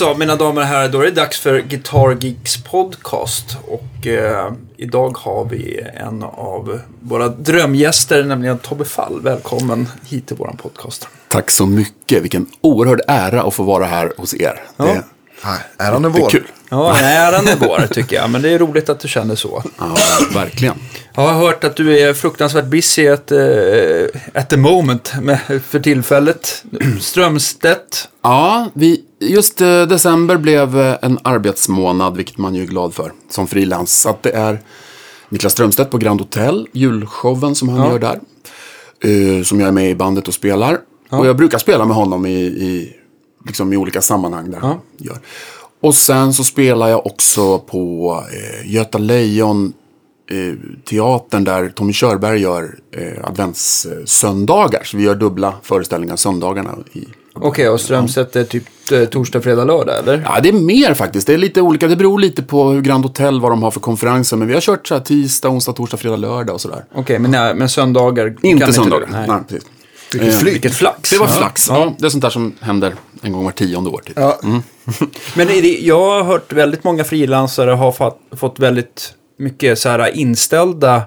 så, mina damer och herrar, då är det dags för Guitar Geeks podcast. Och eh, idag har vi en av våra drömgäster, nämligen Tobbe Fall. Välkommen hit till vår podcast. Tack så mycket. Vilken oerhörd ära att få vara här hos er. Ja. Det, Nej, äran är det är vår. kul. Ja, är vår, tycker jag. Men det är roligt att du känner så. Ja, verkligen. Jag har hört att du är fruktansvärt busy at, uh, at the moment med, för tillfället. Strömstedt. Ja, vi, just eh, december blev eh, en arbetsmånad, vilket man ju är glad för som frilans. Så att det är Niklas Strömstedt på Grand Hotel, julshowen som han Ja. gör där. eh, som jag är med i bandet och spelar. Och jag brukar spela med honom i, i, liksom i olika sammanhang där Ja. han gör. Och sen så spelar jag också på eh, Göta Lejon eh, teatern där Tommy Körberg gör eh, adventssöndagar. Så vi gör dubbla föreställningar söndagarna. I, Okej, och Strömstedt är typ eh, torsdag, fredag, lördag, eller? ja, det är mer faktiskt. Det är lite olika. Det beror lite på hur Grand Hotel, vad de har för konferenser. Men vi har kört så här tisdag, onsdag, torsdag, fredag, lördag och sådär. Okej, men, nej, men söndagar Inte söndagar. Nej. Nej, precis. Vilket Eh, flyg. Vilket flax. Det var Ja. flax. Ja, det är sånt där som händer en gång var tionde år. Typ. Ja, Men är det, jag har hört väldigt många frilansare har fått, fått väldigt mycket så här inställda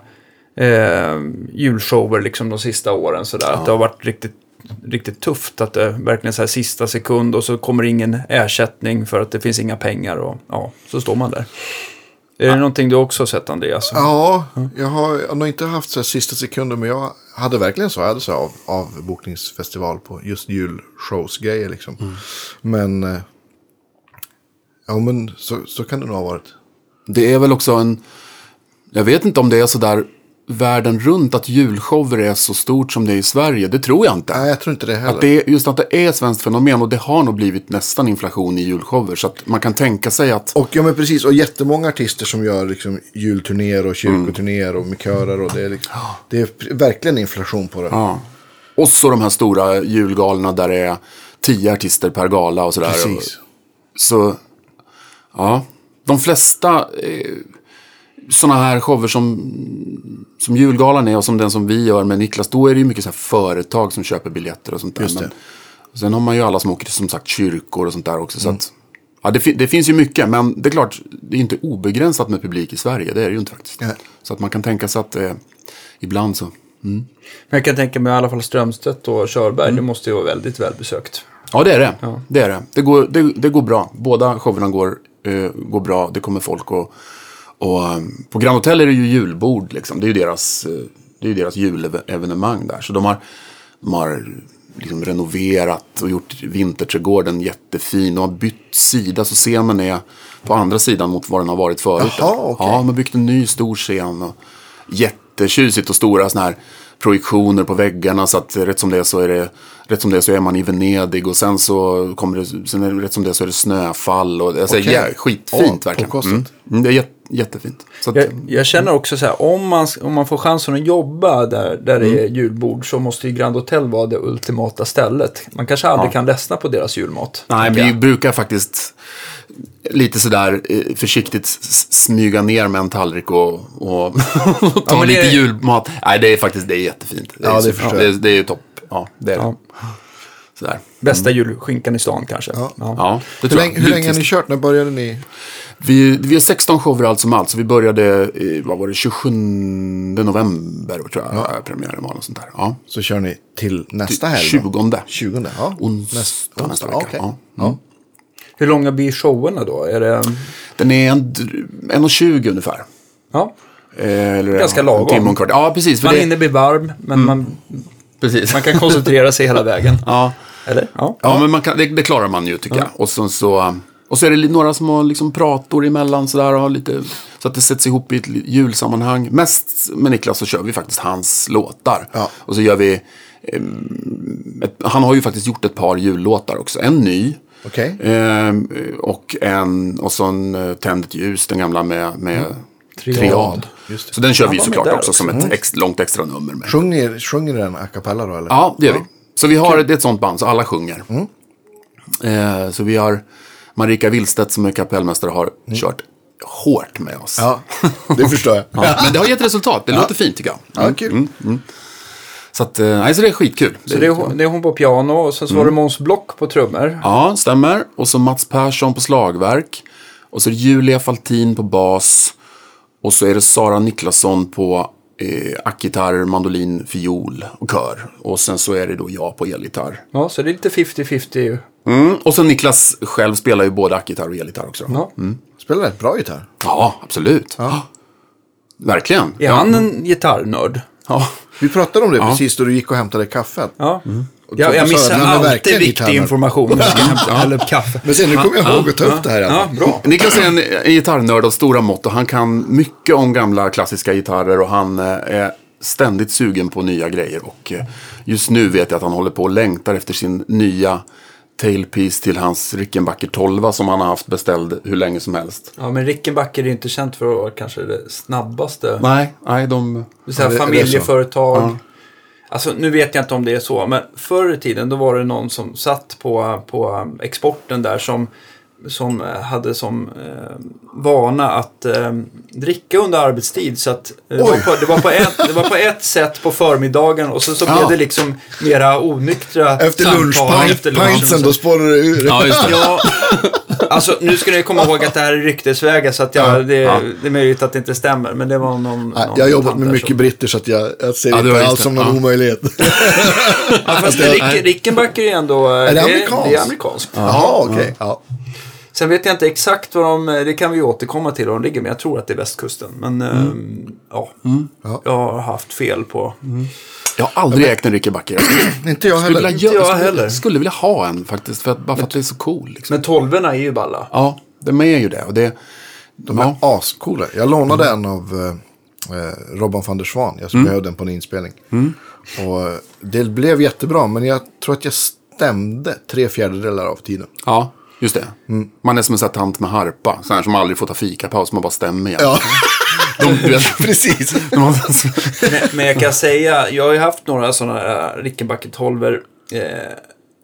eh, julshower liksom de sista åren. Så där. Att det har varit riktigt, riktigt tufft. Att det verkligen så här sista sekund och så kommer ingen ersättning för att det finns inga pengar. Och ja, så står man där. Är det någonting du också har sett Andreas? ja jag har, jag har nog inte haft så här sista sekunder, men jag hade verkligen så. Jag hade så av, avbokningsfestival på just julshowsgrejer liksom. Men, eh, ja men så, så kan det nog ha varit. Det är väl också en... Jag vet inte om det är så där världen runt att julshower är så stort som det är i Sverige. Det tror jag inte. Nej, jag tror inte det heller. Att det är, just att det är ett svenskt fenomen och det har nog blivit nästan inflation i julshower. Så att man kan tänka sig att... Och ja men precis, och jättemånga artister som gör liksom julturnéer och kyrkoturnéer och med körer och det är liksom, det är verkligen inflation på det. Ja. Och så de här stora julgalorna där det är tio artister per gala och sådär. Precis. Så, ja. De flesta eh, sådana här shower som, som julgalan är och som den som vi gör med Niklas, då är det ju mycket så här företag som köper biljetter och sånt där. Just det. Men, och sen har man ju alla som åker till som sagt kyrkor och sånt där också. Så att, ja, det, det finns ju mycket, men det är klart, det är inte obegränsat med publik i Sverige. Det är det ju inte faktiskt. Nej. Så att man kan tänka sig att eh, ibland så. Men jag kan tänka mig i alla fall Strömstedt och Körberg. Det måste ju vara väldigt välbesökt. Ja, det är det. Det, är det. Det, går, det, det går bra. Båda showerna går, eh, går bra. Det kommer folk och, och eh, på Grand Hotel är det ju julbord. Liksom. Det är ju deras, eh, det är deras julevenemang där. Så de har, de har liksom renoverat och gjort vinterträdgården jättefin. Och har bytt sida så scenen är på andra sidan mot vad den har varit förut. Jaha, okej. Ja, de har byggt en ny stor scen. Och jättetjusigt och stora såna här projektioner på väggarna. Så att rätt som det är så är det Rätt som det är så är man i Venedig och sen så kommer det, sen är det, rätt som det är så är det snöfall och alltså, Okej. ja, skitfint Ja, verkligen. Mm. Mm, det är jätte, jättefint. Så att, Jag, jag känner också så här, om man, om man får chansen att jobba där, där det är julbord så måste ju Grand Hotel vara det ultimata stället. Man kanske aldrig kan ledsna på deras julmat. nej, vi brukar faktiskt lite sådär eh, försiktigt smyga ner med en tallrik och, och ta det lite är- julmat. Nej, det är faktiskt det är jättefint. Det är, Ja, det förstår det, är- det är ju topp. Ja, det är det. Ja. Sådär. Bästa julskinkan i stan kanske. Ja. Ja, det Hur länge, hur länge har ni kört? När började ni? Vi, vi har 16 shower allt som allt. Så vi började, i, vad var det, 27 november tror jag ja. premiären var. Och sånt där. Ja. Så kör ni till nästa helg? då? 20. 20, ja. Onsdag Nästa, nästa vecka. okej. Ja. Ja. Hur långa blir showerna då? Är det... Den är en, dr- 1,20 ungefär. Ja, Eh, Eller, Ganska ja, lagom. En timme och en kvart. Ja, precis. Man det, hinner bli varm, men man, precis. man kan koncentrera sig hela vägen. ja. Eller? Ja. Ja, men man kan, det, det klarar man ju tycker jag. Och, så, så, och så är det några som har liksom prator emellan sådär, och har lite, så att det sätts ihop i ett julsammanhang. Mest med Niklas så kör vi faktiskt hans låtar. Ja. Och så gör vi, ehm, ett, han har ju faktiskt gjort ett par jullåtar också. En ny. Okej. ehm, och, en, och så en uh, Tänd ett ljus, den gamla med, med triad. Triad. Just det. Så den kör vi såklart också, också. som ett ex, långt extra nummer. Med. Sjunger, sjunger den a cappella då eller? Ja, det gör vi. Så vi har det är ett sånt band, så alla sjunger. Eh, så vi har Marika Willstedt som är kapellmästare har kört hårt med oss. Ja, det förstår jag. Ja, men det har gett resultat, det låter fint tycker jag. Ja, kul. Så, att, eh, nej, så det är skitkul. Så det är, hon- det är hon på piano och sen så var det Måns Block på trummor. Ja, stämmer. Och så Mats Persson på slagverk. Och så är det Julia Faltin på bas. Och så är det Sara Niklasson på eh, ackgitarr, mandolin, fiol och kör. Och sen så är det då jag på elgitarr. Ja, så det är lite 50-50 ju. Mm. Och så Niklas själv spelar ju både ackgitarr och elgitarr också. Ja. Spelar rätt bra gitarr. Ja, absolut. Verkligen. Är han en gitarrnörd? Ja. Vi pratade om det precis då du gick och hämtade kaffet. Ja. Ja, jag sa missar alltid viktig information när jag ska eller kaffe. Men sen nu kommer jag ihåg att ta upp det här. Ja, bra. Niklas är en, en gitarrnörd av stora mått och han kan mycket om gamla klassiska gitarrer och han eh, är ständigt sugen på nya grejer. Och eh, just nu vet jag att han håller på och längtar efter sin nya tailpiece till hans Rickenbacker 12 som han har haft beställd hur länge som helst. Ja, men Rickenbacker är inte känt för att vara kanske det snabbaste. Nej, nej, de... Ja, det- är familjeföretag. Alltså, nu vet jag inte om det är så, men förr i tiden då var det någon som satt på, på exporten där som, som eh, hade som eh, vana att eh, dricka under arbetstid. Så att, eh, det, var på, det, var på ett, det var på ett sätt på förmiddagen och så, så Ja. blev det liksom mera onyktra Efter samtal efter lunchen. då spårar det ur. Ja, just det. Ja, alltså nu ska ni komma ihåg att det här är ryktesvägar så att jag, det, Ja. det är möjligt att det inte stämmer. Men det var någon... Någon Jag har jobbat med mycket som- britter så att jag, jag ser Ja, inte alls det. som någon Ja. omöjlighet. Ja, fast Rick, Rickenbacker är ändå... Är det amerikanskt? Det är amerikanskt. Jaha, okej. Ja. Sen vet jag inte exakt var de... Det kan vi återkomma till var de ligger, men jag tror att det är västkusten. Men Mm. ehm, ja, jag har haft fel på... Jag har aldrig ägt en Rickenbacker. Jag Inte jag skulle heller. vilja, Inte jag jag skulle, heller. skulle vilja ha en faktiskt, för att, bara för att det är så cool. Liksom. Men tolvorna är ju balla. Ja, de är ju det. Och det De är ascoola. Jag lånade en av eh, eh, Robban van der Swan. Jag Mm. behövde den på en inspelning. Och eh, det blev jättebra, men jag tror att jag stämde tre fjärdedelar av tiden. Ja, just det. Man är som en sån här tant med harpa. Sån här som aldrig får ta fikapaus, man bara stämmer igen. Ja, De, du vet, precis. Men, men jag kan säga, jag har ju haft några sådana här Rickenbacker 12 eh,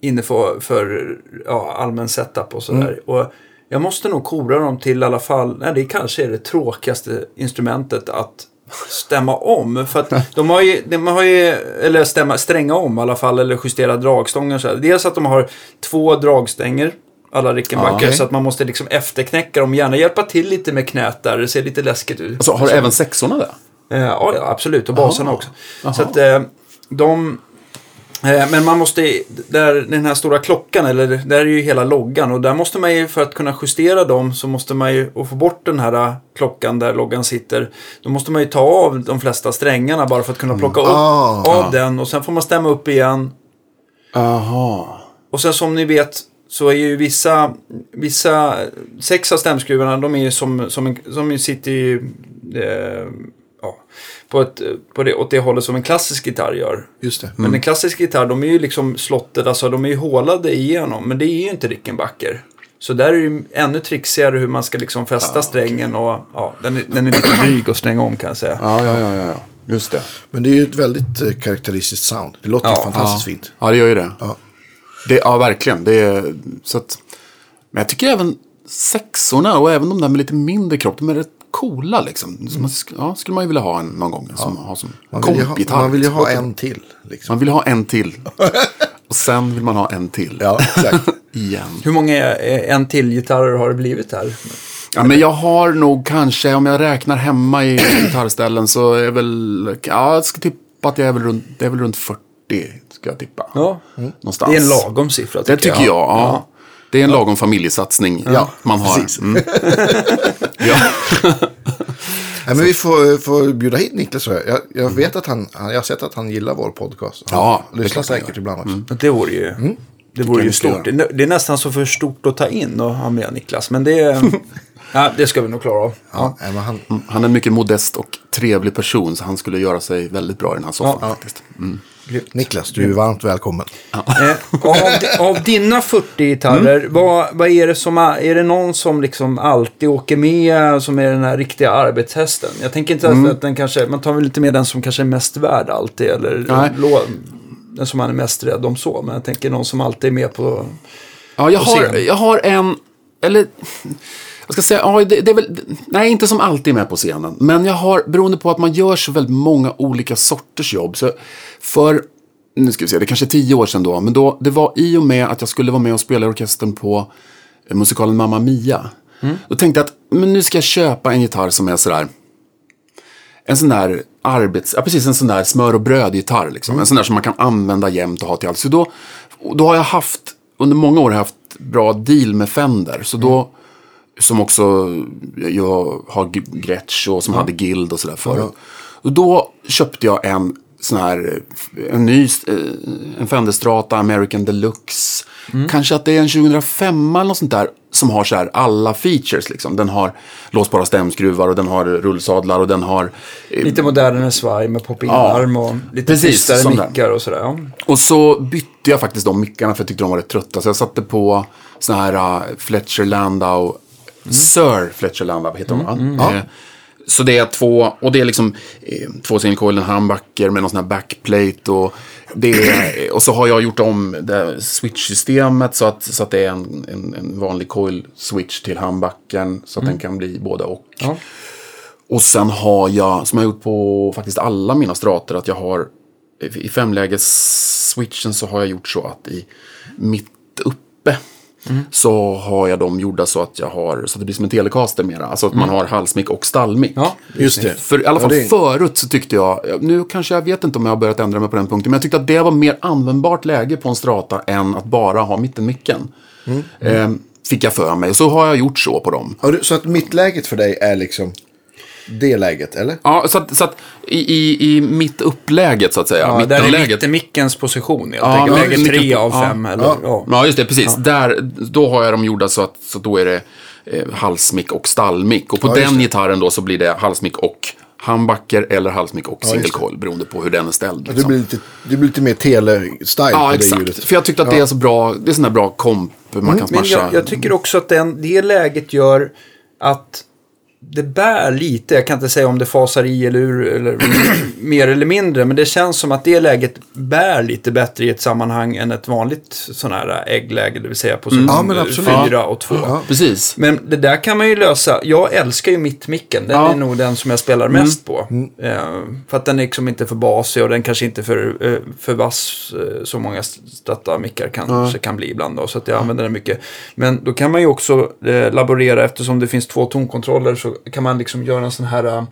inne för, för ja, allmän setup och sådär. Och jag måste nog kora dem till i alla fall, nej det kanske är det tråkigaste instrumentet att stämma om. För att de har ju, de har ju eller stämma, stränga om i alla fall, eller justera dragstångar. och Så här. Dels att de har två dragstänger, alla Rickenbacker, okej. så att man måste liksom efterknäcka dem. Gärna hjälpa till lite med knät där, det ser lite läskigt ut. alltså, har du även sexorna där? Eh, ja, absolut. Och basarna också. Så att eh, de... Eh, men man måste, där, den här stora klockan, eller där är ju hela loggan. Och där måste man ju, för att kunna justera dem, så måste man ju, och få bort den här eh, klockan där loggan sitter. Då måste man ju ta av de flesta strängarna bara för att kunna plocka upp Ah. av den. Och sen får man stämma upp igen. Jaha. Och sen som ni vet så är ju vissa, vissa sex av stämskruvarna, de är ju som, som, en, som ju sitter ju, eh, ja, på, ett, på det, åt det hållet som en klassisk gitarr gör. Just det. Men en klassisk gitarr, de är ju liksom slotted, alltså de är ju hålade igenom, men det är ju inte Rickenbacker. Så där är det ju ännu trixigare hur man ska liksom fästa strängen och ja, den är, den är lite dryg att stränga om kan jag säga. Ja, ja, ja, ja. Just det. Men det är ju ett väldigt eh, karaktäristiskt sound. Det låter Ja, fantastiskt ja. fint. Ja, det gör ju det. Ja. Det ja, verkligen. Det är, så att, men jag tycker även sexorna och även de där med lite mindre kropp, de är rätt coola liksom. Man, sk- ja, skulle man ju vilja ha en någon gång. Som, ha som Man vill ju ha, man vill ju ha en till. Liksom. Man vill ha en till. och sen vill man ha en till. Ja, exakt. Igen. Hur många eh, en till gitarrer har det blivit här? Ja, men jag har nog kanske, om jag räknar hemma i gitarrställen så är väl, ja, jag ska tippa att jag är väl runt, det är väl runt 40, ska jag tippa. Ja, Någonstans. det är en lagom siffra Det tycker jag, ja. Det är en lagom familjesatsning Ja, man har. precis. Mm. ja. Nej, men vi får, får bjuda hit Niklas. Jag, jag, jag vet att han, jag har sett att han gillar vår podcast. Han Ja, lyssnar säkert ibland också. Och Det vore ju, det vore ju stort. Det det är nästan så för stort att ta in och ha med Niklas. Men det, är- ja, det ska vi nog klara av. Ja, men han, Han är en mycket modest och trevlig person så han skulle göra sig väldigt bra i den här soffan Ja. faktiskt. Niklas, du är varmt välkommen. Eh, av, av dina 40 gitarrer, vad, vad är det som är, är det någon som liksom alltid åker med som är den här riktiga arbetshästen? Jag tänker inte att- att den kanske, man tar väl lite med den som kanske är mest värd alltid eller Nej. Den som man är mest rädd om så. Men jag tänker någon som alltid är med på, Ja, jag På har, scen. jag har en, eller Jag ska säga, ja, det, det är väl, nej inte som alltid med på scenen. Men jag har, beroende på att man gör så väldigt många olika sorters jobb. Så för, nu ska vi se, det är kanske är tio år sedan då. Men då, det var i och med att jag skulle vara med och spela i orkestern på eh, musikalen Mamma Mia. Då tänkte jag att, men nu ska jag köpa en gitarr som är sådär, en sån där arbets... Ja, precis en sån där smör och brödgitarr. Liksom. En sån där som man kan använda jämt och ha till allt. Så då, då har jag haft, under många år haft bra deal med Fender. Så då, som också jag har Gretsch och som hade Guild och sådär förut. Och då köpte jag en sån här, en ny, eh, en Fender Strata American Deluxe. Kanske att det är en 2005 eller något sånt där. Som har så här alla features liksom. Den har låsbara stämskruvar och den har rullsadlar och den har eh, Lite modernare svaj med pop-in-arm och lite Precis, tystare där. mickar och sådär. Ja. Och så bytte jag faktiskt de mickarna för jag tyckte de var rätt trötta. Så jag satte på såna här uh, Fletcher Landau, Sir Fletcher Landau heter de va? Eh, Så det är två, och det är liksom eh, två singelcoil, en handbacker med någon sån här backplate och det och så har jag gjort om det switch-systemet så att, så att det är en, en, en vanlig coil-switch till handbacken så att den kan bli både och. Ja. Och sen har jag, som jag har gjort på faktiskt alla mina strater, att jag har i femläges-switchen så har jag gjort så att i mitt uppe så har jag dem gjorda så att jag har, så att det blir som en telecaster mera. Alltså att man har halsmick och stallmick. Ja, Just det. För i alla fall Ja, det- förut så tyckte jag, nu kanske jag vet inte om jag har börjat ändra mig på den punkten, men jag tyckte att det var mer användbart läge på en strata än att bara ha mittenmicken. Mm. Eh, fick jag för mig. Så har jag gjort så på dem. Så att mittläget för dig är liksom det läget, eller? Ja, så att, så att i, i, i mitt uppläget så att säga, Ja, där är mittenläget. mittenmickens position helt Ja, enkelt. ja, Läge det. tre av Ja. fem. Eller, Ja. ja. Ja, just det, precis. Där, då har jag dem gjorda så att så då är det eh, halsmick och stallmick. Och på Ja, den det. gitarren då så blir det halsmick och handbacker eller halsmick och det. single coil beroende på hur den är ställd. Det Liksom. blir lite, det blir lite mer tele-style Ja, på det exakt. ljudet. För jag tyckte att det är så bra, det är sån där bra komp man kan Men smasha. jag, jag tycker också att den, det läget gör att det bär lite, jag kan inte säga om det fasar i eller ur, eller mer eller mindre, men det känns som att det läget bär lite bättre i ett sammanhang än ett vanligt sån här äggläge, det vill säga position Ja, men absolut. fyra och två. Ja. Precis. Men det där kan man ju lösa. Jag älskar ju mittmicken. Den Ja. är nog den som jag spelar mest på. Eh, för att den är liksom inte för basig och den kanske inte för, eh, för vass eh, så många mickar kanske kan bli ibland. Då, så att jag använder den mycket. Men då kan man ju också eh, laborera eftersom det finns två tonkontroller så kan man liksom göra en sån här eh,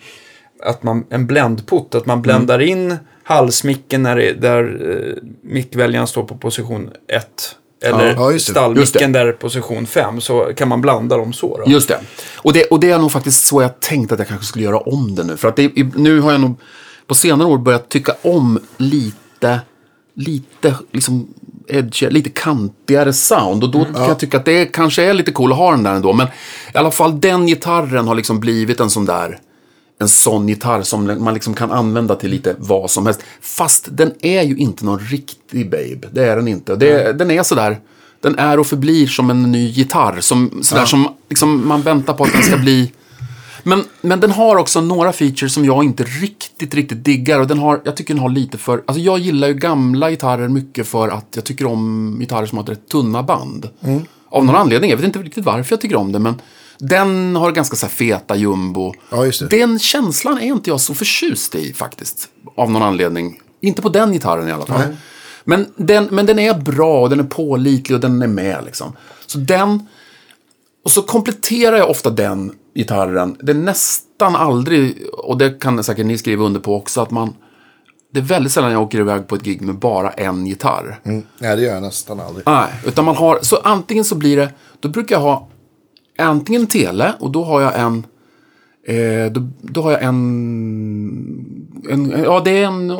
att man, en bländput, att man bländar in halsmicken när det, där eh, mickväljaren står på position 1. Eller Ja, just det. stallmicken Just det. där är position 5 så kan man blanda dem så. Då. Just det. Och, det. och det är nog faktiskt så jag tänkte att jag kanske skulle göra om det nu. För att det, nu har jag nog på senare år börjat tycka om lite, lite liksom edge, lite kantigare sound. Och då kan jag tycka att det kanske är lite cool att ha den där ändå. Men i alla fall den gitarren har liksom blivit en sån där en sån gitarr som man liksom kan använda till lite vad som helst. Fast den är ju inte någon riktig babe. Det är den inte. Det, Den är sådär. Den är och förblir som en ny gitarr. Som, sådär som liksom, man väntar på att den ska bli. Men, men den har också några features som jag inte riktigt, riktigt diggar. Och den har, jag tycker den har lite för... Alltså jag gillar ju gamla gitarrer mycket för att jag tycker om gitarrer som har ett rätt tunna band. Av någon anledning. Jag vet inte riktigt varför jag tycker om det, men den har ganska så feta jumbo. Ja. Den känslan är inte jag så förtjust i faktiskt. Av någon anledning. Inte på den gitarren i alla fall. Men den, men den är bra och den är pålitlig och den är med liksom. Så den... Och så kompletterar jag ofta den gitarren. Det är nästan aldrig, och det kan säkert ni skriva under på också, att man... Det är väldigt sällan jag åker iväg på ett gig med bara en gitarr. Mm. Nej, det gör jag nästan aldrig. Nej, utan man har, så antingen så blir det, då brukar jag ha antingen en tele och då har jag en, eh, då, då har jag en, en, ja det är en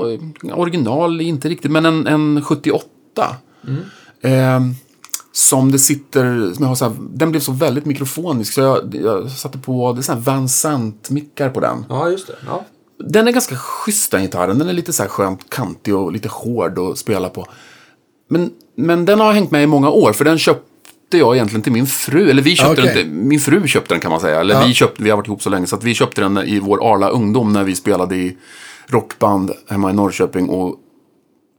original, inte riktigt, men en, en 78. Eh, som det sitter, som jag har så här, den blev så väldigt mikrofonisk så jag, jag satte på, det är så här Van Sant-mickar på den. Ja, just det. Ja. Den är ganska schysst den gitarren. Den är lite så här skönt kantig och lite hård att spela på. Men, men den har hängt med i många år, för den köpte jag egentligen till min fru. Eller vi köpte Okej. den inte, min fru köpte den kan man säga. Eller vi, köpte, vi har varit ihop så länge så att vi köpte den i vår Arla ungdom när vi spelade i rockband hemma i Norrköping. Och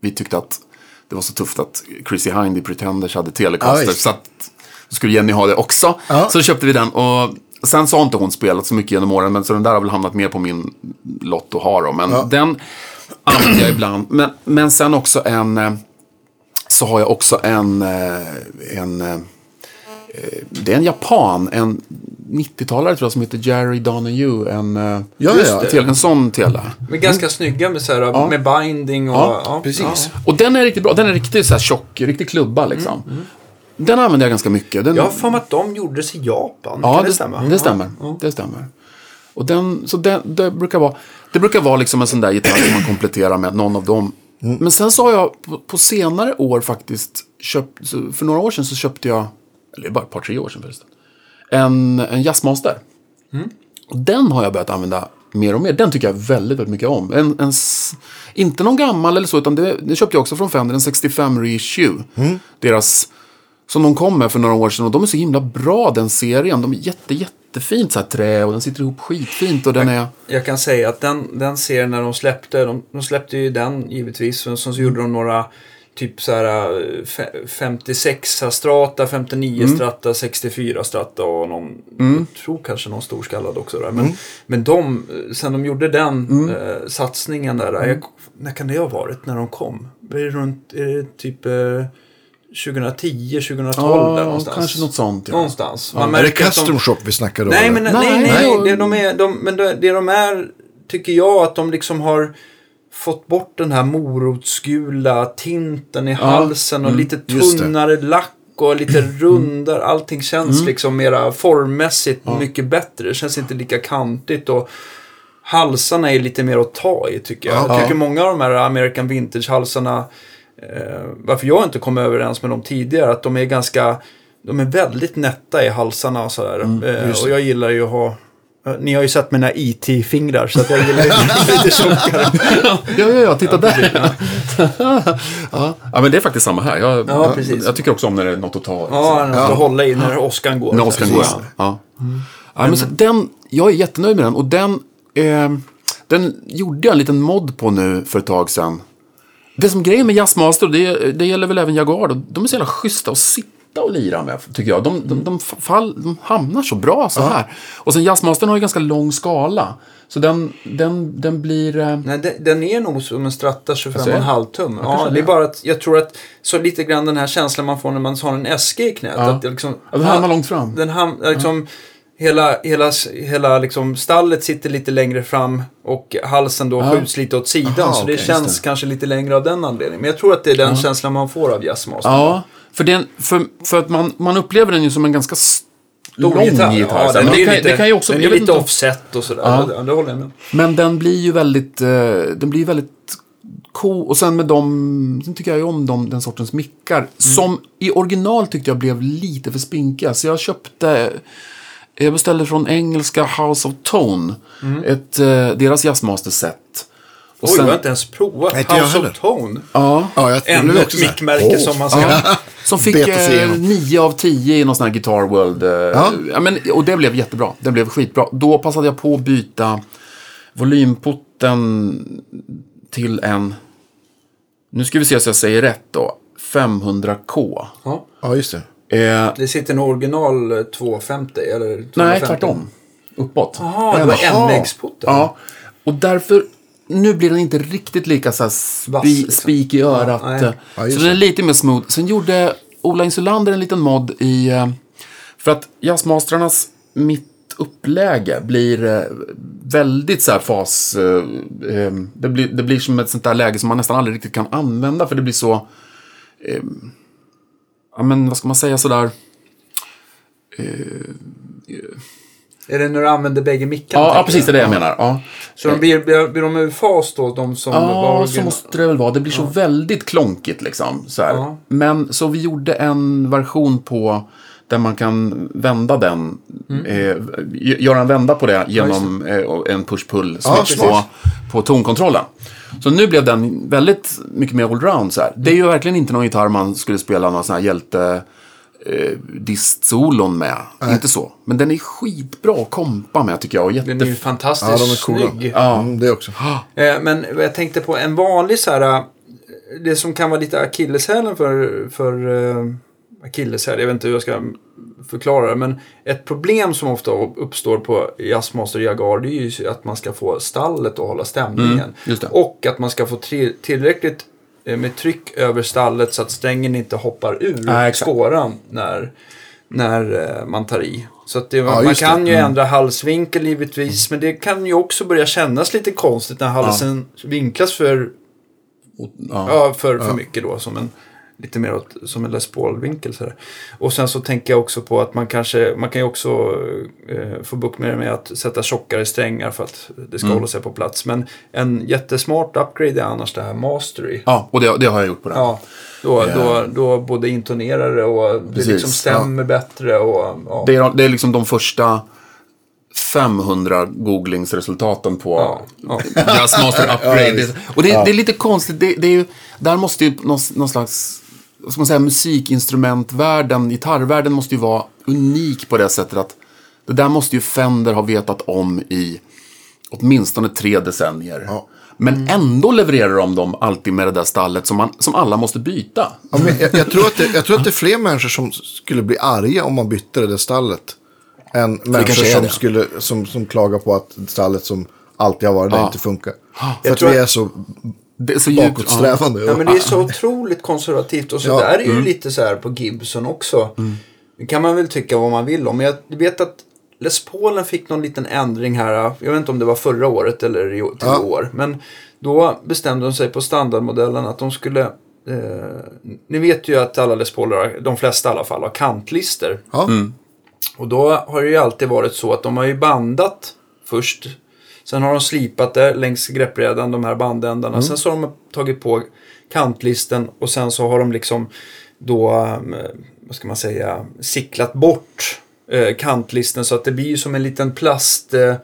vi tyckte att det var så tufft att Chrissy Hind i Pretenders hade Telecaster. visst. så att skulle Jenny ha det också. Ja. Så köpte vi den och sen så har inte hon spelat så mycket genom åren, men så den där har väl hamnat mer på min lott att ha då. Men den använder jag ibland. Men, men sen också en, eh, så har jag också en, eh, en eh, det är en japan, en 90-talare tror jag som heter Jerry Donahue. En, eh, Ja, just ja. tel- en sån tele. Men ganska snygga med, så här, med binding och... Ja, precis. Och den är riktigt bra. Den är riktigt så här tjock, riktigt klubba liksom. Den använder jag ganska mycket. Den, Jag har för mig att de gjordes i Japan. Ja, kan det, det stämma? Det stämmer. Det stämmer. Och den, så det, det, brukar vara, det brukar vara liksom en sån där gitarr som man kompletterar med någon av dem. Men sen så har jag på, på senare år faktiskt köpt, för några år sedan så köpte jag, eller bara ett par, tre år sedan förresten, en, en Jazzmaster. Och den har jag börjat använda mer och mer. Den tycker jag väldigt, väldigt mycket om. En, en, inte någon gammal eller så, utan det, det köpte jag också från Fender, en 65 reissue. Deras, som de kom med för några år sedan. Och de är så himla bra, den serien. De är jätte, jättefint så här trä och den sitter ihop skitfint. Och den är... Jag kan säga att den, den serien när de släppte, de, de släppte ju den givetvis, och sen så gjorde de några typ så här eh, fe- 56 strata, 59 Mm. strata, 64 strata och någon, jag tror kanske någon storskallad också där. Men, men de, sen de gjorde den Mm. eh, satsningen där, jag, när kan det ha varit när de kom? Är det runt, är det typ eh, 2010, 2012 där någonstans? kanske något sånt. Ja. Någonstans. Man Är det de- custom shop vi snackar då? Nej, men Nej, nej, nej. nej. Det, de är, de, men det, det de är, tycker jag, att de liksom har fått bort den här morotsgula tinten i halsen och lite just det. tunnare lack och lite rundare. Allting känns liksom mera formmässigt mycket bättre. Det känns inte lika kantigt och halsarna är lite mer att ta i tycker jag. Jag tycker många av de här American Vintage-halsarna, eh, varför jag inte kom överens med dem tidigare, att de är ganska, de är väldigt nätta i halsarna och sådär. eh, och jag gillar ju att ha ni har ju sett mina IT-fingrar så att jag gillar ju lite tjockare. Ja, ja, ja, titta där. ja. ja, men det är faktiskt samma här. Jag, Ja, precis. jag tycker också om när det är något att ta. Ja, den ska hålla i när åskan går. När Oskar går, ja. ja. ja men så den, jag är jättenöjd med den. Och den, eh, den gjorde jag en liten mod på nu för ett tag sedan. Det som grejen med Jazzmaster, det, det gäller väl även Jaguar, då, de är så jävla schyssta att sitta och lira med, tycker jag. De, de, de, fall, de hamnar så bra så här. Och sen Jazzmastern har ju ganska lång skala. Så den, den, den blir... Eh, Nej, den, den är nog som en Stratta 25,5 tum. Ja, det är bara att jag tror att så lite grann den här känslan man får när man har en SG i knät. Ja. Att det liksom, Ja, den hamnar långt fram. Den ham, liksom, Hela, hela, hela liksom stallet sitter lite längre fram och halsen då Ja. skjuts lite åt sidan. Aha, så det okej, känns just kanske lite längre av den anledningen. Men jag tror att det är den känslan man får av Jazzmaster. ja, för, den, för, för att man, man upplever den ju som en ganska lång gitarr. Ja, så här. den det, kan, lite, det kan ju också... den är lite offset och sådär. Ja. Ja. Det håller jag med. Men den blir ju väldigt, eh, den blir väldigt cool. Och sen med dem, sen tycker jag ju om dem, den sortens mickar. Som i original tyckte jag blev lite för spinkiga. Så jag köpte, jag beställde från engelska House of Tone. Ett, eh, deras jazzmaster-set. Och Oj, sen- jag har inte ens provat. Nej, House heller. of Tone. Ja, Ja, jag, Ännu ett mickmärke åh. som man ska... Ja, som fick eh, igenom. 9 av 10 i någon sån här Guitar World. Eh, ja. men, och det blev jättebra. Det blev skitbra. Då passade jag på att byta volymputten till en, nu ska vi se så jag säger rätt då, 500K. Ja. Ja, just det. Eh, Det sitter en original eh, 250 eller 250. nej, tvärtom. Uppåt. Jaha, det var Jaha. MX-putten. Ja, och därför, nu blir den inte riktigt lika så här spi, Vass, liksom. spik i örat. Ja, så den är lite mer smooth. Sen gjorde Ola Insulander en liten mod i, eh, för att jazzmastrarnas mitt uppläge blir eh, väldigt så här fas, eh, det, blir, det blir som ett sånt där läge som man nästan aldrig riktigt kan använda för det blir så, ja men vad ska man säga sådär, Är det när du använder bägge mickarna? ja, ja precis det är det jag menar. Ja. Så de blir, blir, blir de ur fas då, de som var Ja, så original? måste det väl vara. Det blir så väldigt klonkigt liksom. Så här. Ja. Men så vi gjorde en version på där man kan vända den, Mm. eh, göra en vända på det genom eh, en push-pull Ja, switch på, på tonkontrollen. Så nu blev den väldigt mycket mer allround så här. Det är ju verkligen inte någon gitarr man skulle spela någon sån här hjälte eh, distsolon med. Inte så. Men den är skitbra att kompa med tycker jag. Och Den är ju jätte... fantastiskt Ja, de är coola. snygg. Mm, det också. Eh, Men jag tänkte på en vanlig så här, eh, det som kan vara lite akilleshälen för, för eh, akilleshäl, jag vet inte hur jag ska förklara det. Men ett problem som ofta uppstår på Jazzmaster Jaguar det är ju att man ska få stallet att hålla stämningen. Mm. Och att man ska få tillräckligt eh, med tryck över stallet så att strängen inte hoppar ur exakt. skåran när, när eh, man tar i. Så det, Ja, man kan det. ju ändra halsvinkel givetvis, men det kan ju också börja kännas lite konstigt när halsen vinklas för, Ja. ja, för, för mycket då. Som en, lite mer åt, som en Les Paul-vinkel. Och sen så tänker jag också på att man kanske, man kan ju också eh, få bukt med det med att sätta tjockare strängar för att det ska Mm. hålla sig på plats. Men en jättesmart upgrade är annars det här Mastery. Ja, och det, det har jag gjort på den. Ja, då, Ja. då, då både intonerar det och det Precis, liksom stämmer bättre. Och, ja. Det, är, det är liksom de första 500 googlingsresultaten på Ja, ja. Jazzmaster Upgrade. Det- och det, det är lite konstigt. Det, det är ju, där måste ju någon, någon slags ska man säga, musikinstrumentvärlden, gitarrvärlden måste ju vara unik på det sättet att det där måste ju Fender ha vetat om i åtminstone tre decennier. Ja. Men ändå levererar de dem alltid med det där stallet som, man, som alla måste byta. Ja, men jag, jag, tror att det, jag tror att det är fler människor som skulle bli arga om man bytte det där stallet. Än människor som, det. skulle, som, som klagar på att stallet som alltid har varit där Ja. inte funkar. Jag För att tror vi att- är så Det är så djupt. bakåtsträvande. Ja, men det är så otroligt konservativt. Och så Ja. där är ju lite så här på Gibson också. Det kan man väl tycka vad man vill om. Men jag vet att Les Paulen fick någon liten ändring här. Jag vet inte om det var förra året eller i, till Ja. år. Men då bestämde de sig på standardmodellen att de skulle... Eh, ni vet ju att alla Les Pauler, de flesta i alla fall, har kantlister. Ja. Och då har det ju alltid varit så att de har ju bandat först. Sen har de slipat det längs greppbrädan, de här bandändarna. Sen så har de tagit på kantlisten och sen så har de liksom då, eh, vad ska man säga, sicklat bort eh, kantlisten så att det blir som en liten plast eh,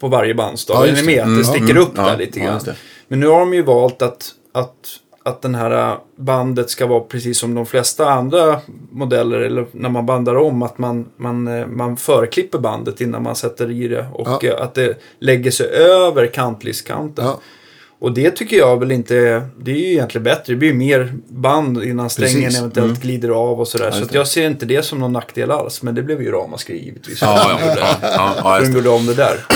på varje bandstav. Ja, med? Att det Mm. sticker Ja, upp mm. där Ja, lite ja, grann. det. Men nu har de ju valt att, att, att den här bandet ska vara precis som de flesta andra modeller eller när man bandar om att man, man, eh, man förklipper bandet innan man sätter i det och Ja. eh, att det lägger sig över kantlistkanten. Ja. Och det tycker jag väl inte, det är ju egentligen bättre. Det blir ju mer band innan strängen Precis. eventuellt glider av och sådär. så att det. jag ser inte det som någon nackdel alls. Men det blev ju ramaskri givetvis. Ja, ja, ja, ja, ja, de det. gjorde om det där.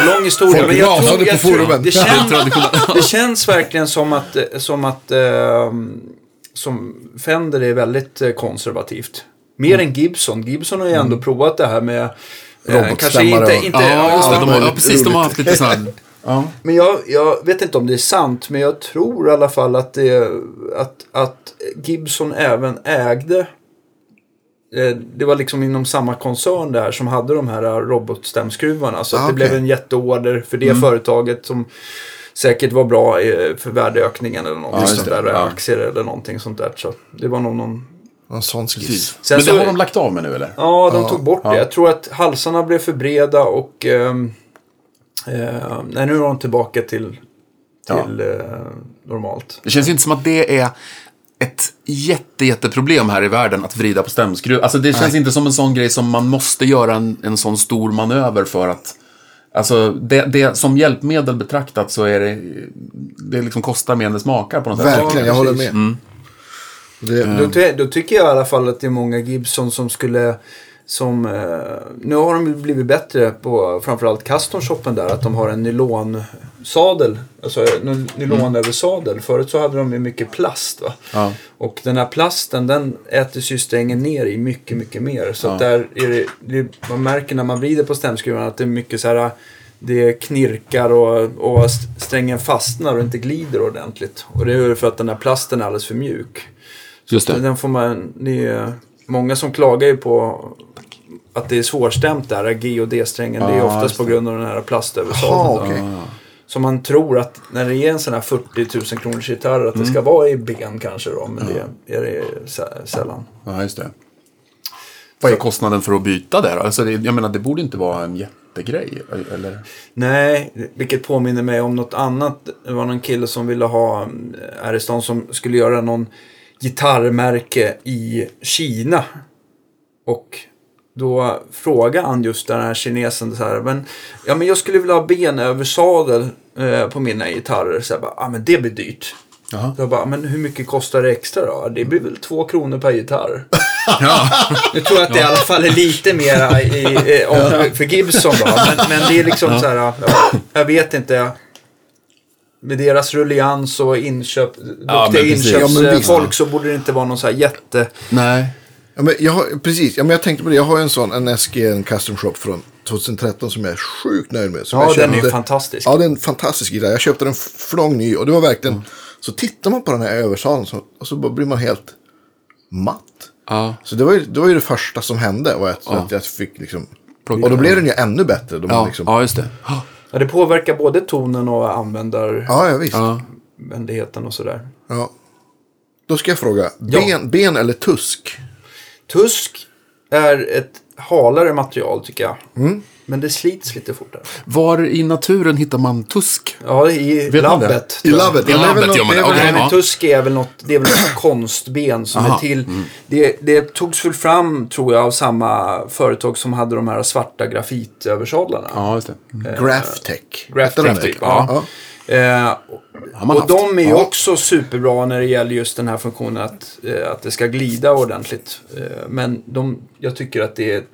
En lång historia. Folk men jag rasade tror, på jag tror, forumen. det, känns, det känns verkligen som att, som att eh, som Fender är väldigt eh, konservativt. Mer än Gibson. Gibson har ju ändå provat det här med eh, kanske Robotstämmare inte, och- inte Ja, just det. De, har- ja, precis. De har haft lite sådana... Ja. men jag, jag vet inte om det är sant, men jag tror i alla fall att, det, att, att Gibson även ägde eh, det var liksom inom samma koncern där som hade de här robotstämskruvarna. Så Ah, det blev en jätteorder för det företaget som säkert var bra eh, för värdeökningen eller någonting Ja, just sånt där. Ja. Aktier eller någonting sånt där. Så det var nog någon... En sån skiss. Men det så- har de lagt av med nu, eller? Ja, de Ja, tog bort det. Jag tror att halsarna blev för breda och... ehm, eh, nej, nu är de tillbaka till, till eh, normalt. Det känns inte som att det är ett jätte, jätteproblem här i världen att vrida på stämskruv. Alltså det känns inte som en sån grej som man måste göra en, en sån stor manöver för att... Alltså det, det som hjälpmedel betraktat så är det... Det liksom kostar mer än det smakar på något sätt. Verkligen, jag håller med. Mm. Det, Då, ty- då tycker jag i alla fall att det är många Gibson som skulle... Som, eh, nu har de blivit bättre på framförallt custom shoppen där. Att de har en nylonsadel. Alltså en nylonöversadel. Förut så hade de ju mycket plast. Va? Ja. Och den här plasten den äter sig strängen ner i mycket, mycket mer. Så att där är det, man märker när man vrider på stämskruvarna att det är mycket så här det knirkar och, och strängen fastnar och inte glider ordentligt. Och det är för att den här plasten är alldeles för mjuk. Just det. Den får man, det är många som klagar ju på att det är svårstämt där, G och D-strängen. det är Ja, oftast på det. grund av den här plastöversadeln. Okej. Så man tror att när det är en sån här 40 000 kronors gitarr att det Mm. ska vara i ben kanske då. Men det är det sä- sällan. Ja, just det. Vad är kostnaden för att byta där? Alltså det, jag menar, det borde inte vara en jättegrej, eller? Nej, vilket påminner mig om något annat. Det var någon kille som ville ha eh, här i stan som skulle göra någon gitarrmärke i Kina. Och då frågade han just den här kinesen så här, men, ja men jag skulle vilja ha benöversadel eh, på mina gitarrer. Så jag bara, ja men det blir dyrt. Jaha. Jag bara, men hur mycket kostar det extra då? Det blir väl två kronor per gitarr. Nu tror jag att det i alla fall är lite mer i, i, om, för Gibson då. Men, men det är liksom så här, ja, jag vet inte. Med deras rullians och inköp, Ja, duktiga precis. Ja, inköpsfolk så borde det inte vara någon så här jätte... Nej. Ja, men jag har, precis, ja, men jag tänkte på det. Jag har en sån, en SG, en custom shop från 2013 som jag är sjukt nöjd med. Som Ja, jag den är ju köpte- fantastisk. Ja, det är en fantastisk gitarr. Jag köpte den flång ny och det var verkligen... Så tittar man på den här översalen så, och så blir man helt matt. Ja. Så det var ju det, var ju det första som hände. Och att, att jag fick liksom... Och då den. blev den ju ännu bättre. Då man Ja, liksom, ja, just det. Ja, det påverkar både tonen och användarvänligheten ja, ja, visst. och sådär. Ja. Då ska jag fråga. Ja. Ben, ben eller tusk? Tusk är ett halare material tycker jag. Mm. Men det slits lite fortare. Var i naturen hittar man tusk? Ja, i Vet labbet. I labbet? I Ja, något- gör man det men ja. tusk är väl något, det är väl ett konstben som Aha. är till. Mm. Det, det togs väl fram, tror jag, av samma företag som hade de här svarta grafitöversadlarna. Ja, just det. Graphtech. Graphtech, Heter den det? typ, ja. Eh, och haft. de är ju Ja. också superbra när det gäller just den här funktionen att, eh, att det ska glida ordentligt. Eh, men de, jag tycker att det är ett,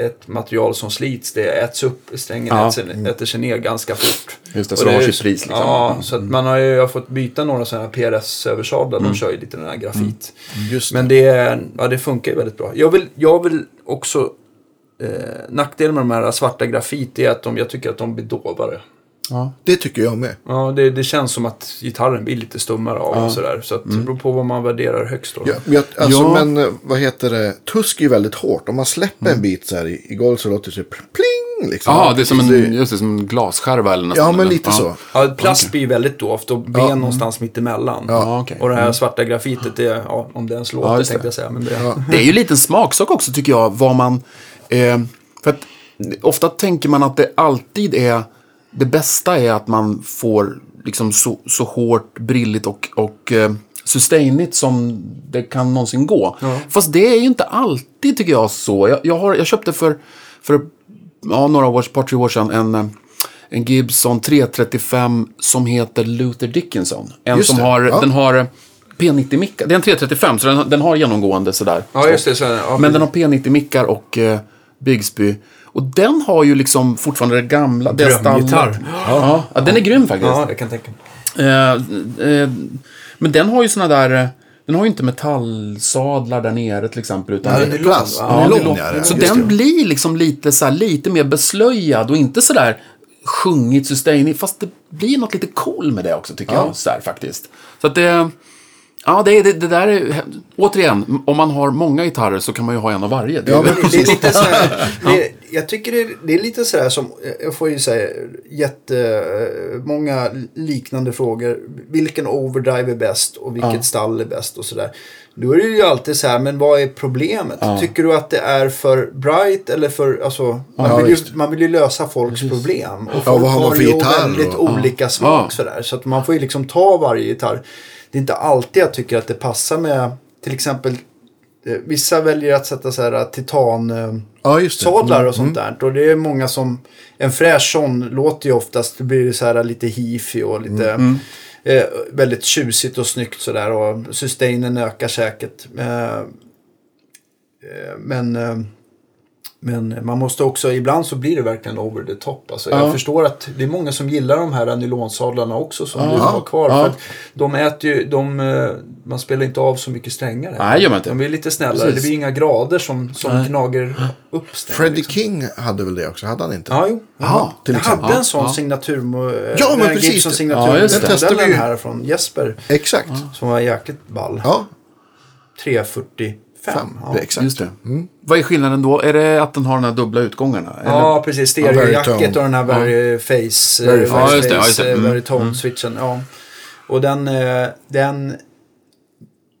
ett material som slits. Det äts upp, strängen Ja. äter, sig, äter sig ner ganska fort. Just det, Och så det har sitt pris, liksom. Ja, Mm. så att man har ju jag har fått byta några sådana här PRS-översadlar. De kör ju lite den här grafit. Just Men det, är- ja, det funkar ju väldigt bra. Jag vill, jag vill också... Eh, nackdelen med de här svarta grafit är att de, jag tycker att de blir dovare. Ja. Det tycker jag med. Ja, det, det känns som att gitarren blir lite stummare av och sådär. Så att det beror på vad man värderar högst då. Ja, jag, alltså, Ja. Men eh, vad heter det? Tusk är ju väldigt hårt. Om man släpper en bit så här i, i golv så låter det så pling. Liksom. Ja, det är som en, Det- just det, som en glasskärva eller nästan. Ja, men lite så. Ja, plast blir ju väldigt dovt och ben någonstans mitt emellan. Ja, okej. Och det här svarta grafitet, det, är, ja, om det ens låter Ja, det. tänkte jag säga. Men det, Det är ju lite en smaksak också tycker jag. Vad man, eh, för att ofta tänker man att det alltid är det bästa är att man får liksom så, så hårt, brilligt och, och eh, sustainigt som det kan någonsin gå. Fast det är ju inte alltid tycker jag så. Jag, jag, har, jag köpte för, för ja, några år, par tre år sedan en, eh, en Gibson 335 som heter Luther Dickinson. En Just som det, har, ja. den har P90-mickar. Det är en 335 så den, den har genomgående sådär. ja, just det. Så, ja, Men den har P90-mickar och eh, Bigsby. Och den har ju liksom fortfarande det gamla. Det Drömgitarr. Ja, ja, den är grym faktiskt. ja, jag kan tänka mig. Eh, eh, men den har ju såna där... eh, Den har ju inte metallsadlar där nere till exempel. Utan Nej, det- det är plast. Ja, Nylon, det lå- ja, så den det. blir liksom lite, så här, lite mer beslöjad och inte sådär sjungigt sustainigt. Fast det blir något lite cool med det också tycker jag. Så här, faktiskt. Så att det... Ja, det, det, det där är... Återigen, om man har många gitarrer så kan man ju ha en av varje. Det, Ja, men Det är lite så här, det, jag tycker det är, det är lite så här som, jag får ju säga jättemånga liknande frågor. Vilken overdrive är bäst och vilket stall är bäst och sådär. Då är det ju alltid så här, men vad är problemet? Tycker du att det är för bright eller för, alltså, man, Ja, vill, ju, man vill ju lösa folks problem. Och Ja, folk vad har man för ju gitarr väldigt och- olika smak Ja. sådär. Så att man får ju liksom ta varje gitarr. Det är inte alltid jag tycker att det passar med, till exempel, vissa väljer att sätta så här titan... Eh, Ja, just det. sadlar och sånt där. Och det är många som... En fräsch sån låter ju oftast, det blir så här lite hifi och lite... Eh, väldigt tjusigt och snyggt sådär. Och sustainen ökar säkert. Eh, eh, men... Eh, men man måste också, ibland så blir det verkligen over the top. Alltså, Ja. Jag förstår att det är många som gillar de här nylonsadlarna också som Ja. du har kvar. Ja. För att de äter ju, de, eh, man spelar inte av så mycket strängar. här. Nej, gör man inte. De blir lite snällare. Precis. Det blir inga grader som, som Nej. gnager upp strängen. Freddie liksom. King hade väl det också? Hade han inte? Ja, jo. Jaha, till jag exempel. hade en Ja, sån ja. signatur. Ja, men precis. Gibson Ja, signatur. just den testade vi. vi här från Jesper. Exakt. Som var jäkligt ball. Ja, 345. Fem. Ja. Exakt. Just det. Vad är skillnaden då? Är det att den har de här dubbla utgångarna? Eller? Ja, precis. Ja, Stereojacket och den här very face, Very eh, face. Ja, just det, ja, just det. face, eh, Mm. Veritone-switchen. Ja. Och den, eh, den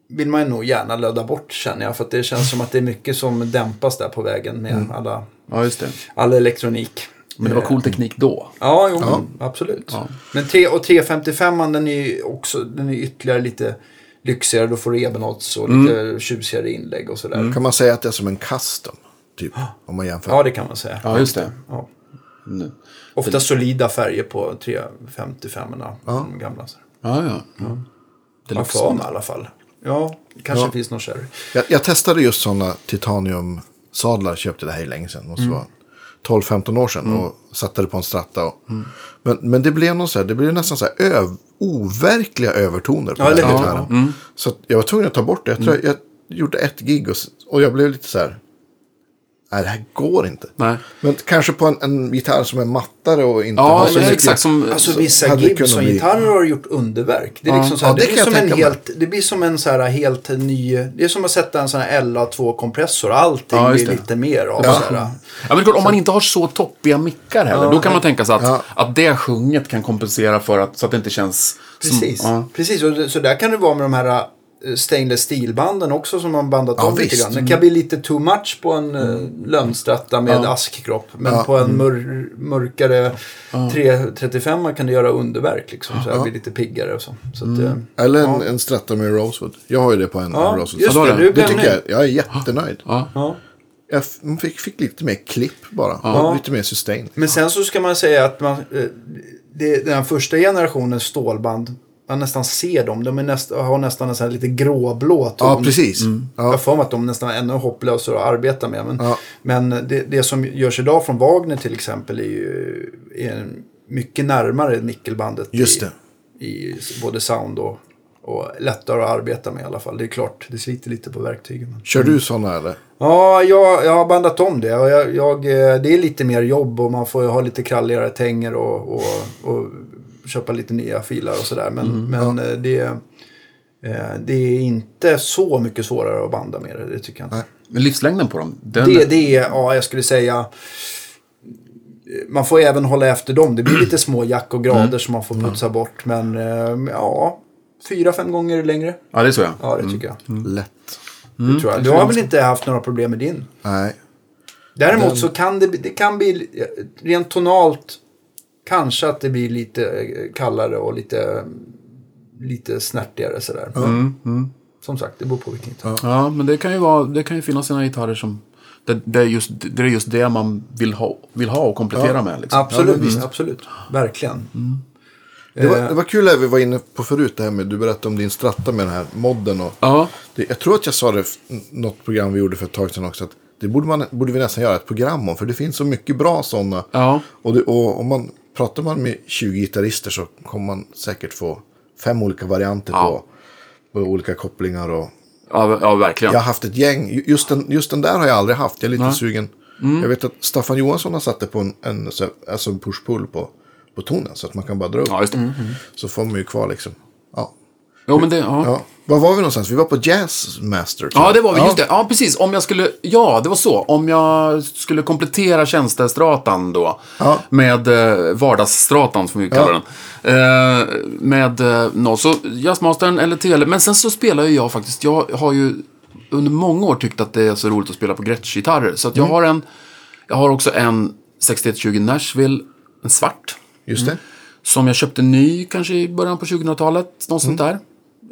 vill man ju nog gärna löda bort känner jag. För att det känns som att det är mycket som dämpas där på vägen med Mm. alla, Ja, just det. all elektronik. Men det var cool teknik då. Ja, jo, Ja. absolut. Ja. Men tre, och 355 den är ju också den är ytterligare lite lyxigare. Då får du ebenodds och lite Mm. tjusigare inlägg och sådär. Kan man säga att det är som en custom? Typ, om man jämför. Ja, det kan man säga. Ja, just det. Ja. Nu. Ofta solida färger på 355 erna de gamla. Ja, ja. Har för mig i alla fall. Ja, det kanske finns någon sherry. Jag, jag testade just sådana titaniumsadlar, köpte det här i länge sedan. Måste vara 12-15 år sedan och satte det på en stratta. Och, men, men det blev någon så här, det blev nästan så här öv, overkliga övertoner på Ja, den här hur? gitarren. Så jag var tvungen att ta bort det. Jag, tror jag, jag gjorde ett gig och, och jag blev lite så här, nej det här går inte. Nej. Men kanske på en, en gitarr som är mattare och inte Ja, har så men mycket. exakt som... Alltså Så vissa Gibson-gitarrer har gjort underverk. Det, är liksom så här, Ja, det, det blir som en helt, det blir som en så här helt ny... Det är som att sätta en sån här LA2-kompressor. Allting Ja, blir det. lite mer av Ja. så här. Ja, men klart, om man inte har så toppiga mickar heller, då kan man tänka sig att, Ja. att det sjunget kan kompensera för att, så att det inte känns... Precis. Som, ja. Precis, och så där kan det vara med de här stainless steel-banden också som man bandat Ja, om lite visst. grann. Det kan bli lite too much på en mm. lönnstratta med Ja. askkropp. Men Ja. på en mör, mörkare 335 kan det göra underverk liksom. Så det blir lite piggare och så. så att, eh, Eller en, en stratta med Rosewood. Jag har ju det på en, Ja, en Rosewood. just Ja, det. det. Tycker jag. Jag är jättenöjd. Ja. Ja. Jag fick, fick lite mer klipp bara. Lite mer sustain. Men sen så ska man säga att man, eh, det, den första generationens stålband, man nästan ser dem. De är näst, har nästan en sån här lite gråblå ton. Ja, precis. Jag Ja. har för mig att de nästan är ännu hopplösare att arbeta med. Men, Ja. men det, det som görs idag från Wagner till exempel är ju är mycket närmare nickelbandet. Just i, det. I både sound och, och lättare att arbeta med i alla fall. Det är klart, det sliter lite på verktygen. Men... Kör du sådana eller? Ja, jag, jag har bandat om det. Och jag, jag, eh, det är lite mer jobb och man får ha lite kralligare tänger och, och, och köpa lite nya filar och sådär. Men, men eh, det, eh, det är inte så mycket svårare att banda med det. Det tycker jag inte. Nej. Men livslängden på dem, den... Det, det är, ja, jag skulle säga... Man får även hålla efter dem. Det blir lite små jack och grader som man får putsa bort. Men eh, ja, fyra, fem gånger längre. Ja, det är så ja. Ja, det tycker jag. Lätt. Det tror jag. Du har väl inte haft några problem med din? Nej. Däremot så kan det, det kan bli rent tonalt kanske att det blir lite eh, kallare och lite, lite snärtigare sådär. Men, Som sagt, det beror på vilken gitarr. Ja, men det kan ju, vara, det kan ju finnas sina gitarrer som... Det, det, är just, det är just det man vill ha, vill ha och komplettera med. Liksom. Absolut, absolut. Verkligen. Det var, Eh. det var kul att vi var inne på förut det här med, du berättade om din stratta med den här modden. Och Ja. det, jag tror att jag sa det något program vi gjorde för ett tag sedan också. Att det borde, man, borde vi nästan göra ett program om. För det finns så mycket bra sådana. Ja. Och, det, och om man pratar man med 20 gitarrister så kommer man säkert få fem olika varianter Ja. på, på olika kopplingar. Och, Ja, ja, verkligen. jag har haft ett gäng. Just den, just den där har jag aldrig haft. Jag är lite sugen. Jag vet att Staffan Johansson har satt det på en, en, så- alltså en push-pull på, på tonen. Så att man kan bara dra upp. Ja, just det. Så får man ju kvar liksom. Ja. Jo, men det, ja. ja. Var var vi någonstans? Vi var på Jazzmaster. Ja, det var vi. Just det. Ja, precis. Om jag skulle... Ja, det var så. Om jag skulle komplettera tjänstestratan då. Ja. Med eh, vardagsstratan, som vi kallar den. Eh, med eh, nå, så Jazzmastern eller Tele. Men sen så spelar ju jag faktiskt... Jag har ju under många år tyckt att det är så roligt att spela på Gretsch-gitarrer. Så att jag har en... Jag har också en 6120 Nashville, en svart. Just det. Som jag köpte ny kanske i början på 2000-talet. Något sånt där.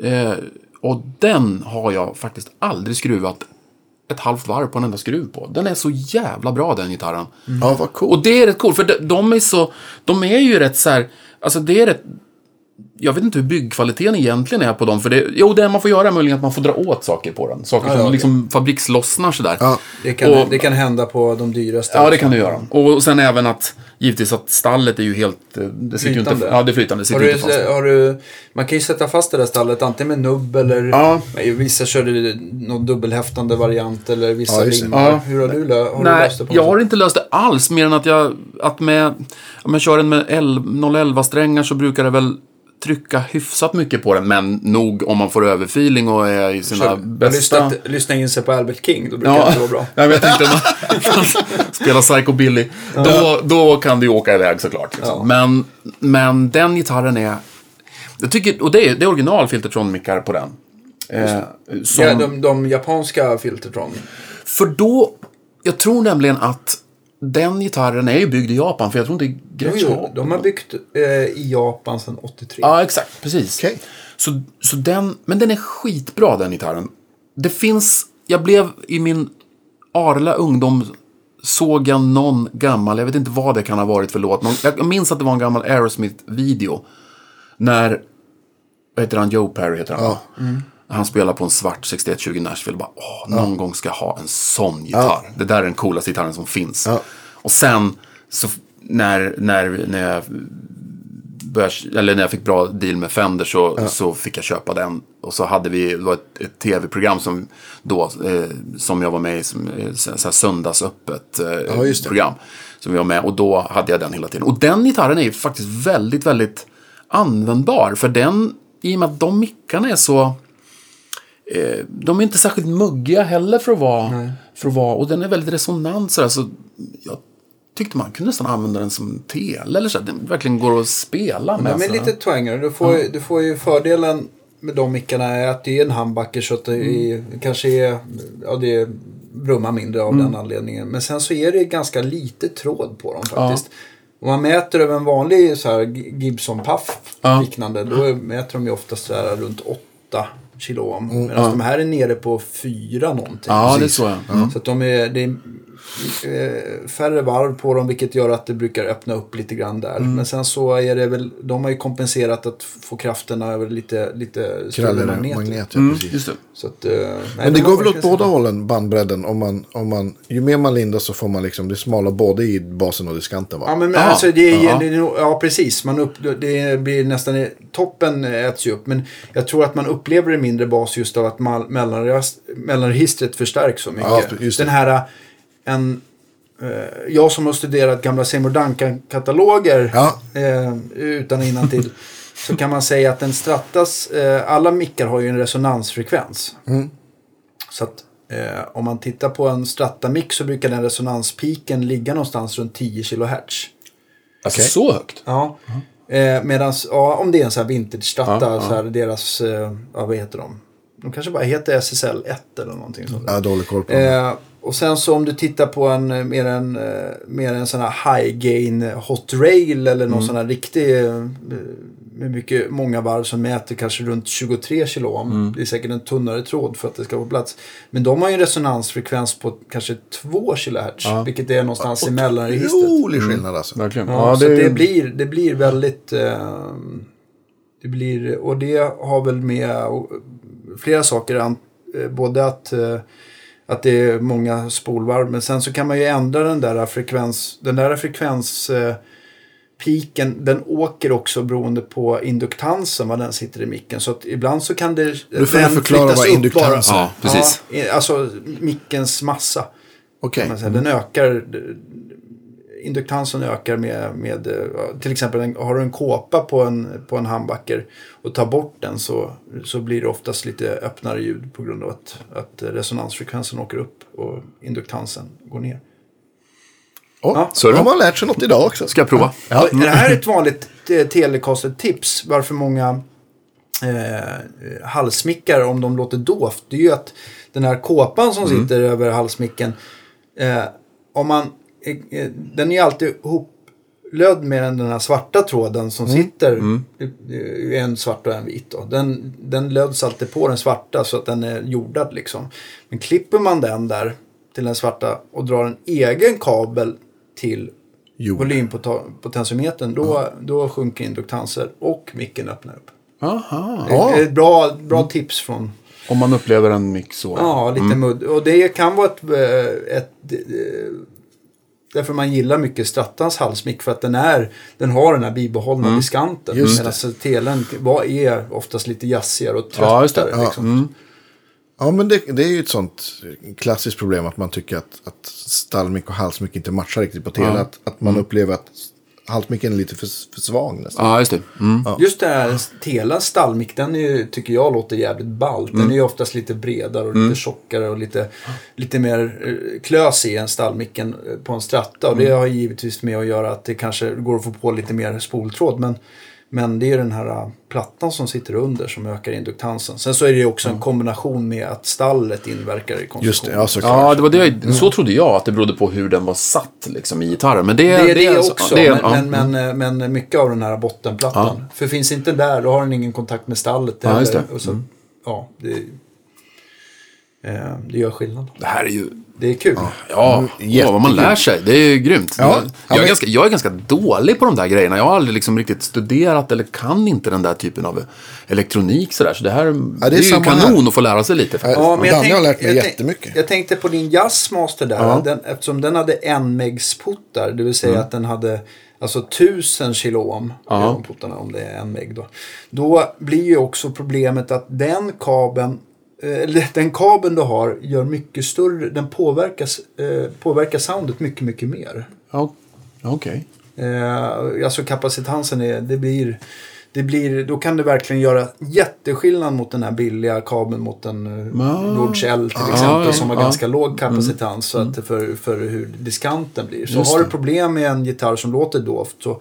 Eh, och den har jag faktiskt aldrig skruvat ett halvt varv på en enda skruv på. Den är så jävla bra den gitarren. Ja, vad coolt. Och det är rätt coolt, för de, de är så... De är ju rätt så här... Alltså det är rätt... Jag vet inte hur byggkvaliteten egentligen är på dem. För det, jo, det man får göra är möjligen att man får dra åt saker på den. Saker Ja, som ja, liksom fabrikslossnar sådär. Ja. Det kan, Och- det kan hända på de dyraste. Ja, det kan du göra. Och sen även att, givetvis att stallet är ju helt... eh, Det sitter ju inte... Flytande. Ja, det är flytande. Det sitter Har du, inte fast. har du, man kan ju sätta fast det där stallet antingen med nubb eller Ja. vissa körde någon dubbelhäftande variant eller vissa Ja, det. Ja. Hur har du, lö, har du Nej, löst det på jag har inte löst det alls. Mer än att jag, att med, om jag kör den med 011-strängar så brukar det väl trycka hyfsat mycket på den. Men nog om man får överfeeling och är i sina Kör- bästa... Lyssna, lyssna in sig på Albert King, då brukar Ja, det inte vara bra. ja, men jag tänkte spela Psycho Billy. Då, då kan det ju åka iväg såklart. Liksom. Ja. Men, men den gitarren är... Jag tycker, och det är, det är original Filtertron-mickar på den. Eh, som, Ja, de, de japanska Filtertron. För då, jag tror nämligen att den gitarren är ju byggd i Japan, för jag tror inte Jo, Gretsch jo, har... de har byggt eh, i Japan sedan 83. Ja, exakt. Precis. Okej. Så, så den, men den är skitbra den gitarren. Det finns, jag blev i min arla ungdom såg jag någon gammal, jag vet inte vad det kan ha varit för låt, någon, jag minns att det var en gammal Aerosmith-video. När vad heter han? Joe Perry heter han. Ja. va? Han spelar på en svart 6120 Nashville. Bara, åh, någon gång ska jag ha en sån gitarr. Det där är den coolaste gitarren som finns. Ja. Och sen, så, när, när, när jag började, eller när jag fick bra deal med Fender så, så fick jag köpa den. Och så hade vi, det var ett, ett tv-program som då, eh, som jag var med i, som, eh, så, här söndagsöppet eh, Ja, program. Som vi var med och då hade jag den hela tiden. Och den gitarren är ju faktiskt väldigt, väldigt användbar. För den, i och med att de mickarna är så... Eh, de är inte särskilt muggiga heller för att vara... För att vara och den är väldigt resonant sådär. Så jag tyckte man kunde nästan använda den som tele eller så. Den verkligen går att spela med. Men sådär. lite twanger. Du får, ju- du får ju fördelen med de mickarna är att det är en humbucker så att det är, kanske är, ja det brummar mindre av den anledningen. Men sen så är det ganska lite tråd på dem faktiskt. Om man mäter över en vanlig så här Gibson Puff Ja. liknande då mäter de ju oftast så här runt 8 kilo om. Medan de här är nere på 4 någonting. Ja, det är så ja. Så att de är, det är eh, färre varv på dem vilket gör att det brukar öppna upp lite grann där. Mm. Men sen så är det väl, de har ju kompenserat att få krafterna över lite, lite större magneter. magnet, ja, Mm, precis. just det. Så att, eh, nej, Men det går väl åt båda hållen, bandbredden. Om man, om man, ju mer man lindar så får man liksom, det smalar både i basen och diskanten va? Ja, men Ja, alltså det är, ja. det precis. Man upp, det blir nästan, toppen äts ju upp. Men jag tror att man upplever det mindre bas just av att mellanregistret förstärks så mycket. Ja, just det. Den här, en, eh, jag som har studerat gamla Seymour Duncan-kataloger Ja. eh, utan till så kan man säga att en Stratas, eh, alla mickar har ju en resonansfrekvens. Mm. Så att eh, om man tittar på en Strata-mick så brukar den resonanspiken ligga någonstans runt 10 kHz. Alltså Okej. så högt? Ja. Eh, Medan, ja, om det är en sån här vintage Strata, Ja, ja. så här deras, eh, ja vad heter de? De kanske bara heter SSL 1 eller någonting sånt. Jag har dålig koll på det. Eh, och sen så om du tittar på en eh, mer en, eh, mer en sån här high gain hot rail eller någon sån här riktig eh, med mycket, många varv som mäter kanske runt 23 kilo om. Det är säkert en tunnare tråd för att det ska få plats. Men de har ju en resonansfrekvens på kanske 2 kHz. Vilket är någonstans i mellanregistret. Otrolig skillnad alltså. Verkligen. Ja, så det, det, blir, det blir väldigt... Eh, det blir, och det har väl med eh, flera saker. an- eh, Både att, eh, att det är många spolvarv. Men sen så kan man ju ändra den där frekvens... Den där frekvens... Eh, piken, den åker också beroende på induktansen, vad den sitter i micken. Så att ibland så kan det... Du får den förklara vad upp induktans är. Ja, precis. Ja, alltså mickens massa. Okej. säga. Den ökar, induktansen ökar med, med eh, till exempel en, har du en kåpa på en, på en handbacker och tar bort den så, så blir det oftast lite öppnare ljud på grund av att, att resonansfrekvensen åker upp och induktansen går ner. Oh, Ja. Så har man lärt sig något idag också. Ska jag prova? Ja. Det här är ett vanligt eh, Telecaster-tips. Varför många eh, halsmickar, om de låter dovt, det är ju att den här kåpan som sitter över halsmicken, eh, om man, den är alltid hoplödd med den här svarta tråden som sitter, det- det är en svart och en vit då. Den, den löds alltid på den svarta så att den är jordad liksom. Men klipper man den där till den svarta och drar en egen kabel till Jord. volympotentiometern, då, då sjunker induktanser och micken öppnar upp. Aha. Det är ett bra, bra tips från... Om man upplever en mix så. Ja, lite mudd. Och det kan vara ett... eh, ett eh, därför man gillar mycket Strattans halsmick för att den, är, den har den här bibehållna diskanten. Just det. Medan telen var- är oftast lite jazzigare och tröttare. Ja, just det. Ja. Liksom. Ja, men det, det är ju ett sånt klassiskt problem att man tycker att, att stallmick och halsmick inte matchar riktigt på tele. Ja. Att, att man upplever att halsmicken är lite för, för svag nästan. Ja, just det. Mm. Just det här Telans stallmick, den är tycker jag låter jävligt ballt. Den är ju oftast lite bredare och lite tjockare och lite, lite mer eh, klösig än stallmicken eh, på en stratta. Och det har givetvis med att göra att det kanske går att få på lite mer spoltråd. Men, men det är den här eh, plattan som sitter under som ökar induktansen. Sen så är det ju också en kombination med att stallet inverkar i konstruktionen. Just det, ja såklart. Ja, det var det jag, så trodde jag att det berodde på hur den var satt liksom, i gitarren. Men det, Det är det, alltså- också, det är- men, ja. men, men, men mycket av den här bottenplattan. Ja. För finns inte där, då har den ingen kontakt med stallet. Ja, just det. Och så, ja, det, Eh, det gör skillnad. Det här är ju... Det är kul. Ja, ja vad man lär sig. Det är ju grymt. Ja. jag, Ja, jag, är men- ganska, jag är ganska dålig på de där grejerna. Jag har aldrig liksom riktigt studerat eller kan inte den där typen av elektronik sådär. Så det här det är, är ju kanon att få lära sig lite. faktiskt. Ja, Danne har tänk- lärt mig jag tänk- jättemycket. Jag tänkte på din Jazzmaster där. Ja. Den, eftersom den hade en megs puttar. Det vill säga att den hade alltså tusen kilo. Ja. Ja. Puttarna, om det är en meg då. Då blir ju också problemet att den kabeln. Eh, den kabeln du har gör mycket större. Den påverkas, eh, påverkar soundet mycket, mycket mer. Ja, Okej. Eh, alltså kapacitansen är, det blir, det blir, då kan det verkligen göra jätteskillnad mot den här billiga kabeln mot en Ja. George L till Ja, exempel ja, som har ja. ganska låg kapacitans så att för, för hur diskanten blir. Så Just har du problem med en gitarr som låter dovt så,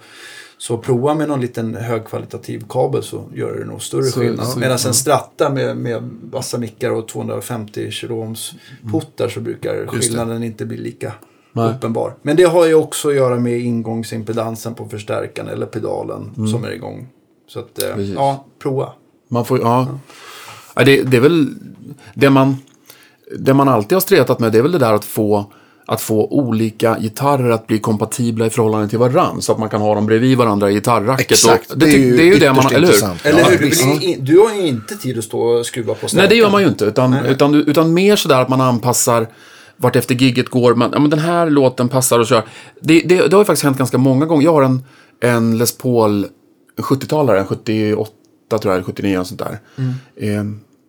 så prova med någon liten högkvalitativ kabel så gör det nog större Så- skillnad. så- Medan ja. en stratta med, med vassa mickar och 250 kiloohms puttar så brukar skillnaden inte bli lika Nej. uppenbar. Men det har ju också att göra med ingångsimpedansen på förstärkaren eller pedalen som är igång. Så att, eh, Precis. ja, prova. Man får, ja. ja det, det är väl det man, det man alltid har stretat med. Det är väl det där att få, att få olika gitarrer att bli kompatibla i förhållande till varann. Så att man kan ha dem bredvid varandra i gitarrracket. Exakt, Och det, det, det är ju det man, eller hur? Eller Ja, hur? In, du har ju inte tid att stå och skruva på stärkaren. Nej, det gör man ju inte. Utan, utan, utan mer sådär att man anpassar vart efter gigget går. Man, ja, men den här låten passar att köra. Det, det, det har ju faktiskt hänt ganska många gånger. Jag har en, en Les Paul, en 70-talare, en 78 tror jag, eller 79 och sånt där. Eh,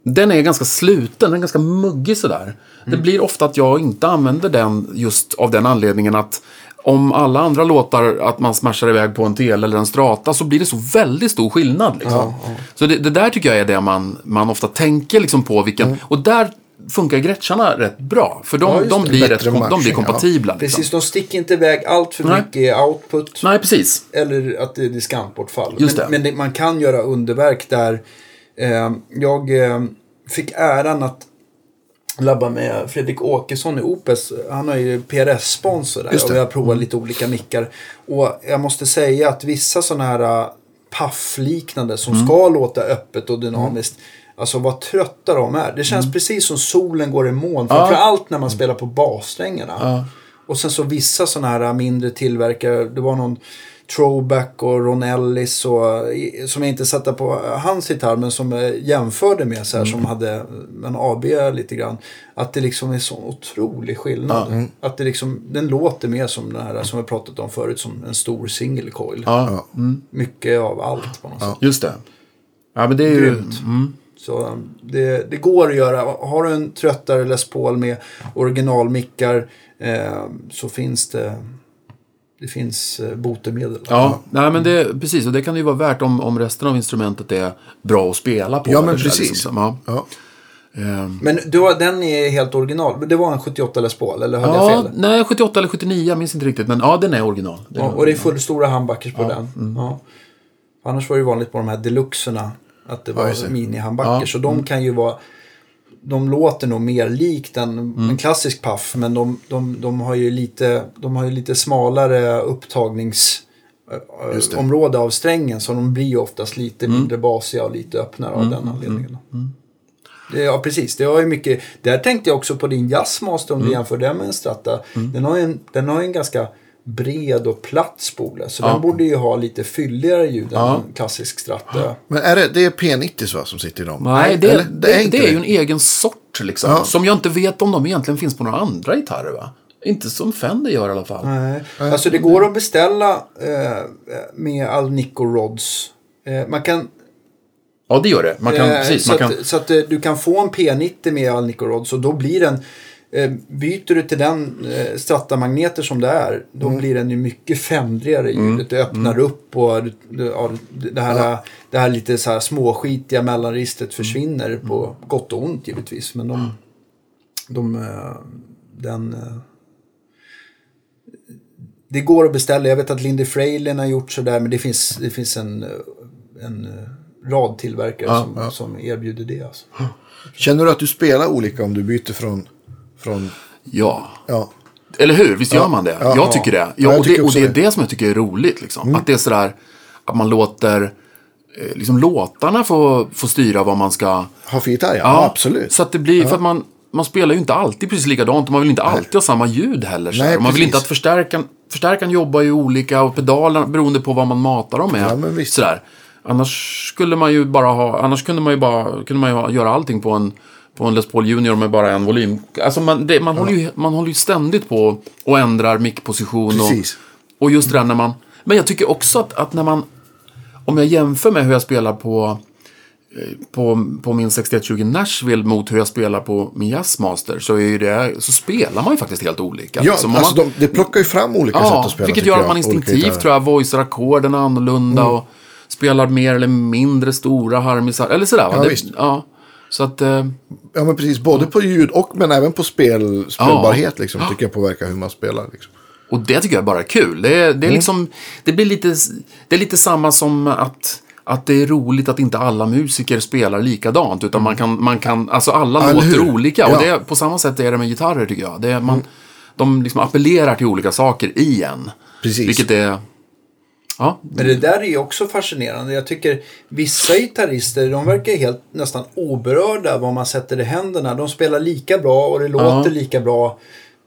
den är ganska sluten, den är ganska muggig sådär. Det blir ofta att jag inte använder den just av den anledningen att om alla andra låtar att man smashar iväg på en tel eller en strata så blir det så väldigt stor skillnad. Liksom. Så det, det där tycker jag är det man, man ofta tänker liksom på. Vilken, Och där funkar gretscharna rätt bra. För de, Ja, de, blir, rätt, kom- de blir matching, ja. kompatibla. Liksom. Precis, de sticker inte iväg allt för Nej. mycket output. Nej, precis. Eller att det är diskantbortfall. Just men men det, man kan göra underverk där. Eh, jag eh, fick äran att labba med Fredrik Åkesson i Opes. Han har ju PRS-sponsor där och vi har provat lite olika mickar. Och jag måste säga att vissa sådana här uh, paff-liknande som Mm. ska låta öppet och dynamiskt. Alltså vad trötta de är. Det känns precis som solen går i moln. Framförallt när man spelar på bassträngarna. Ja. Och sen så vissa sådana här mindre tillverkare. Det var någon Throwback och Ron Ellis och, som jag inte satte på hans gitarr men som jag jämförde med så här som hade en AB lite grann. Att det liksom är så otrolig skillnad. Att det liksom, den låter mer som den här som vi pratat om förut som en stor single coil. Ja, Mycket av allt på något sätt. just det. Ja, men det är ju... Grymt. Så um, det, det går att göra. Har du en tröttare Les Paul med originalmickar eh, så finns det, det finns eh, botemedel. Ja, nej, men det, precis. Och det kan ju vara värt om, om resten av instrumentet är bra att spela på. Ja, men precis. Liksom. Ja. Ja. Ehm. Men du, den är helt original. Det var en 78 Les Paul, eller jag Ja, fel? nej, 78 eller 79, jag minns inte riktigt. Men ja, den är original. Den Ja, är och det är fullstora handbackers på den. Ja. Annars var det ju vanligt på de här deluxerna att det var det. mini-handbackers. Ja. Så de kan ju vara... De låter nog mer likt en, en klassisk paff. Men de, de, de, har ju lite, de har ju lite smalare upptagningsområde av strängen. Så de blir ju oftast lite mindre basiga och lite öppnare av den anledningen. Det, ja, precis. Det har ju mycket... Där tänkte jag också på din jazzmaster om du jämför den med en stratta. Den, har en, den har en ganska bred och platt spole. Så Ja. den borde ju ha lite fylligare ljud än Ja. en klassisk stratta. Men är det, det är P90 va, som sitter i dem? Nej, det, Eller? det, det, inte är ju en egen sort liksom. Ja. Som jag inte vet om de egentligen finns på några andra gitarrer va? Inte som Fender gör i alla fall. Nej. Alltså det går att beställa eh, med Alnico Rods. Eh, man kan, Ja, det gör det. Man kan, eh, precis, så, man kan, att, så att eh, du kan få en P90 med Alnico Rods och då blir den Byter du till den eh, strattamagneter som det är, då Mm. blir den ju mycket fändrigare ljudet. Det öppnar upp och du- ja, det, här, det här lite så här småskitiga mellanregistret försvinner på Mm. gott och ont givetvis. Men de, de eh, den... eh, Det går att beställa. Jag vet att Lindy Frailin har gjort sådär. Men det finns, det finns en, eh, en eh, rad tillverkare Ja, som, som erbjuder det. Alltså. Känner du att du spelar olika om du byter från... från ja. ja. Eller hur? Visst gör man det? Ja. jag tycker det. Ja, och, det och det är det. det som jag tycker är roligt. Liksom. Att det är sådär att man låter eh, liksom, låtarna få, få styra vad man ska... Ha för gitarr, ja. Absolut. Så att det blir, för att man, man spelar ju inte alltid precis likadant och man vill inte alltid ha samma ljud heller. Nej, man vill inte att förstärkaren, förstärkaren jobbar ju olika och pedalerna beroende på vad man matar dem med. Ja. Sådär. Annars skulle man ju bara ha, annars kunde man ju bara, kunde man ju ha, göra allting på en, på en Les Paul Junior med bara en volym. Alltså man, det, man, håller, ju, man håller ju ständigt på och ändrar mickposition. Och, och just det där när man, men jag tycker också att, att när man, om jag jämför med hur jag spelar på på, på min 6120 Nashville mot hur jag spelar på min Jazzmaster så, är ju det, så spelar man ju faktiskt helt olika. Ja, liksom. Om alltså man, de, det plockar ju fram olika sätt ja, att spela. vilket gör att man instinktivt tror jag voicear ackorden annorlunda och spelar mer eller mindre stora harmisar. Eller sådär. Ja, det, ja. Så att, eh, Ja, men precis. Både på ljud och men även på spel, spelbarhet liksom, tycker jag påverkar hur man spelar. Liksom. och det tycker jag bara är kul. Det, det är liksom, det blir lite, det är lite samma som att att det är roligt att inte alla musiker spelar likadant. Utan man kan, man kan alltså alla Ja, eller låter hur? olika. Och Ja. det, på samma sätt är det med gitarrer tycker jag. Det man, De liksom appellerar till olika saker i en. Precis. Vilket är... Ja, Men det där är också fascinerande. Jag tycker vissa gitarrister, de verkar helt nästan oberörda vad man sätter i händerna. De spelar lika bra och det låter lika bra.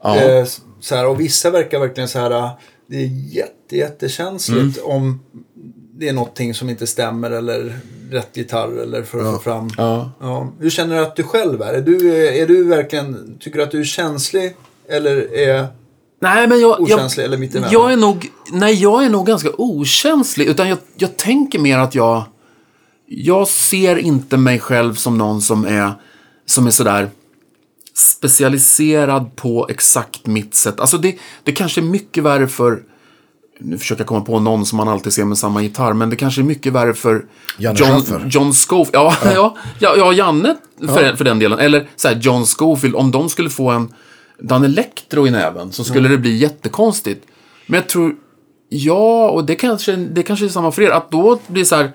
Eh, så här, och vissa verkar verkligen så här, det är jätte, jättekänsligt om det är någonting som inte stämmer eller rätt gitarr eller för att få fram. Ja. Ja. Hur känner du att du själv är? Är du, är du verkligen, tycker du att du är känslig eller är Nej, men jag... okänslig jag, eller mittemellan? jag är nog... Nej, jag är nog ganska okänslig. Utan jag, jag tänker mer att jag... Jag ser inte mig själv som någon som är, som är sådär specialiserad på exakt mitt sätt. Alltså det, det kanske är mycket värre för... Nu försöker jag komma på någon som man alltid ser med samma gitarr. Men det kanske är mycket värre för Janne John, Schaffer. John Scofield. Ja, ja. Ja, ja, Janne för, för den delen. Eller så här, John Scofield. Om de skulle få en Dan Electro i näven så skulle det bli jättekonstigt. Men jag tror, ja, och det kanske, det kanske är samma för er, att då blir det så här.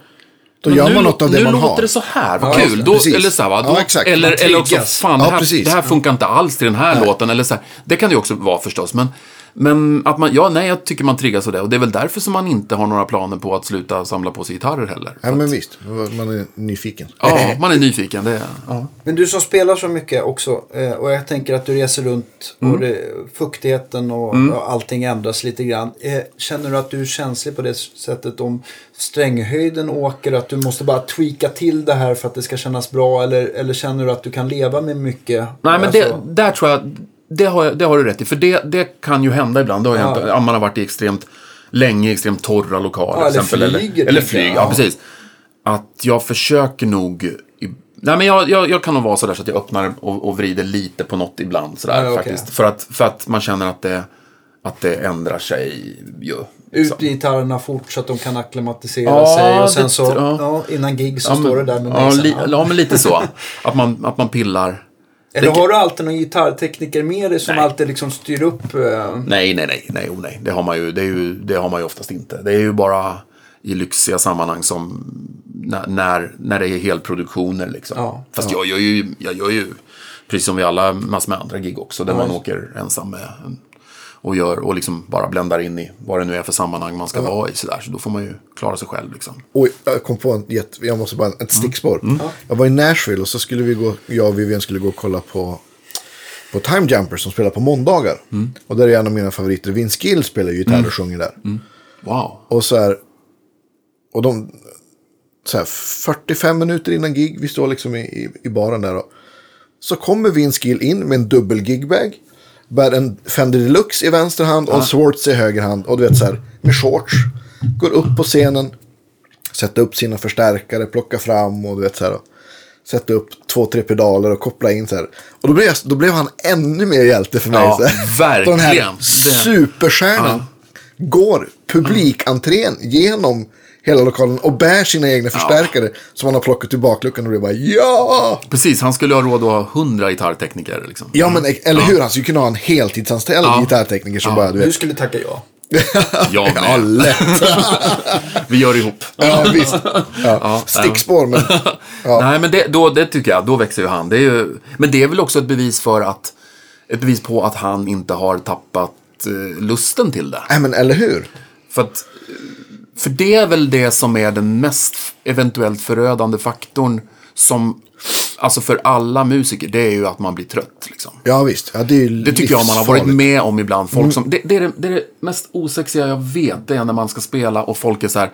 Då gör nu, man något av det nu man låter har. det så här, vad Ja, kul. Då, eller så här, va? Då, Ja, eller, eller också, fan, Ja, det, här, det här funkar inte alls till den här låten. Eller så här. Det kan det ju också vara förstås. Men, men att man, ja, nej, jag tycker man triggas av det. Och det är väl därför som man inte har några planer på att sluta samla på sig gitarrer heller. Ja, men visst. Man är nyfiken. Ja, man är nyfiken. Det är, ja. Men du som spelar så mycket också eh, och jag tänker att du reser runt och det, fuktigheten och, och allting ändras lite grann. Eh, Känner du att du är känslig på det sättet om stränghöjden åker? Att du måste bara tweaka till det här för att det ska kännas bra? Eller, eller känner du att du kan leva med mycket? Nej, men Alltså, det, där tror jag, det har, jag, det har du rätt i. För det, det kan ju hända ibland. Det har Ja. hänt, man har varit i extremt länge extremt torra lokaler. Ja, eller exempel, flyger, Eller, eller flyg, ja. Ja. precis. Att jag försöker nog... Nej, men jag, jag, jag kan nog vara sådär så att jag öppnar och, och vrider lite på något ibland. Sådär, Ja, faktiskt. För, att, för att man känner att det, att det ändrar sig ju. liksom. Ut i gitarrerna fort så att de kan acklimatisera Ja, sig. Och sen så ja. ja, innan gig så står det där med ja, li, ja, men lite så. Att man, att man pillar. Eller har du alltid någon gitarrtekniker med dig som Nej. alltid liksom styr upp? eh, Nej, nej, nej, nej, oh, nej. Det har man ju, det är ju, det har man ju oftast inte. Det är ju bara i lyxiga sammanhang som när, när, när det är helproduktioner liksom. Ja. Fast jag gör ju, jag gör ju, precis som vi alla, massor med andra gig också, där man just. åker ensam med en- och gör och liksom bara bländar in i vad det nu är för sammanhang man ska vara i sådär. Så då får man ju klara sig själv liksom. Oj, jag kom på en jätte, jag måste bara, ett Mm. stickspår. Jag var i Nashville och så skulle vi gå, jag och Vivian skulle gå och kolla på, på Time Jumpers som spelar på måndagar. Mm. Och där är en av mina favoriter, Vince Gill spelar ju gitarr och sjunger där. Wow. Och så här, och de, så här 45 minuter innan gig, vi står liksom i, i, i baren där och så kommer Vince Gill in med en dubbel gigbag. Bär en Fender Deluxe i vänster hand och en Swartz i höger hand. Och du vet så här, med shorts. Går upp på scenen. Sätta upp sina förstärkare, plocka fram och du vet så här. Sätta upp två, tre pedaler och koppla in så här. Och då blev, jag, då blev han ännu mer hjälte för mig. Ja, så här. verkligen. Den här superstjärnan går publikentrén genom hela lokalen och bär sina egna förstärkare som han har plockat ur bakluckan och det bara ja! Precis, han skulle ha råd att ha hundra gitarrtekniker liksom. Ja men eller hur, han skulle kunna ha en heltidsanställd Ja. gitarrtekniker som bara du Du vet. skulle tacka ja. Jag med. Ja, lätt. Vi gör ihop. Ja, visst. Ja. Stickspår, men Nej, men det, då, det tycker jag, då växer ju han. Det är ju, men det är väl också ett bevis för att, ett bevis på att han inte har tappat eh, lusten till det. nej men eller hur. För att, för det är väl det som är den mest eventuellt förödande faktorn som alltså för alla musiker, det är ju att man blir trött. Liksom. Ja, visst. Ja, det, Det tycker jag man har varit med om ibland. Folk som, det, det, är det, det är det mest osexiga jag vet. Det är när man ska spela och folk är så här.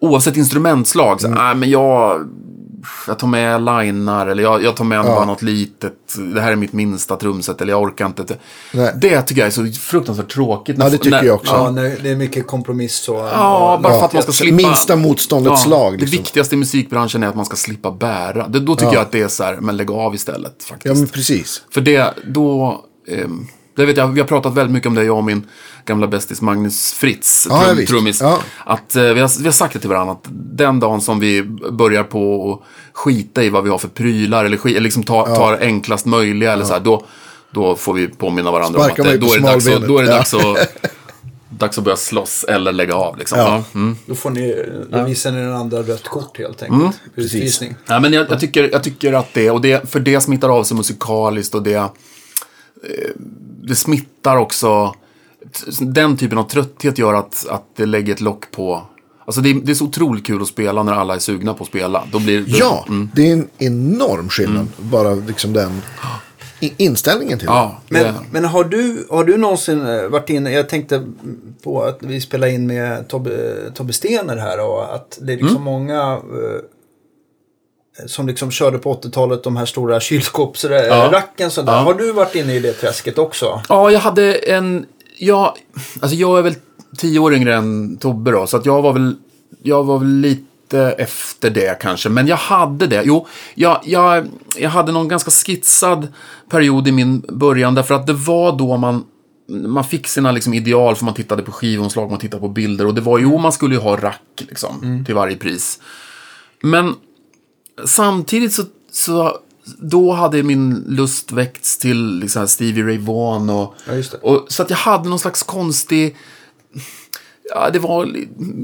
Oavsett instrumentslag. Så, här, "Nej, men jag, jag tar med linar. Eller jag, jag tar med bara något litet. Det här är mitt minsta trumset. Eller jag orkar inte. Nej. Det tycker jag är så fruktansvärt tråkigt. Ja, det tycker jag också. Ja, det är mycket kompromiss och... Ja, bara Ja, för att man ska så slippa... minsta motståndets lag, Det liksom. viktigaste i musikbranschen är att man ska slippa bära. Det, då tycker Ja. jag att det är så här, men lägg av istället faktiskt. Ja, men precis. För det, då... ehm, det vet jag, vi har pratat väldigt mycket om det, jag och min gamla bästis Magnus Fritz, Ja, ja, trum, trummis. Ja. Att, eh, vi, har, vi har sagt det till varandra, att den dagen som vi börjar på att skita i vad vi har för prylar, eller, sk- eller liksom ta, tar enklast möjliga, eller så här, då, då får vi påminna varandra Sparkar om att det, då är det dags, att, då är det Ja. dags, att, dags att börja slåss eller lägga av. Liksom. Ja. Ja. Mm. Då, får ni, då visar ni den andra rött kort helt enkelt. Utvisning. Ja, men jag, jag, tycker, jag tycker att det, och det, för det smittar av sig musikaliskt och det, det smittar också, den typen av trötthet gör att, att det lägger ett lock på, alltså det, är- det är så otroligt kul att spela när alla är sugna på att spela. Då blir, då, Ja, mm. det är en enorm skillnad. Bara liksom den inställningen till ja Men, det, men har, du, har du någonsin eh, varit inne, jag tänkte på att vi spelade in med Tobbe, Tobbe Stener här och att det är liksom många eh, som liksom körde på 80-talet de här stora kylskåpsracken. sådär. Ja. Har du varit inne i det träsket också? Ja, jag hade en... Ja, alltså jag är väl tio år yngre än Tobbe då, så att jag var väl, jag var väl lite efter det kanske. Men jag hade det. Jo, jag, jag, jag hade någon ganska skitsad period i min början, därför att det var då man man fick sina liksom ideal för man tittade på skivomslag, man tittade på bilder och det var jo, man skulle ju ha rack liksom, till varje pris. Men samtidigt så, så då hade min lust väckts till liksom Stevie Ray Vaughan och, Ja, och så att jag hade någon slags konstig Ja, det var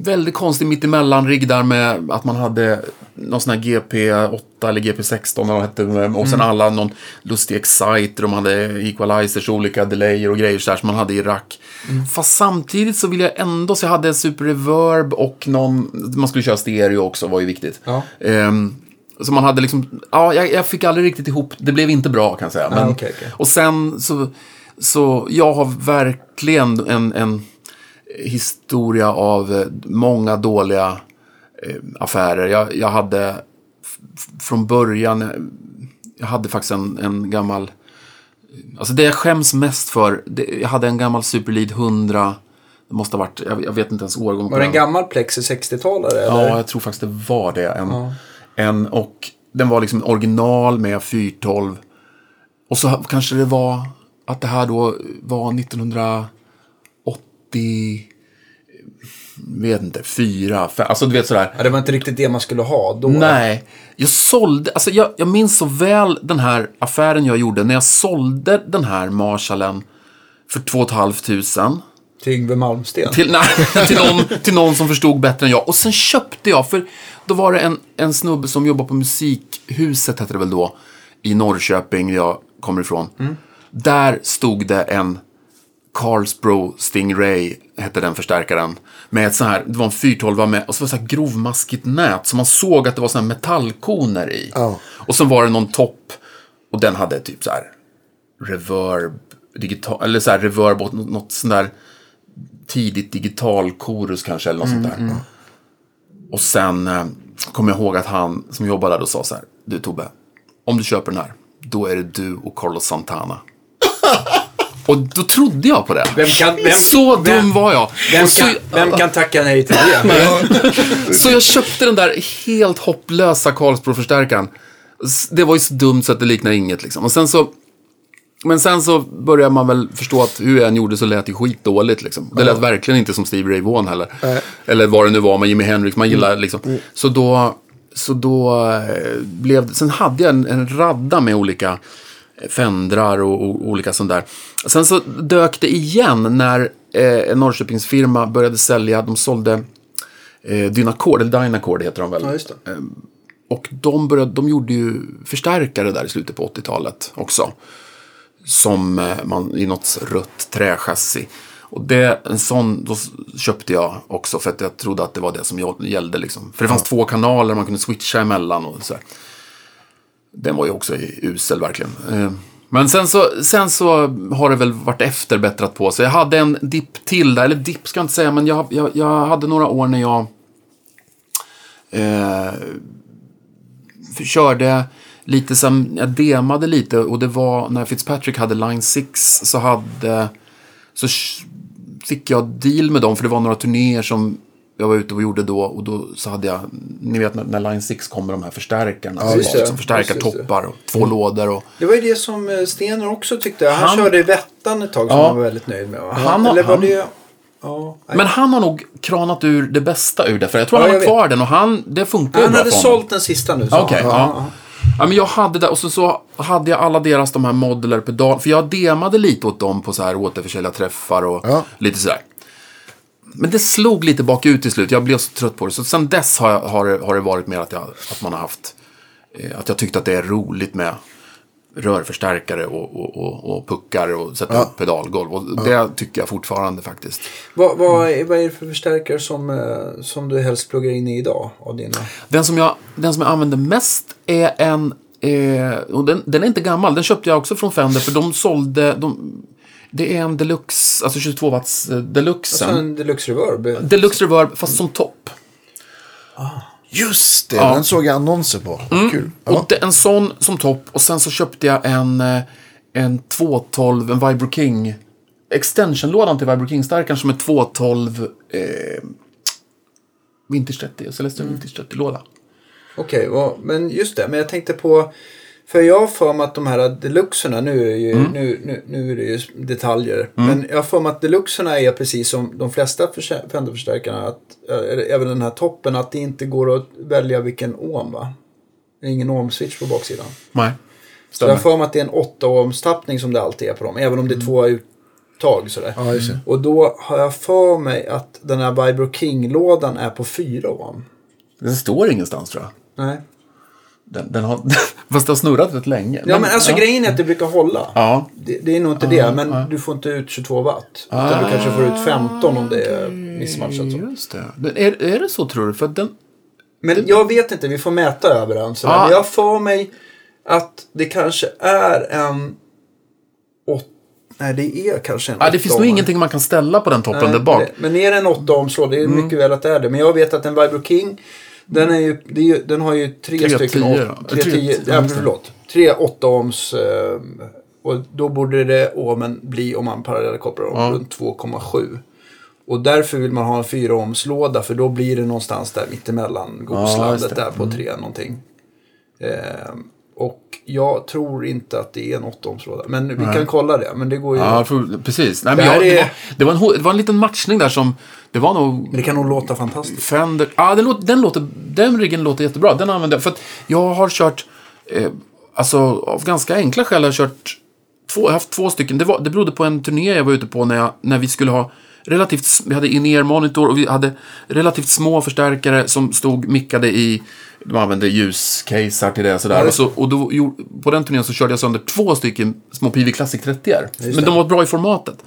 väldigt konstigt mittemellan-rigg där med att man hade någon sån här GP8 eller GP16 eller vad hette, och sen alla någon lustig exciter, de hade equalizers, olika delayer och grejer så där som man hade i rack. Fast samtidigt så vill jag ändå, så jag hade super reverb och någon, man skulle köra stereo också, var ju viktigt. Ja. Ehm, så man hade liksom, ja, jag, jag fick aldrig riktigt ihop, det blev inte bra kan jag säga. Men, okej, okej. Och sen så, så jag har verkligen en, en historia av eh, många dåliga eh, affärer. Jag, jag hade från början, eh, jag hade faktiskt en, en gammal, alltså det jag skäms mest för, det, jag hade en gammal Superlead 100, det måste ha varit, jag, jag vet inte ens årgång Var det en gammal Plexi 60-talare? eller? Ja, jag tror faktiskt det var det. En, en, och den var liksom original med 412. Och så kanske det var att det här då var 1980, vet inte, fyra, fem, alltså du vet sådär. Ja, det var inte riktigt det man skulle ha då. Nej, jag sålde, alltså jag, jag minns så väl den här affären jag gjorde när jag sålde den här Marshallen för 2 500. Till Yngve Malmsten. Till, nej, till, någon, till någon som förstod bättre än jag. Och sen köpte jag, för då var det en, en snubbe som jobbade på Musikhuset, hette det väl då, i Norrköping, där jag kommer ifrån. Där stod det en Carlsbro Stingray, hette den förstärkaren. Med ett så här, det var en 412 med, och så var det så här grovmaskigt nät, så man såg att det var så här metallkoner i. Ja. Och så var det någon topp, och den hade typ så här reverb, digital, eller så här reverb, och något sånt där tidigt digital korus kanske, eller något sånt där. Och sen eh, kom jag ihåg att han som jobbade där då sa så här, du Tobbe, om du köper den här, då är det du och Carlos Santana. och då trodde jag på det. Vem kan, vem, så dum vem, var jag. Vem så, kan, vem kan tacka nej till det? så jag köpte den där helt hopplösa Carlsbro-förstärkaren. S- Det var ju så dumt så att det liknar inget liksom. Och sen så, men sen så började man väl förstå att hur jag än gjorde så lät det skitdåligt liksom. Det lät verkligen inte som Steve Ray Vaughan heller. Eller vad det nu var med Jimi Hendrix, man gillar liksom. Så då, så då eh, blev sen hade jag en, en radda med olika Fendrar och, och olika sånt där. Sen så dök det igen när eh, en Norrköpingsfirma började sälja, de sålde eh, Dynacord, eller Dynacord heter de väl. Ja, det. Och de, började, de gjorde ju förstärkare där i slutet på 80-talet också. Som eh, man i något rött trächassi. Och det, en sån då köpte jag också för att jag trodde att det var det som gällde. Liksom. För det fanns två kanaler man kunde switcha emellan och så här. Den var ju också usel verkligen. Eh, Men sen så, sen så har det väl varit efter bättrat på sig. Jag hade en dipp till där, eller dipp ska jag inte säga, men jag, jag, jag hade några år när jag eh, körde lite som, jag demade lite och det var när Fitzpatrick hade Line 6 så hade, så fick jag deal med dem för det var några turnéer som jag var ute och gjorde då och då så hade jag, ni vet när, när Line 6 kommer de här förstärkarna. Ja, det. som förstärkar Just toppar och två lådor och Det var ju det som eh, Stener också tyckte. Han, Han- körde i Vättan ett tag som Ja. han var väldigt nöjd med. Va? Han- Eller var han- det... Ja. Men han har nog kranat ur det bästa ur det. För jag tror Ja, han har kvar den och han, det funkar ju han bra hade för honom. sålt den sista nu. Okej, han. ja. Ja, men jag hade det och så, så hade jag alla deras de här modeller pedal. För jag demade lite åt dem på så här återförsäljarträffar och Ja. lite sådär. Men det slog lite bakut till slut. Jag blev så trött på det. Så sen dess har, jag, har, det, har det varit mer att, jag, att man har haft... Eh, att jag tyckte att det är roligt med rörförstärkare och, och, och, och puckar och sätta upp pedalgolv. Och det tycker jag fortfarande faktiskt. Vad, vad, är, vad är det för förstärkare som, eh, som du helst pluggar in i idag? Av dina? Den som jag, den som jag använder mest är en... Eh, och den, den är inte gammal. Den köpte jag också från Fender för de sålde... De, det är en deluxe, alltså 22 watts eh, deluxe. Alltså en deluxe reverb? Deluxe reverb fast som topp. Just det, Ja. den såg jag annonser på. Kul. Ja. Och det, en sån som topp. Och sen så köpte jag en, eh, en 212, en Vibro King. Extensionlådan till Vibro King-starkaren som är 212 eh, Vintage 30. Celestial Vintage 30-låda. Okej, vad- men just det. Men jag tänkte på... För jag har för mig att de här deluxerna, nu är, ju, Mm. nu, nu, nu är det ju detaljer. Men jag har för mig att deluxerna är precis som de flesta Fender-förstärkarna, att, äh, även den här toppen, att det inte går att välja vilken ohm va? Det är ingen ohm-switch på baksidan. Nej. Så jag har Stämmer. för mig att det är en 8 ohms tappning som det alltid är på dem, även om det är Mm. två uttag sådär. Ja, just det. Och då har jag för mig att den här Vibro King-lådan är på 4 ohm. Den står ingenstans tror jag. Nej. Den, den har, fast det har snurrat rätt länge. Ja, men alltså grejen är att det brukar hålla. Ja. Det, det är nog inte det, men du får inte ut 22 watt. Utan du kanske får ut 15 om det är missmatchat. Just det. Är, är det så tror du? För den... Men jag vet inte, vi får mäta över den. Så Ja. Men jag får mig att det kanske är en 8... Nej, det är kanske en Ja, det finns nog ingenting man kan ställa på den toppen Nej, där bak. Mm. det- Men är det en 8 ohmslåda, det är mycket väl att det är det. Men jag vet att en Vibro King, den, är ju, är den har ju tre, Tre stycken... tio? Tre, Tre- tio, ja, ja, förlåt. Tre 8 ohms... Eh, och då borde det ohmen bli, om man parallellkopplar dem, Ja. runt 2,7. Och därför vill man ha en 4 ohmslåda för då blir det någonstans där mittemellan Ja, godslandet det. Mm. där på 3 någonting. Eh, och jag tror inte att det är en 8 ohmslåda. Men vi kan kolla det. Men det går ju... Ja, tror, precis. Nej, Det men här jag, det, är- var, det, var en, det var en liten matchning där som... Det var nog... Men det kan nog låta fantastiskt. Fender. Ja, den, låter, den, låter, den riggen låter jättebra. Den använder jag. För att jag har kört, eh, alltså av ganska enkla skäl har jag kört två, jag har haft två stycken. Det, var, det berodde på en turné jag var ute på när, jag, när vi skulle ha relativt, vi hade in-ear monitor och vi hade relativt små förstärkare som stod mickade i, de använde ljuscasear till det sådär. Ja, och, så, och då, på den turnén så körde jag sönder två stycken små PV Classic 30 Men de var bra i formatet.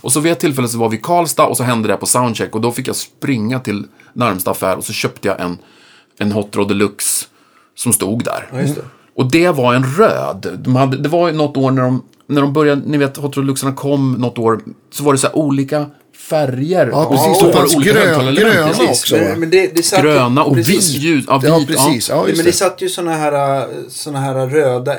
Och så vid ett tillfälle så var vi i Karlstad och så hände det på soundcheck och då fick jag springa till närmsta affär och så köpte jag en, en Hot Rod Deluxe som stod där. Ja, det. Och det var en röd. De hade, det var något år när de, när de började, ni vet Hot Rod Deluxerna kom något år, så var det så här olika färger. Ja, precis. Och så var fanns olika grön- gröna Precis. också. Men, men det, det satt Gröna och precis. vit ljus. Ja, Ja, vit, precis. Ja, Ja, just men det det. satt ju såna här, såna här röda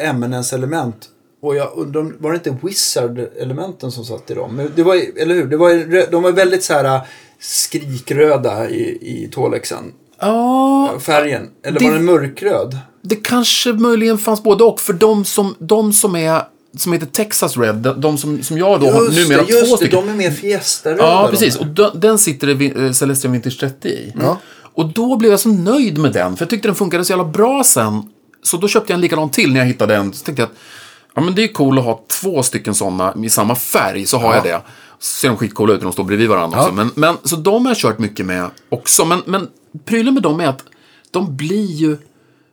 element. Och jag undrar, var det inte Wizard-elementen som satt i dem? Men det var, eller hur? Det var, de var väldigt så här skrikröda i, i Tolexen. Ja, Färgen. Eller Det- var den mörkröd? det kanske möjligen fanns både och. För de som, de som är som heter Texas Red, de, de som, som jag då har numera det, just två stycken. De är mer fiesta-röda. Ja, de precis. Och den, den sitter eh, Celestial Vintage 30 i. Ja. Och då blev jag så nöjd med den, för jag tyckte den funkade så jävla bra sen. Så då köpte jag en likadan till när jag hittade en. Så tänkte jag att ja, men det är cool att ha två stycken sådana i samma färg, så har jag det. Så ser de skitcoola ut när de står bredvid varandra också. Men, men, så de har jag kört mycket med också. Men, men prylen med dem är att de blir ju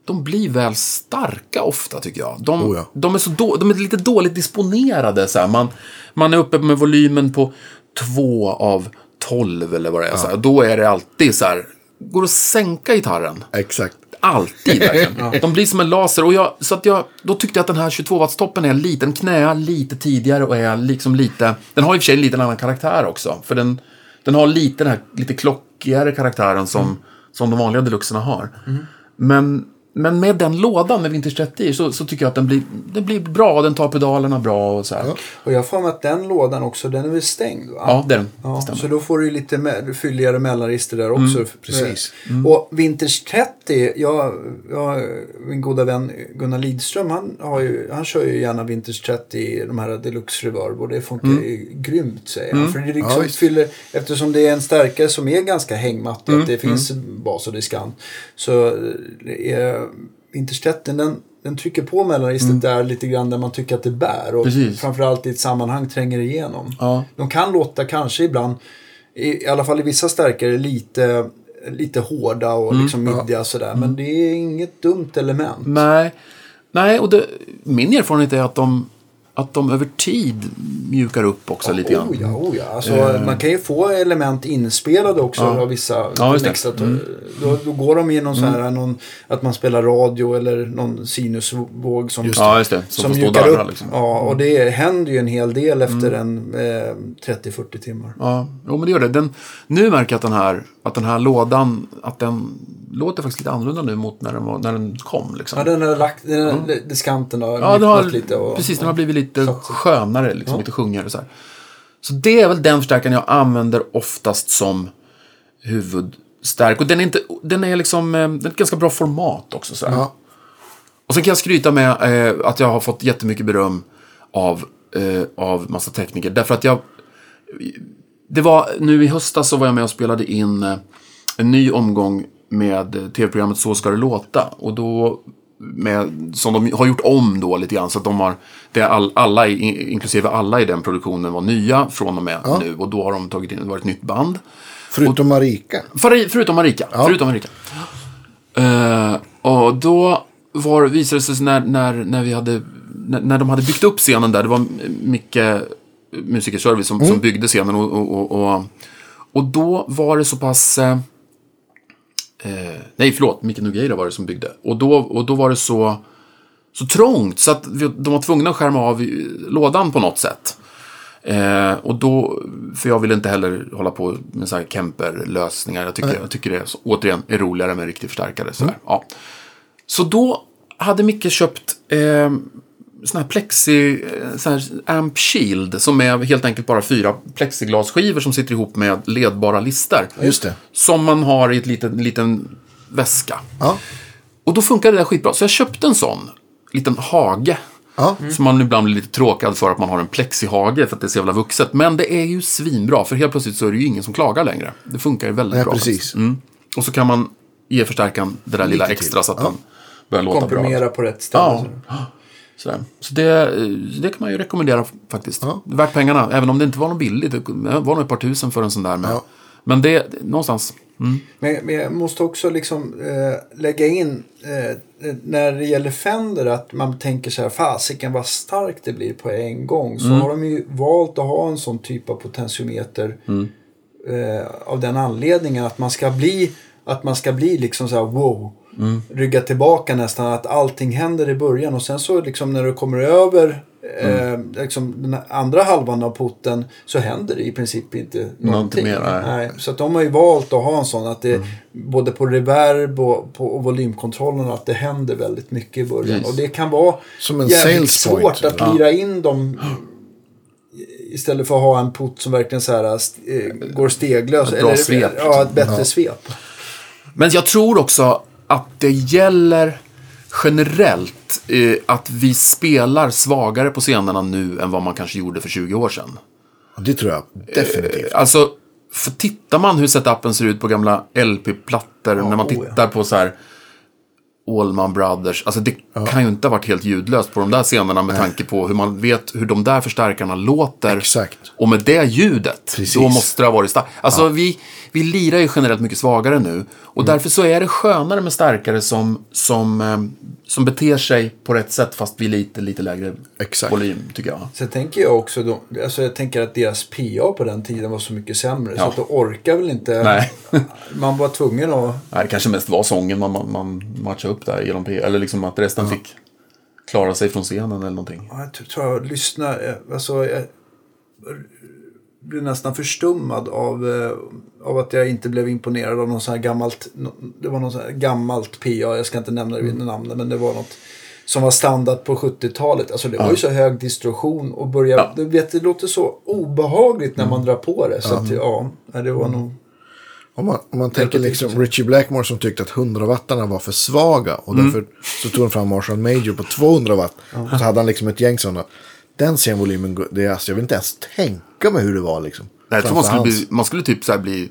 de blir väl starka ofta tycker jag. De, Oh ja. de, är, så då, de är lite dåligt disponerade. Så här. Man, man är uppe med volymen på två av tolv eller vad det är. Så här. Då är det alltid så här, går att sänka gitarren. Exakt. Alltid verkligen. De blir som en laser. Och jag, så att jag, då tyckte jag att den här 22 wattstoppen är liten, knäar lite tidigare och är liksom lite... Den har i och för sig en liten annan karaktär också. För den, den har lite den här lite klockigare karaktären som, som de vanliga deluxerna har. Men, men med den lådan med Vintage 30 i så, så tycker jag att den blir, den blir bra. Den tar pedalerna bra och så. Ja, Och jag får med att den lådan också, den är väl stängd va? ja det är den. Ja, stämmer. så då får du lite me- fylligare mellanregister där också. precis. Och Vintage 30, jag, jag, min goda vän Gunnar Lidström, han, har ju, han kör ju gärna Vintage 30 i de här Deluxe Reverb och det funkar ju grymt säger han. För det liksom Ja, fyller, eftersom det är en stärkare som är ganska hängmattig, att det finns bas och diskant, så är 30, den, den trycker på mellanregistret där lite grann där man tycker att det bär. Och Precis. framförallt i ett sammanhang tränger igenom. Ja. De kan låta kanske ibland, i, i alla fall i vissa stärkare, lite, lite hårda och liksom middiga sådär. Men det är inget dumt element. Nej, Nej och det, min erfarenhet är att de, att de över tid mjukar upp också lite grann. Oh ja, oh ja. Alltså, Man kan ju få element inspelade också av vissa. Ja, just extra, då, då går de igenom så här, någon, att man spelar radio eller någon sinusvåg som, Ja, just. Som, och mjukar upp. liksom. Ja, och det händer ju en hel del efter en eh, 30-40 timmar. Ja, jo, men det gör det. Den, nu märker jag att den, här, att den här lådan, att den låter faktiskt lite annorlunda nu mot när den, var, när den kom. Liksom. Ja, den har lagt, den har, diskanten har Ja, den har, lite. Och, precis, den har blivit lite sig. skönare, liksom, lite sjungigare. Så, här. så det är väl den förstärkaren jag använder oftast som huvudstärk. Och den är, inte, den är liksom, eh, den är ett ganska bra format också. Så. Ja. Och sen kan jag skryta med eh, att jag har fått jättemycket beröm av, eh, av massa tekniker. Därför att jag... Det var, nu i höstas så var jag med och spelade in eh, en ny omgång med eh, tv-programmet Så ska det låta. Och då, med, som de har gjort om då lite grann. Så att de har, det är all, alla, inklusive alla i den produktionen var nya från och med nu. Och då har de tagit in, det var ett nytt band. Förutom Marika. För, förutom Marika. Förutom Marika. Eh, och då var, visade det sig när, när, när, vi hade, när, när de hade byggt upp scenen där, det var Micke Musikerservice som, som byggde scenen. Och, och, och, och, då var det så pass... Eh, eh, nej, förlåt, Micke Nogueira var det som byggde. Och då, och då var det så, så trångt så att vi, de var tvungna att skärma av lådan på något sätt. Eh, och då, för jag vill inte heller hålla på med så här Kemper-lösningar. Jag tycker, jag tycker det så, återigen, är roligare med en riktig förstärkare. Så, här. Ja. så då hade Micke köpt eh, sån här plexi, eh, sån här amp shield. Som är helt enkelt bara fyra plexiglasskivor som sitter ihop med ledbara lister. Just det. Som man har i ett liten, liten väska. Ja. Och då funkade det där skitbra. Så jag köpte en sån liten hage. Ja. Som man ibland blir lite tråkad för att man har en plexihage för att det är så jävla vuxet. Men det är ju svinbra, för helt plötsligt så är det ju ingen som klagar längre. Det funkar ju väldigt Nej, bra. precis. Mm. Och så kan man ge förstärkaren det där lilla Lite extra till. så att den börjar låta bra. komprimera på rätt ställe. Ja. Sådär. Så det, det kan man ju rekommendera faktiskt. Värt pengarna, även om det inte var något billigt. Det var nog ett par tusen för en sån där. Men, Ja. men det, någonstans. Mm. Men, men jag måste också liksom eh, lägga in eh, när det gäller Fender att man tänker så här fasiken vad starkt det blir på en gång. Så har de ju valt att ha en sån typ av potentiometer eh, av den anledningen att man ska bli att man ska bli liksom så här wow. Rygga tillbaka nästan att allting händer i början och sen så liksom när du kommer över eh, liksom den andra halvan av putten så händer det i princip inte någonting. mer, nej. Nej, så att de har ju valt att ha en sån att det både på reverb och på och volymkontrollen att det händer väldigt mycket i början. Precis. Och det kan vara Som en jävligt sales point. svårt att lira in dem istället för att ha en putt som verkligen så här, st- eh, går steglös. Ett bra svep, Ja, ett bättre svep. Men jag tror också att det gäller generellt eh, att vi spelar svagare på scenerna nu än vad man kanske gjorde för 20 år sedan. Det tror jag definitivt. Alltså, för tittar man hur setupen ser ut på gamla LP-plattor, när man oh ja. tittar på så här Allman Brothers, alltså det kan ju inte ha varit helt ljudlöst på de där scenerna med tanke på hur man vet hur de där förstärkarna låter. Exakt. Och med det ljudet, Precis. då måste det ha varit starkt. Alltså vi, vi lirar ju generellt mycket svagare nu. Och Mm. därför så är det skönare med starkare som, som, eh, som beter sig på rätt sätt fast vid lite, lite lägre Exakt. volym, tycker jag. Sen tänker jag också, då, alltså jag tänker att deras PA på den tiden var så mycket sämre. Så Ja. att de orkar väl inte. Nej. Man var tvungen att... Nej, det kanske mest var sången man, man, man matchade upp där genom P. Eller liksom att resten fick klara sig från scenen eller någonting. Ja, Jag tror- jag lyssnar, eh, alltså jag blir nästan förstummad av, eh, av att jag inte blev imponerad av någon sån här gammalt, det var någon sån här gammalt PA, jag ska inte nämna det vid namnet, men det var något som var standard på 70-talet. Alltså det var ju så hög distorsion och började, Ja. det, vet, det låter så obehagligt när man drar på det. Så att ja, det var nog... Om man, om man tänker liksom Richie Blackmore som tyckte att 100 wattarna var för svaga. Och Mm. därför så tog han fram Marshall Major på 200 watt. Och så hade han liksom ett gäng sådana. Den scenvolymen, det är, alltså, jag vill inte ens tänka mig hur det var liksom. Nej, jag tror man skulle, bli, man skulle typ så här bli...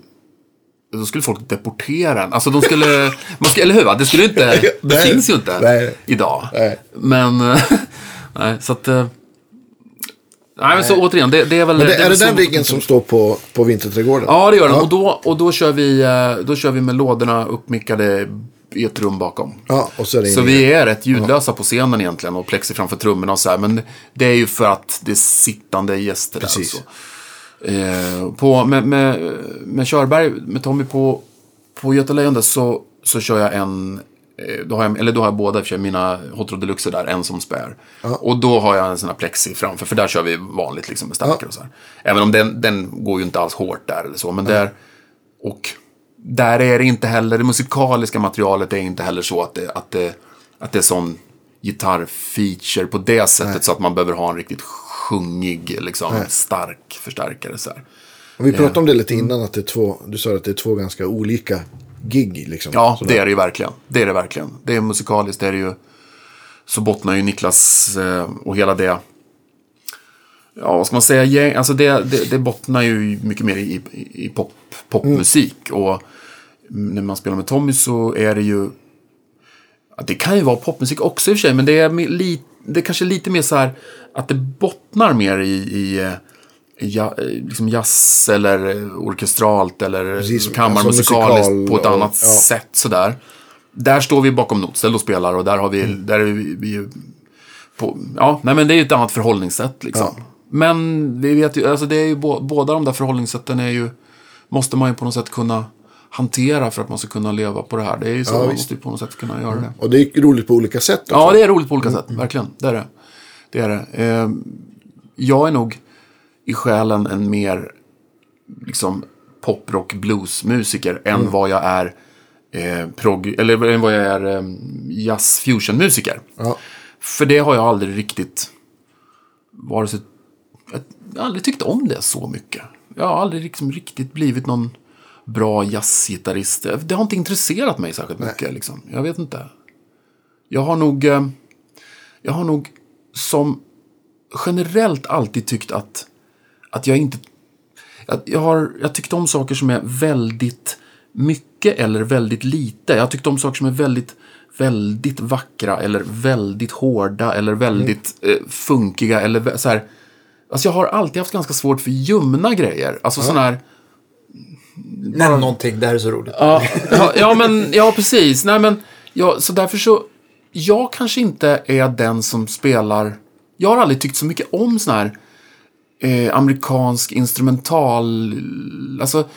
Då skulle folk deportera en. Alltså de skulle... Man skulle, eller hur? va? Det skulle inte... Det Nej. finns ju inte Nej. idag. Nej. Men... eh, nej, så att... Nej, men så återigen. Det, det är väl... Men det, är väl det den riggen som står på, på Vinterträdgården? Ja, det gör den. Och, då, och då, kör vi, eh, då kör vi med lådorna uppmickade i ett rum bakom. Ja, och så är det Så vi är rätt ljudlösa på scenen egentligen och plexi framför trummorna och så här. Men det är ju för att det är sittande gäster där. Precis. och Så. Eh, på, med, med, med Körberg, med Tommy på, på Göta Lejon där så, så kör jag en, då har jag, eller då har jag båda i och för sig, mina Hot Rod Deluxe där, en som spär. Och då har jag en sån här plexi framför, för där kör vi vanligt liksom med starkare och så här. Även om den, den går ju inte alls hårt där eller så, men där, och där är det inte heller, det musikaliska materialet är inte heller så att det, att det, att det är sån gitarrfeature på det sättet så att man behöver ha en riktigt sjungig, liksom, stark förstärkare. Så här. Vi pratade om det lite innan, att det är två, du sa att det är två ganska olika gig. Liksom. Ja, Sådär. det är det ju verkligen. Det är det verkligen. Det är musikaliskt, det är det ju. Så bottnar ju Niklas eh, och hela det. Ja, vad ska man säga? Gäng- Alltså det, det, det bottnar ju mycket mer i, i, i pop, popmusik. Och när man spelar med Tommy så är det ju... Det kan ju vara popmusik också i och för sig, men det är, li, det är kanske lite mer så här att det bottnar mer i, i eh, ja, eh, liksom jazz eller orkestralt eller Precis, kammarmusikaliskt alltså på ett och- annat ja. sätt sådär. Där står vi bakom notställ och spelar och där har vi, Mm. där är vi, vi på, ja, nej men det är ju ett annat förhållningssätt liksom. Ja. Men vi vet ju, alltså det är ju bå, båda de där förhållningssätten är ju, måste man ju på något sätt kunna hantera för att man ska kunna leva på det här. Det är ju så, Ja, man måste ju på något sätt kunna göra det. Och det är roligt på olika sätt också. Ja, det är roligt på olika sätt. Verkligen. Det är det. det, är det. Eh, jag är nog i själen en mer liksom, poprock bluesmusiker än vad jag är eh, prog- eller än vad jag är eh, jazz fusion musiker. Ja. För det har jag aldrig riktigt vare sig, jag har aldrig tyckt om det så mycket. Jag har aldrig liksom riktigt blivit någon bra jazzgitarrist. Det har inte intresserat mig särskilt mycket. Liksom. Jag vet inte. Jag har nog, eh, jag har nog som generellt alltid tyckt att, att jag inte... Jag, jag har jag tyckt om saker som är väldigt mycket eller väldigt lite. Jag har tyckt om saker som är väldigt, väldigt vackra eller väldigt hårda eller väldigt eh, funkiga eller så här. Alltså jag har alltid haft ganska svårt för ljumna grejer. Alltså sån här... Nämn någonting, det här är så roligt. Ja, ja, ja, men, ja precis. Nej, men, ja, så därför så... Jag kanske inte är den som spelar... Jag har aldrig tyckt så mycket om sån här eh, amerikansk instrumental... Alltså...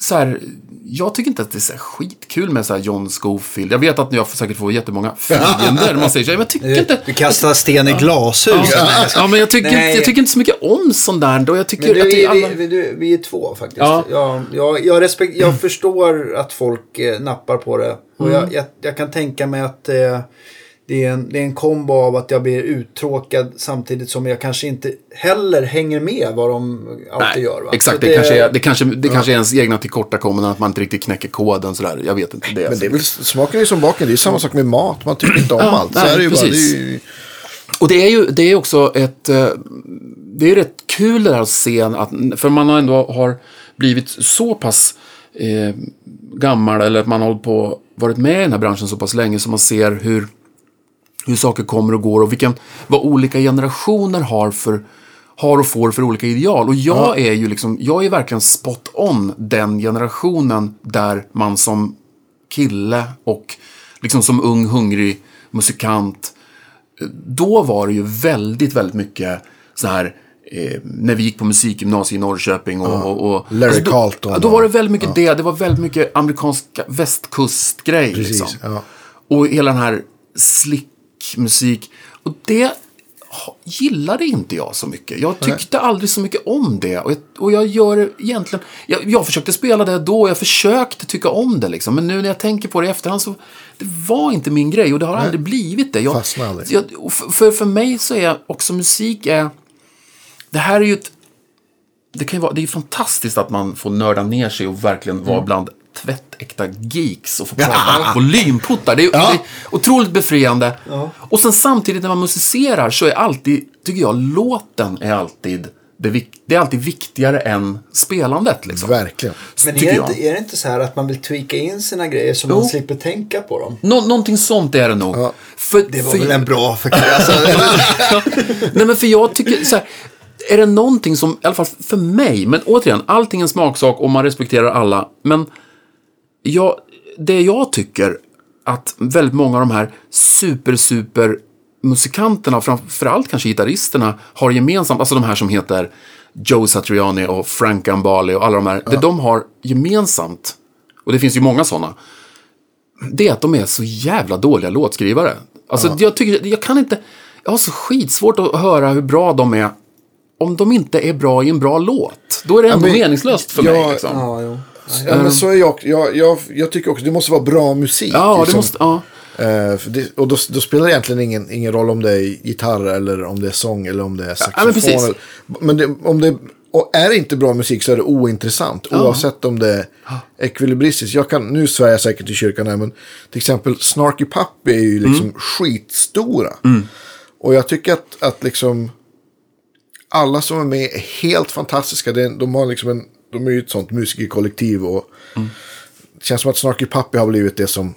Så här, jag tycker inte att det är så skitkul med så här John Scofield. Jag vet att jag säkert får jättemånga fiender. Man säger så, men jag tycker Du, inte... du kastar sten i glashus. Ja, men jag tycker, Nej. jag tycker inte så mycket om sånt där. Och jag tycker Men du, att det vi, är alla... vi, vi, vi är två faktiskt. Ja. Jag, jag, jag, respekt, jag förstår att folk eh, nappar på det. Och jag, jag, jag kan tänka mig att eh, det, är en, det är en kombo av att jag blir uttråkad samtidigt som jag kanske inte heller hänger med vad de alltid gör. Va? Exakt, Så det, kanske är, det, kanske, det kanske är ens egna tillkortakommanden att man inte riktigt knäcker koden sådär. Jag vet inte. Det Men det är väl, smaken är som baken, det är samma sak med mat. Man tycker inte om Ja, allt. Så nej, är det ju bara. Det är ju, Och det är ju det är också ett... eh, Det är rätt kul det här att se att... För man har ändå har blivit så pass eh, gammal eller att man har hållit på, varit med i den här branschen så pass länge så man ser hur, hur saker kommer och går och vilken, vad olika generationer har för har och får för olika ideal. Och jag är ju liksom, jag är verkligen spot on den generationen där man som kille och liksom som ung, hungrig musikant. Då var det ju väldigt, väldigt mycket så här eh, när vi gick på musikgymnasiet i Norrköping och... och, och Larry då, Carlton Då var det väldigt mycket det. Det var väldigt mycket amerikanska västkustgrej. Liksom. ja. Och hela den här slickmusik. Och det gillade inte jag så mycket. Jag tyckte aldrig så mycket om det. Och jag, och jag gör egentligen... Jag, jag försökte spela det då, jag försökte tycka om det. Liksom. Men nu när jag tänker på det i efterhand så... Det var inte min grej och det har aldrig blivit det. Jag, Fastnade aldrig. jag, för, för, mig så är också musik... Är, det här är ju ett... Det, kan ju vara, det är ju fantastiskt att man får nörda ner sig och verkligen vara bland tvättäkta geeks och få prata volymputtar. Det är, det är otroligt befriande. Och sen samtidigt när man musicerar så är alltid, tycker jag, låten är alltid det, är alltid viktigare än spelandet. Liksom. Verkligen. Men är det, inte, är det inte så här att man vill tweaka in sina grejer så Jo. man slipper tänka på dem? Nå- någonting sånt är det nog. Ja. För, Det var för, väl en bra förklaring. Alltså, Nej men för jag tycker så här, är det någonting som, i alla fall för mig, men återigen, allting är en smaksak och man respekterar alla, men jag, det jag tycker att väldigt många av de här super, super musikanterna, framförallt kanske gitarristerna, har gemensamt, alltså de här som heter Joe Satriani och Frank Gambale och alla de här, det de har gemensamt, och det finns ju många sådana, det är att de är så jävla dåliga låtskrivare. Alltså, jag, tycker, jag kan inte... Jag har så skitsvårt att höra hur bra de är om de inte är bra i en bra låt. Då är det ändå men- meningslöst för ja, mig. Liksom. ja. Ja, men så är jag, jag, jag. Jag tycker också det måste vara bra musik. Ja, det liksom. måste... Ja. För det, och då, då spelar det egentligen ingen, ingen roll om det är gitarr eller om det är sång eller om det är saxofon. men precis. eller, men det, om det och är det inte bra musik så är det ointressant. Oavsett om det är ekvilibristiskt. Jag kan, nu svär jag säkert i kyrkan här, men till exempel Snarky Puppy är ju liksom skitstora. Och jag tycker att, att liksom alla som är med är helt fantastiska. Det de, har liksom en, de är ju ett sånt musikerkollektiv. Och Det känns som att Snarky Puppy har blivit det som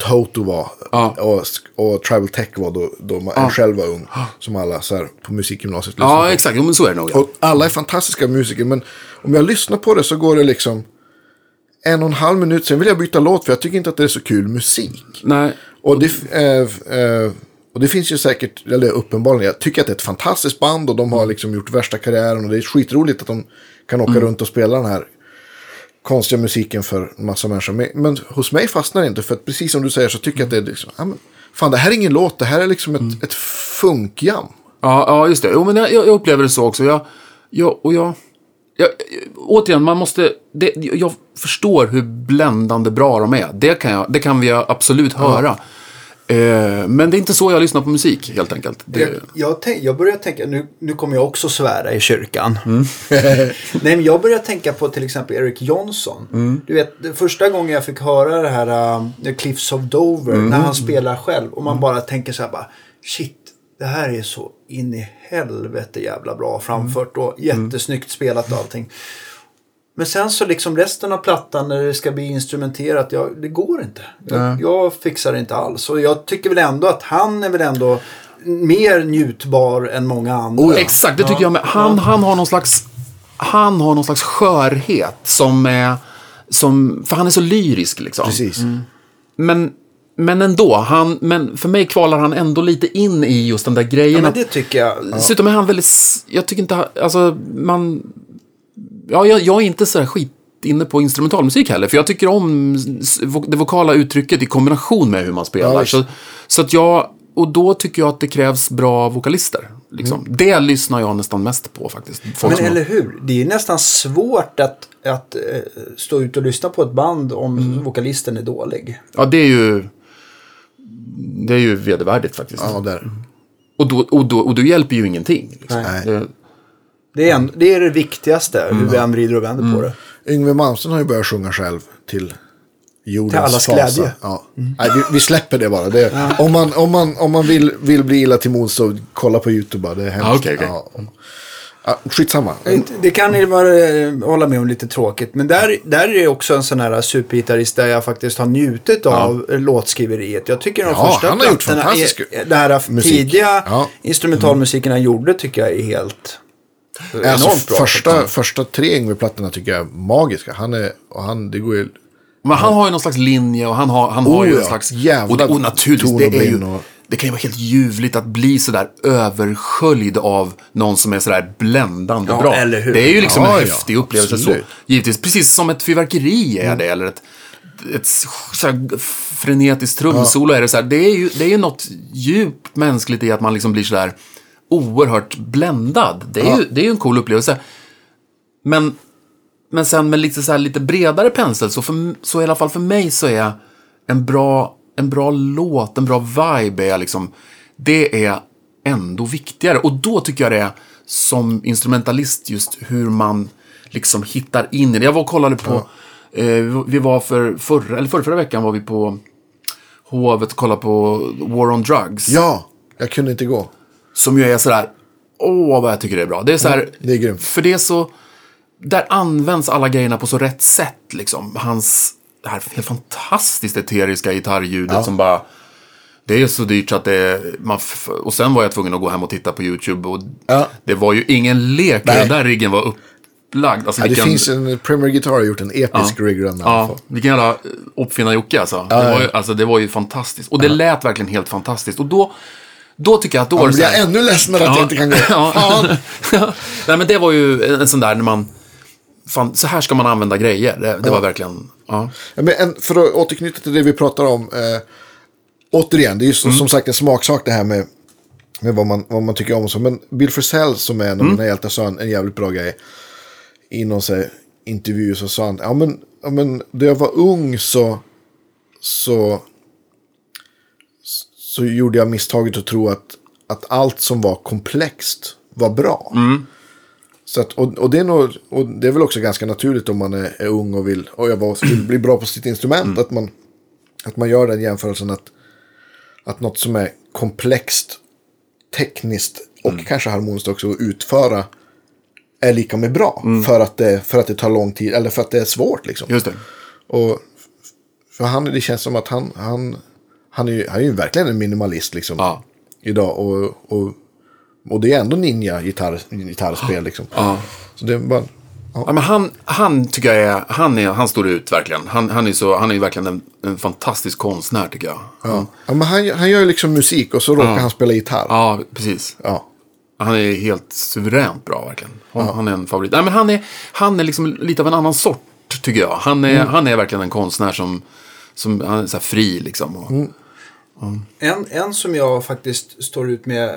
Toto var. Ja. Och, och Tribal Tech var då, då man själv var ung. Som alla så här, på musikgymnasiet lyssnade ja, på. exakt. Jo, men så är det nog. Ja. Och alla är fantastiska musiker. Men om jag lyssnar på det så går det liksom en och en halv minut. Sen vill jag byta låt för jag tycker inte att det är så kul musik. Nej. Och det, eh, eh, och det finns ju säkert, eller uppenbarligen, jag tycker att det är ett fantastiskt band och de har liksom gjort värsta karriären och det är skitroligt att de kan åka runt och spela den här konstiga musiken för en massa människor. Men, hos mig fastnar det inte för att precis som du säger så tycker jag att det är liksom, ja, men, fan det här är ingen låt, det här är liksom ett, ett funkjam. Ja, ja, just det. Jo, men jag, jag upplever det så också. Jag, jag, och jag, jag, återigen, man måste... Det, jag förstår hur bländande bra de är. Det kan, jag, det kan vi absolut höra. Eh, men det är inte så jag lyssnar på musik, helt enkelt. Det, Jag, jag, tänk, jag börjar tänka, nu, nu kommer jag också svära i kyrkan. Mm. Nej, men jag börjar tänka på till exempel Eric Johnson. Mm. Du vet, första gången jag fick höra det här uh, Cliffs of Dover, Mm. när han spelar själv. Och man bara tänker så här bara, shit, det här är så in i helvete jävla bra framfört och jättesnyggt spelat och allting. Men sen så liksom resten av plattan när det ska bli instrumenterat, ja, det går inte. Jag, jag fixar det inte alls. Och jag tycker väl ändå att han är väl ändå mer njutbar än många andra. Exakt, det tycker jag med. Han, han har någon slags... Han har någon slags skörhet som är... Som, för han är så lyrisk liksom. Precis. Men, men ändå, han, men för mig kvalar han ändå lite in i just den där grejen. Ja, men det tycker jag. Dessutom är han väldigt, jag tycker inte, alltså man, ja jag, jag är inte så skit inne på instrumentalmusik heller, för jag tycker om det vokala uttrycket i kombination med hur man spelar. Ja, så, så att jag, och då tycker jag att det krävs bra vokalister. Liksom. Det lyssnar jag nästan mest på faktiskt. Folk Men som har- eller hur? Det är nästan svårt att, att eh, stå ut och lyssna på ett band om Mm. vokalisten är dålig. Ja, det är ju, det är ju vedervärdigt faktiskt. Ja, där. Och, då, och, då, och då hjälper ju ingenting. Liksom. Nej. Det, Det är, en, det, är det viktigaste, Mm. hur vi än vrider och vänder på det. Yngwie Malmsteen har ju börjat sjunga själv till jordens Till allas fasa. glädje. Ja. Nej, vi, vi släpper det bara. Det, Om man, om man, om man vill, vill bli illa till mods så kolla på YouTube bara. Det är hemskt. Ja, okej, okej. Ja. Ja, skitsamma. Det kan ni vara, eh, hålla med om lite tråkigt. Men där, där är det också en sån här supergitarrist där jag faktiskt har njutit av låtskriveriet. Jag tycker de Ja, första plattorna är, det här musik. tidiga Ja. instrumentalmusiken han gjorde tycker jag är helt Alltså, enormt bra. första, första tre Yngwie-plattorna tycker jag är magiska. Han är, och han, det går ju Men han har ju någon slags linje och han har, han har Oh, ju ja. en slags... Jävla och, det, och naturligtvis, det är ju... och- Det kan ju vara helt ljuvligt att bli sådär översköljd av någon som är sådär bländande Ja, bra. eller hur? Det är ju liksom Ja, en ja. häftig upplevelse så. Givetvis, precis som ett fyrverkeri är det, eller ett, ett sådär frenetiskt trumsolo är det så här. Det är ju det är ju något djupt mänskligt i att man liksom blir sådär oerhört bländad. Det är, ju, det är ju en cool upplevelse. Men, men sen med lite, så här, lite bredare pensel, så, för, så i alla fall för mig så är en bra, en bra låt, en bra vibe, är liksom, det är ändå viktigare. Och då tycker jag det är som instrumentalist just hur man liksom hittar in i det. Jag var och kollade på, eh, vi var för förra, eller förra, förra veckan var vi på Hovet och kollade på War on Drugs. Ja, jag kunde inte gå. Som ju är sådär, åh vad jag tycker det är bra. Det är så här, det är grymt. För det är så, där används alla grejerna på så rätt sätt liksom. Hans, det här helt fantastiskt eteriska gitarrljudet som bara, det är så dyrt så att det, man, och sen var jag tvungen att gå hem och titta på YouTube och Ja. det var ju ingen lek hur den där riggen var upplagd. Alltså, Ja, det vilken, finns en, Premier Guitar har gjort en episk rig run i alla Ja, vilken jävla uppfinnar-Jocke alltså. det, var ju, alltså. det var ju fantastiskt. Och det lät verkligen helt fantastiskt. Och då, då tycker jag att då Då var det blir här- jag ännu ledsenare att jag inte kan gå. Ja. Nej, men det var ju en, sån där när man... Fan, så här ska man använda grejer. Det, det var verkligen... Ja. Ja, men en, för att återknyta till det vi pratar om. Eh, återigen, det är ju så, som sagt en smaksak det här med, med vad, man, vad man tycker om. Så. Men Bill Frisell som är en av mina hjältar sa en, en jävligt bra grej. I någon så intervju så sa han, ja men, ja, men då jag var ung så, så, så gjorde jag misstaget att tro att, att allt som var komplext var bra. Så att, och, och, det är nog, och det är väl också ganska naturligt om man är, är ung och vill, och jag var, vill bli bra på sitt instrument. Att, man, att man gör den jämförelsen att, att något som är komplext, tekniskt och kanske harmoniskt också att utföra är lika med bra. För, att det, för att det tar lång tid, eller för att det är svårt liksom. Just det. Och för han, det känns som att han, han, han, är, ju, han är ju verkligen en minimalist liksom. Ja. Idag. Och, och, och det är ändå ninja-gitarr, gitarrspel liksom. Så det är bara... Ja, men han, han tycker jag är, han, är, han står ut verkligen. Han, han är, så, han är ju verkligen en, en fantastisk konstnär tycker jag. Ja. ja men han, han gör ju liksom musik och så råkar han spela gitarr. Ja. Ja, precis. ja. Han är helt suveränt bra verkligen. Han, han är en favorit. Nej, men han är, han är liksom lite av en annan sort, tycker jag. Han är, han är verkligen en konstnär som, som han är så här fri liksom. Och, En, en som jag faktiskt står ut med.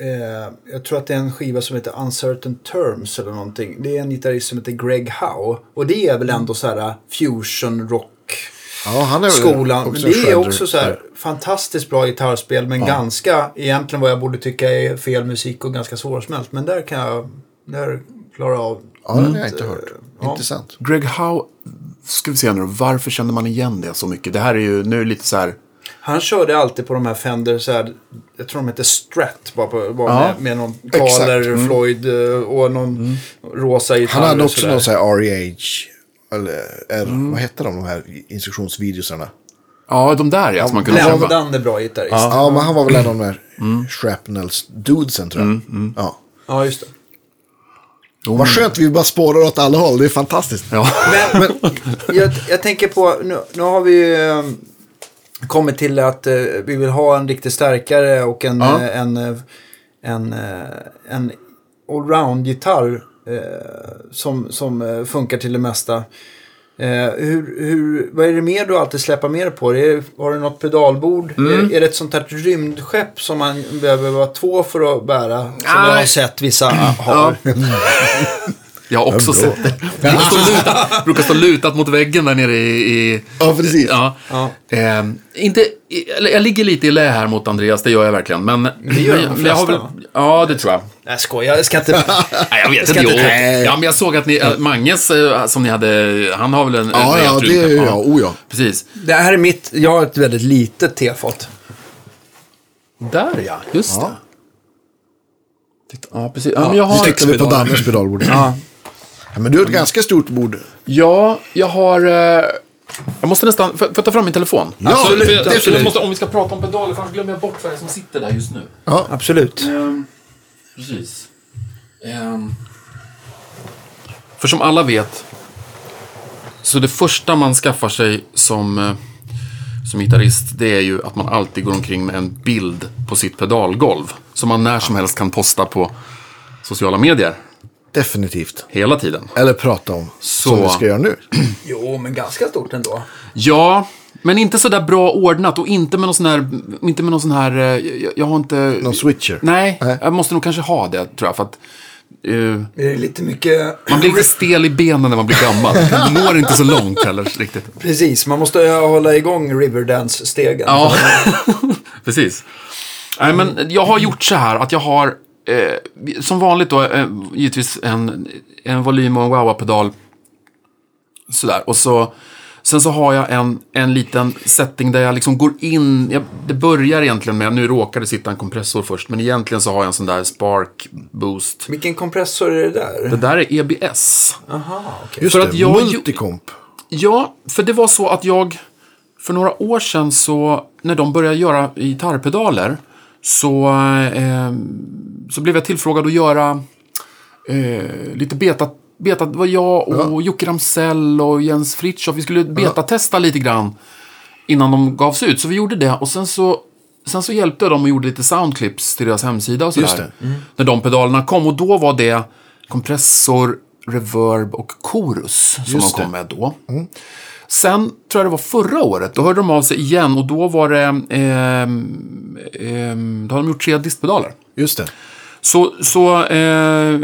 Eh, jag tror att det är en skiva som heter Uncertain Terms eller någonting. Det är en gitarrist som heter Greg Howe. Och det är väl ändå så här uh, fusion rock. ja, han är väl Skolan. det är också så här fantastiskt bra gitarrspel. Men ganska, egentligen vad jag borde tycka är fel musik och ganska svårsmält. Men där kan jag, där klarar jag av. Ja, den har jag inte hört. Ja. Intressant. Greg Howe, ska vi se nu varför känner man igen det så mycket? Det här är ju, nu är det lite så här, Han körde alltid på de här Fender, så här, jag tror de heter Strat, bara, på, bara Ja. med, med någon Kahler, Floyd eh, och någon rosa gitarr. Han hade också någon sån här REH. Eller R, vad hette de, de här instruktionsvideosarna? ja de där ja, som man kunde. Bländande bra gitarrist. Ja. Ja, men han var väl en av de här shrapnels-dudesen tror jag. Ja. just det. Vad skönt vi bara spårar åt alla håll. Det är fantastiskt. Ja. Men, jag, jag tänker på, nu, nu har vi ju eh, kommit till att eh, vi vill ha en riktigt starkare och en, Ja. eh, en, eh, en, eh, en allround-gitarr eh, som, som funkar till det mesta. Eh, hur, hur, vad är det mer du alltid släpper mer på? Är, det- har du något pedalbord? Mm. Är, är det ett sånt här rymdskepp som man behöver vara två för att bära? Som jag har sett vissa har. Jag har också sett det. Brukar stå, lutat, brukar stå lutat mot väggen där nere i... i Ja, precis. ja. Ja. Eh, inte, jag ligger lite i lä här mot Andreas, det gör jag verkligen. Men, det gör de men jag har flesta? Ja, det tror jag. Jag skojar, jag ska inte... Nej, jag vet Ska inte. inte ta- Ja, men jag såg att ni, äh, Manges äh, som ni hade, han har väl en... Ja, en ja, det är ja. Oh, ja. Precis. Det här är mitt, jag har ett väldigt litet tefat. Där ja, just det. Titta, Ja, precis. Ja, men jag Nu har... tittar vi på Danners pedalbord. Ja. Ja, men du har ett ganska stort bord. Ja, jag har... eh, Jag måste nästan... Får jag ta fram min telefon? Ja, Absolut, för jag, jag måste, om vi ska prata om pedaler, för annars glömmer jag bort vad det är som sitter där just nu. Absolut. Ehm, precis. Ehm, för som alla vet Så det första man skaffar sig som, eh, som gitarrist, det är ju att man alltid går omkring med en bild på sitt pedalgolv. Som man när som helst kan posta på sociala medier. Definitivt. Hela tiden. Eller prata om. Så. Som vi ska göra nu. Jo, men ganska stort ändå. Ja, men inte så där bra ordnat och inte med någon sån här, inte med någon sån här, eh, jag, jag har inte... Någon switcher. Nej, Nej. jag måste nog kanske ha det tror jag. För att eh, Det är lite mycket... man blir lite stel i benen när man blir gammal. Man når inte så långt heller riktigt. Precis, man måste hålla igång Riverdance-stegen. Ja, precis. Nej, men jag har gjort så här att jag har, eh, som vanligt då, eh, givetvis en, en volym och en wah-wah-pedal. Sådär, och så, sen så har jag en, en liten setting där jag liksom går in, jag, det börjar egentligen med, nu råkar det sitta en kompressor först, men egentligen så har jag en sån där spark boost. Vilken kompressor är det där? Det där är EBS. Aha, okej. Just För det, att jag- multicomp. Ja, för det var så att jag för några år sedan så när de började göra gitarrpedaler så, eh, så blev jag tillfrågad att göra eh, lite beta. Beta, det var jag och Jocke Ramsell och Jens Fritiof. Vi skulle betatesta lite grann innan de gavs ut. Så vi gjorde det och sen så, sen så hjälpte jag dem och gjorde lite soundclips till deras hemsida och sådär. Det. När de pedalerna kom och då var det kompressor, reverb och chorus som Just de kom det. med då. Sen tror jag det var förra året, då hörde de av sig igen och då var det, ehm, ehm, då hade de gjort tre distpedaler. Just det. Så, så, eh,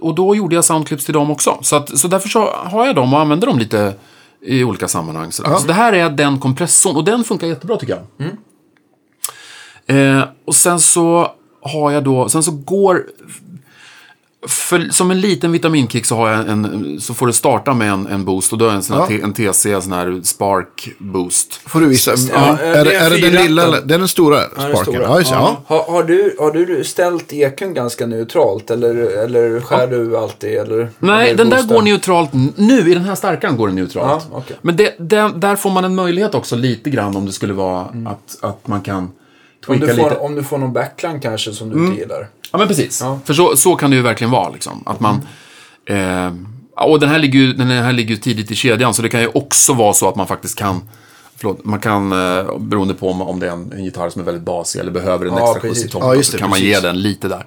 och då gjorde jag soundclips till dem också. Så, att, så därför så har jag dem och använder dem lite i olika sammanhang. sådär. Så det här är den kompressorn och den funkar jättebra tycker jag. Eh, och sen så har jag då, sen så går, för, som en liten vitaminkick så, har jag en, så får det starta med en, en boost och då är en, sån här, Ja. T- en TC, en sån här Spark boost. Får du visa. Ja, är, det det, är är det den lilla? Det är den stora Ja, det sparken? stora. Ja, just det. Ja. Har, har, du, har du ställt ekun ganska neutralt eller, eller skär du alltid? Eller, Nej, den där boostar? går neutralt nu. I den här starkaren går den neutralt. Ja, okej. Men det, den, där får man en möjlighet också lite grann om det skulle vara att, att man kan om, du får, om du får någon backline kanske som du inte gillar. Ja, men precis. Ja. För så, så kan det ju verkligen vara. Liksom. Att man, eh, och den här, ligger ju, den här ligger ju tidigt i kedjan, så det kan ju också vara så att man faktiskt kan Förlåt, man kan, eh, beroende på om, om det är en, en gitarr som är väldigt basig eller behöver en Ja, extra skjuts precis. i toppen, Ja, så det, kan man ge precis. den lite där.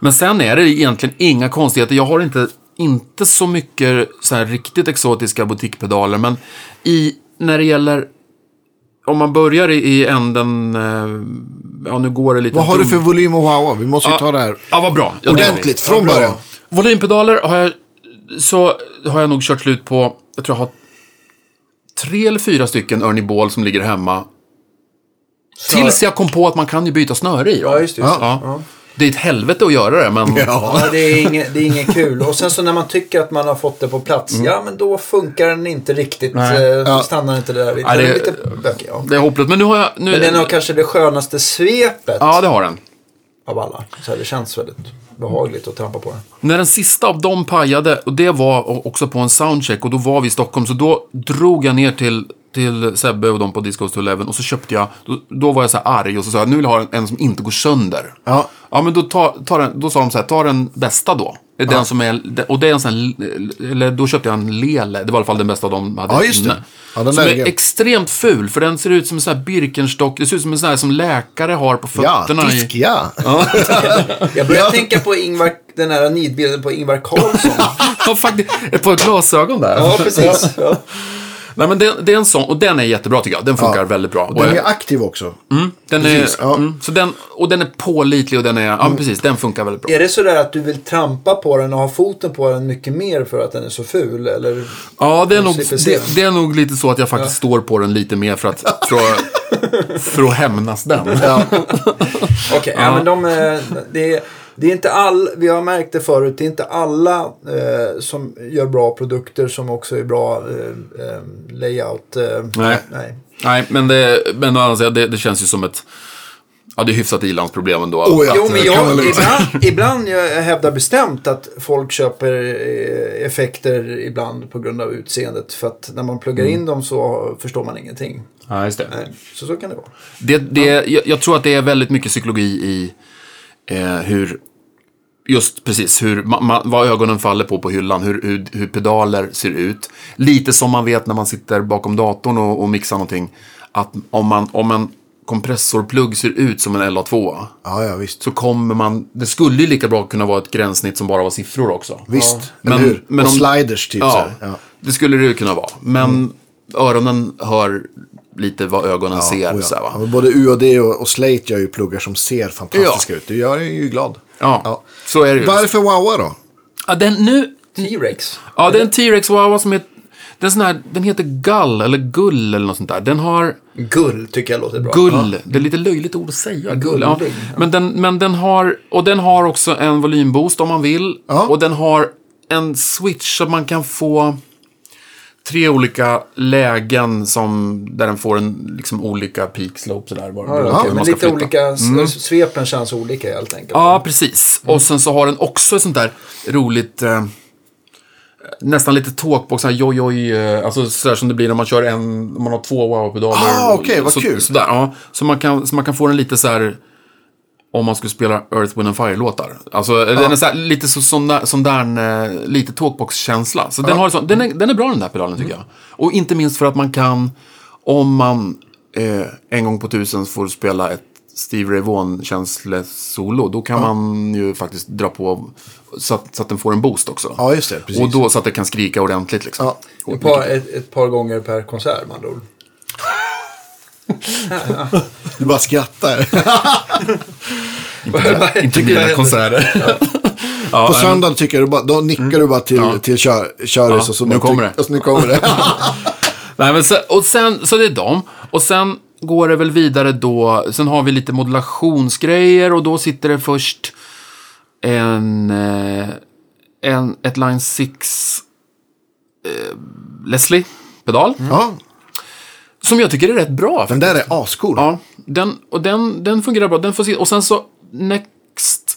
Men sen är det egentligen inga konstigheter. Jag har inte, inte så mycket så här riktigt exotiska butikpedaler, men i, när det gäller om man börjar i, änden, eh, ja nu går det lite... Vad har du dum- för volym och wow? Vi måste ju ta det här Ja, vad bra. Ja, ordentligt från bra. början. Volympedaler har jag, så har jag nog kört slut på, jag tror jag har tre eller fyra stycken Ernie Ball som ligger hemma. Tills jag kom på att man kan ju byta snöre i dem. Ja. Just det. Ja. Ja. Det är ett helvete att göra det, men... Ja. Ja, det är, inget, det är inget kul. Och sen så när man tycker att man har fått det på plats, ja men då funkar den inte riktigt. Nej. eh, Då Ja. stannar inte det där. Ja, det det- är lite bökig, ja. Det är hopplöst. Men nu har jag... Nu, Men den har kanske det skönaste svepet Ja, det har den. av alla. Så här, det känns väldigt behagligt att trampa på den. När den sista av dem pajade, och det var också på en soundcheck, och då var vi i Stockholm, så då drog jag ner till, till Sebbe och de på Discos to Eleven och så köpte jag, då, då var jag så här arg och så sa jag, nu vill jag ha en, en som inte går sönder. Ja. Ja, men då, ta, ta den, då sa de så här, ta den bästa då. Den som är, och det är en sån eller då köpte jag en Lele, det var i alla fall den bästa de hade Ja, just det. inne. Ja, den som är är- extremt ful, för den ser ut som en sån här Birkenstock, det ser ut som en sån här som läkare har på Ja, fötterna. disk, i, ja. Jag börjar tänka på Ingvar, den här nidbilden på Ingvar Carlsson. ja, faktiskt, ett par glasögon där. Ja, precis. Ja. Nej, men det, det är en sån, och den är jättebra tycker jag. Den funkar Ja. väldigt bra. Och den är aktiv också. den precis, är, ja. mm, så den, och den är pålitlig och den är, ja precis, den funkar väldigt bra. Är det sådär att du vill trampa på den och ha foten på den mycket mer för att den är så ful? Eller? Ja, det är, nog, det, den. det är nog lite så att jag faktiskt står på den lite mer för att, för att, för att hämnas den. Okej, ja. men de, eh, det, är, det är inte all, vi har märkt det förut, det är inte alla eh, som gör bra produkter som också är bra eh, eh, layout. Eh, Nej. nej. Nej, men, det, men å andra sidan, det, det känns ju som ett, ja det är hyfsat ilandsproblem ändå. Oh, ja. Jo, men jag, säga. ibland, ibland jag hävdar bestämt att folk köper eh, effekter ibland på grund av utseendet. För att när man pluggar in dem så förstår man ingenting. Ja, just det. Så så kan det vara. Det, det, jag, jag tror att det är väldigt mycket psykologi i eh, hur... just precis hur, ma, ma, vad ögonen faller på på hyllan, hur, hur, hur pedaler ser ut. Lite som man vet när man sitter bakom datorn och, och mixar någonting. Att om, man, om en kompressorplugg ser ut som en LA2 Ja, ja, visst. så kommer man, det skulle ju lika bra kunna vara ett gränssnitt som bara var siffror också. Visst, Men- eller hur? men och om- sliders typ så Ja. Ja. det skulle det ju kunna vara. Men öronen hör lite vad ögonen ser. oh ja. Så här, va? Ja, både UAD och, och Slate gör ju pluggar som ser fantastiska ut. Det gör en ju glad. Ja, Ja. så är det ju. Varför wowa då? Ja, den, nu, T-Rex. ja, det är en T-Rex Wawa som är, den, sån här, den heter Gull, eller Gull eller något sånt där. Den har Gull tycker jag låter bra. Gull, det är lite löjligt ord att säga. Gull, ja. Ja. Men, den, men den har, och den har också en volymboost om man vill. Ja. Och den har en switch så man kan få tre olika lägen som, där den får en liksom, olika peak slope. Sådär, var, Ja, man men lite flytta. olika, svepen känns olika helt enkelt. Ja, precis. Och sen så har den också ett sånt där roligt... Eh, nästan lite talkbox, sån här joj-joj, eh, alltså sådär som det blir när man kör en, man har två wow-pedaler. Ah, okej, vad så, kul. Sådär, ja. Så man kan, så man kan få den lite så här om man skulle spela Earth, Wind and Fire-låtar. Alltså, den är så här, lite så, sån sån där eh, lite talkbox-känsla. Så den, har, sån, den, är, den är bra den där pedalen tycker jag. Och inte minst för att man kan, om man eh, en gång på tusen får spela ett Steve Ray Vaughan-känslesolo, då kan man ju faktiskt dra på så att, så att den får en boost också. Ja, just det. Precis. Och då så att det kan skrika ordentligt liksom. Ja. Ett par, ett, ett par gånger per konsert med andra. Du bara skrattar. Inte mina konserter. På söndag tycker du bara, då nickar du bara till, till kör, köris Ja, och så nu kommer det. Och så nu kommer det. Nej, men så, och sen, så det är dem. Och sen går det väl vidare då. Sen har vi lite modulationsgrejer och då sitter det först en, eh, en ett Line 6 eh, Leslie-pedal. ja, Som jag tycker är rätt bra. den där är ascool. Ja, den, och den, den fungerar bra. Den får se, och sen så next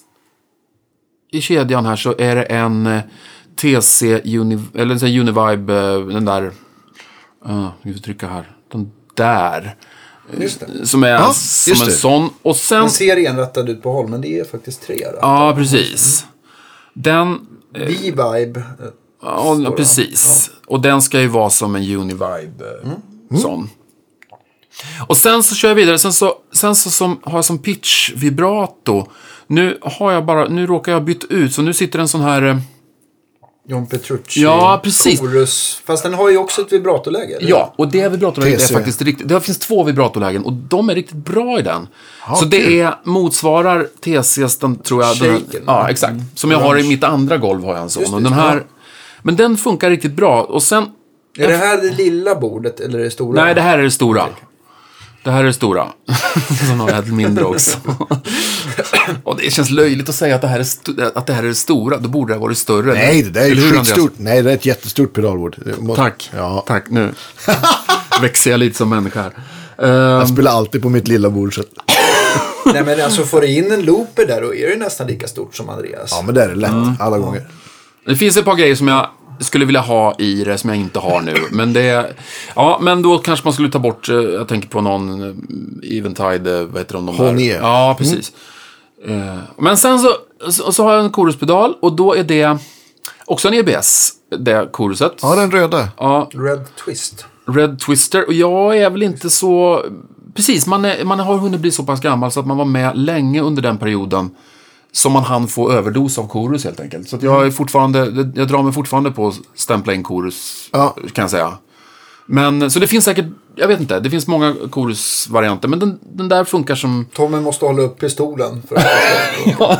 i kedjan här så är det en eh, TC Uni, eller en Univibe, eh, den där, uh, vi får trycka här, den där. Det. Som är Ja, som en det. sån. Och sen, Den ser enrättad ut på håll, men det är faktiskt tre rattar. ja precis. Den, V-Vibe. eh, ja, precis. Och den ska ju vara som en Univibe sån. Och sen så kör jag vidare. Sen så, sen så som, har jag som pitch vibrato. Nu har jag bara, nu råkar jag ha bytt ut. Så nu sitter en sån här... eh, John Petrucci. Ja, precis. Chorus. Fast den har ju också ett vibratoläge. eller? Ja, och det vibratorläget är faktiskt riktigt... Det finns två vibratorlägen och de är riktigt bra i den. så det är, motsvarar TCs, den tror jag... Den, Shaken. ja, exakt. Som jag har i mitt andra golv har jag en sån. Den här... Men den funkar riktigt bra. Och sen... Är det här det lilla bordet eller det stora? Nej, det här är det stora. Det här är det stora. Sen har jag ett mindre också. och det känns löjligt att säga att det här är, st- att det här är det stora. Då borde det ha varit större. Nej, det där är skitstort. Nej, det är ett jättestort pedalbord. Måste- Tack. Ja, Tack, nu växer jag lite som människa här. Jag spelar alltid på mitt lilla bord. Så. Nej, men alltså får du in en looper där då är det nästan lika stort som Andreas. Ja, men det är det lätt. Alla gånger. Det finns ett par grejer som jag skulle vilja ha i det som jag inte har nu. Men det... Ja, men då kanske man skulle ta bort... eh, Jag tänker på någon eh, Eventide, eh, vad heter de? de? Honier. Ja, precis. Eh, Men sen så, så, så har jag en koruspedal och då är det också en EBS, det koruset. Ja, den röda. Ja, Red Twist. Red Twister. Och jag är väl inte så... Precis, man, är, man har hunnit bli så pass gammal så att man var med länge under den perioden som man hann få överdos av korus helt enkelt. Så jag är fortfarande, jag drar mig fortfarande på att stämpla in korus, Ja. kan jag säga. Men, så det finns säkert, jag vet inte, det finns många korusvarianter, men den, den där funkar som... Tommy måste hålla upp pistolen. För att ska...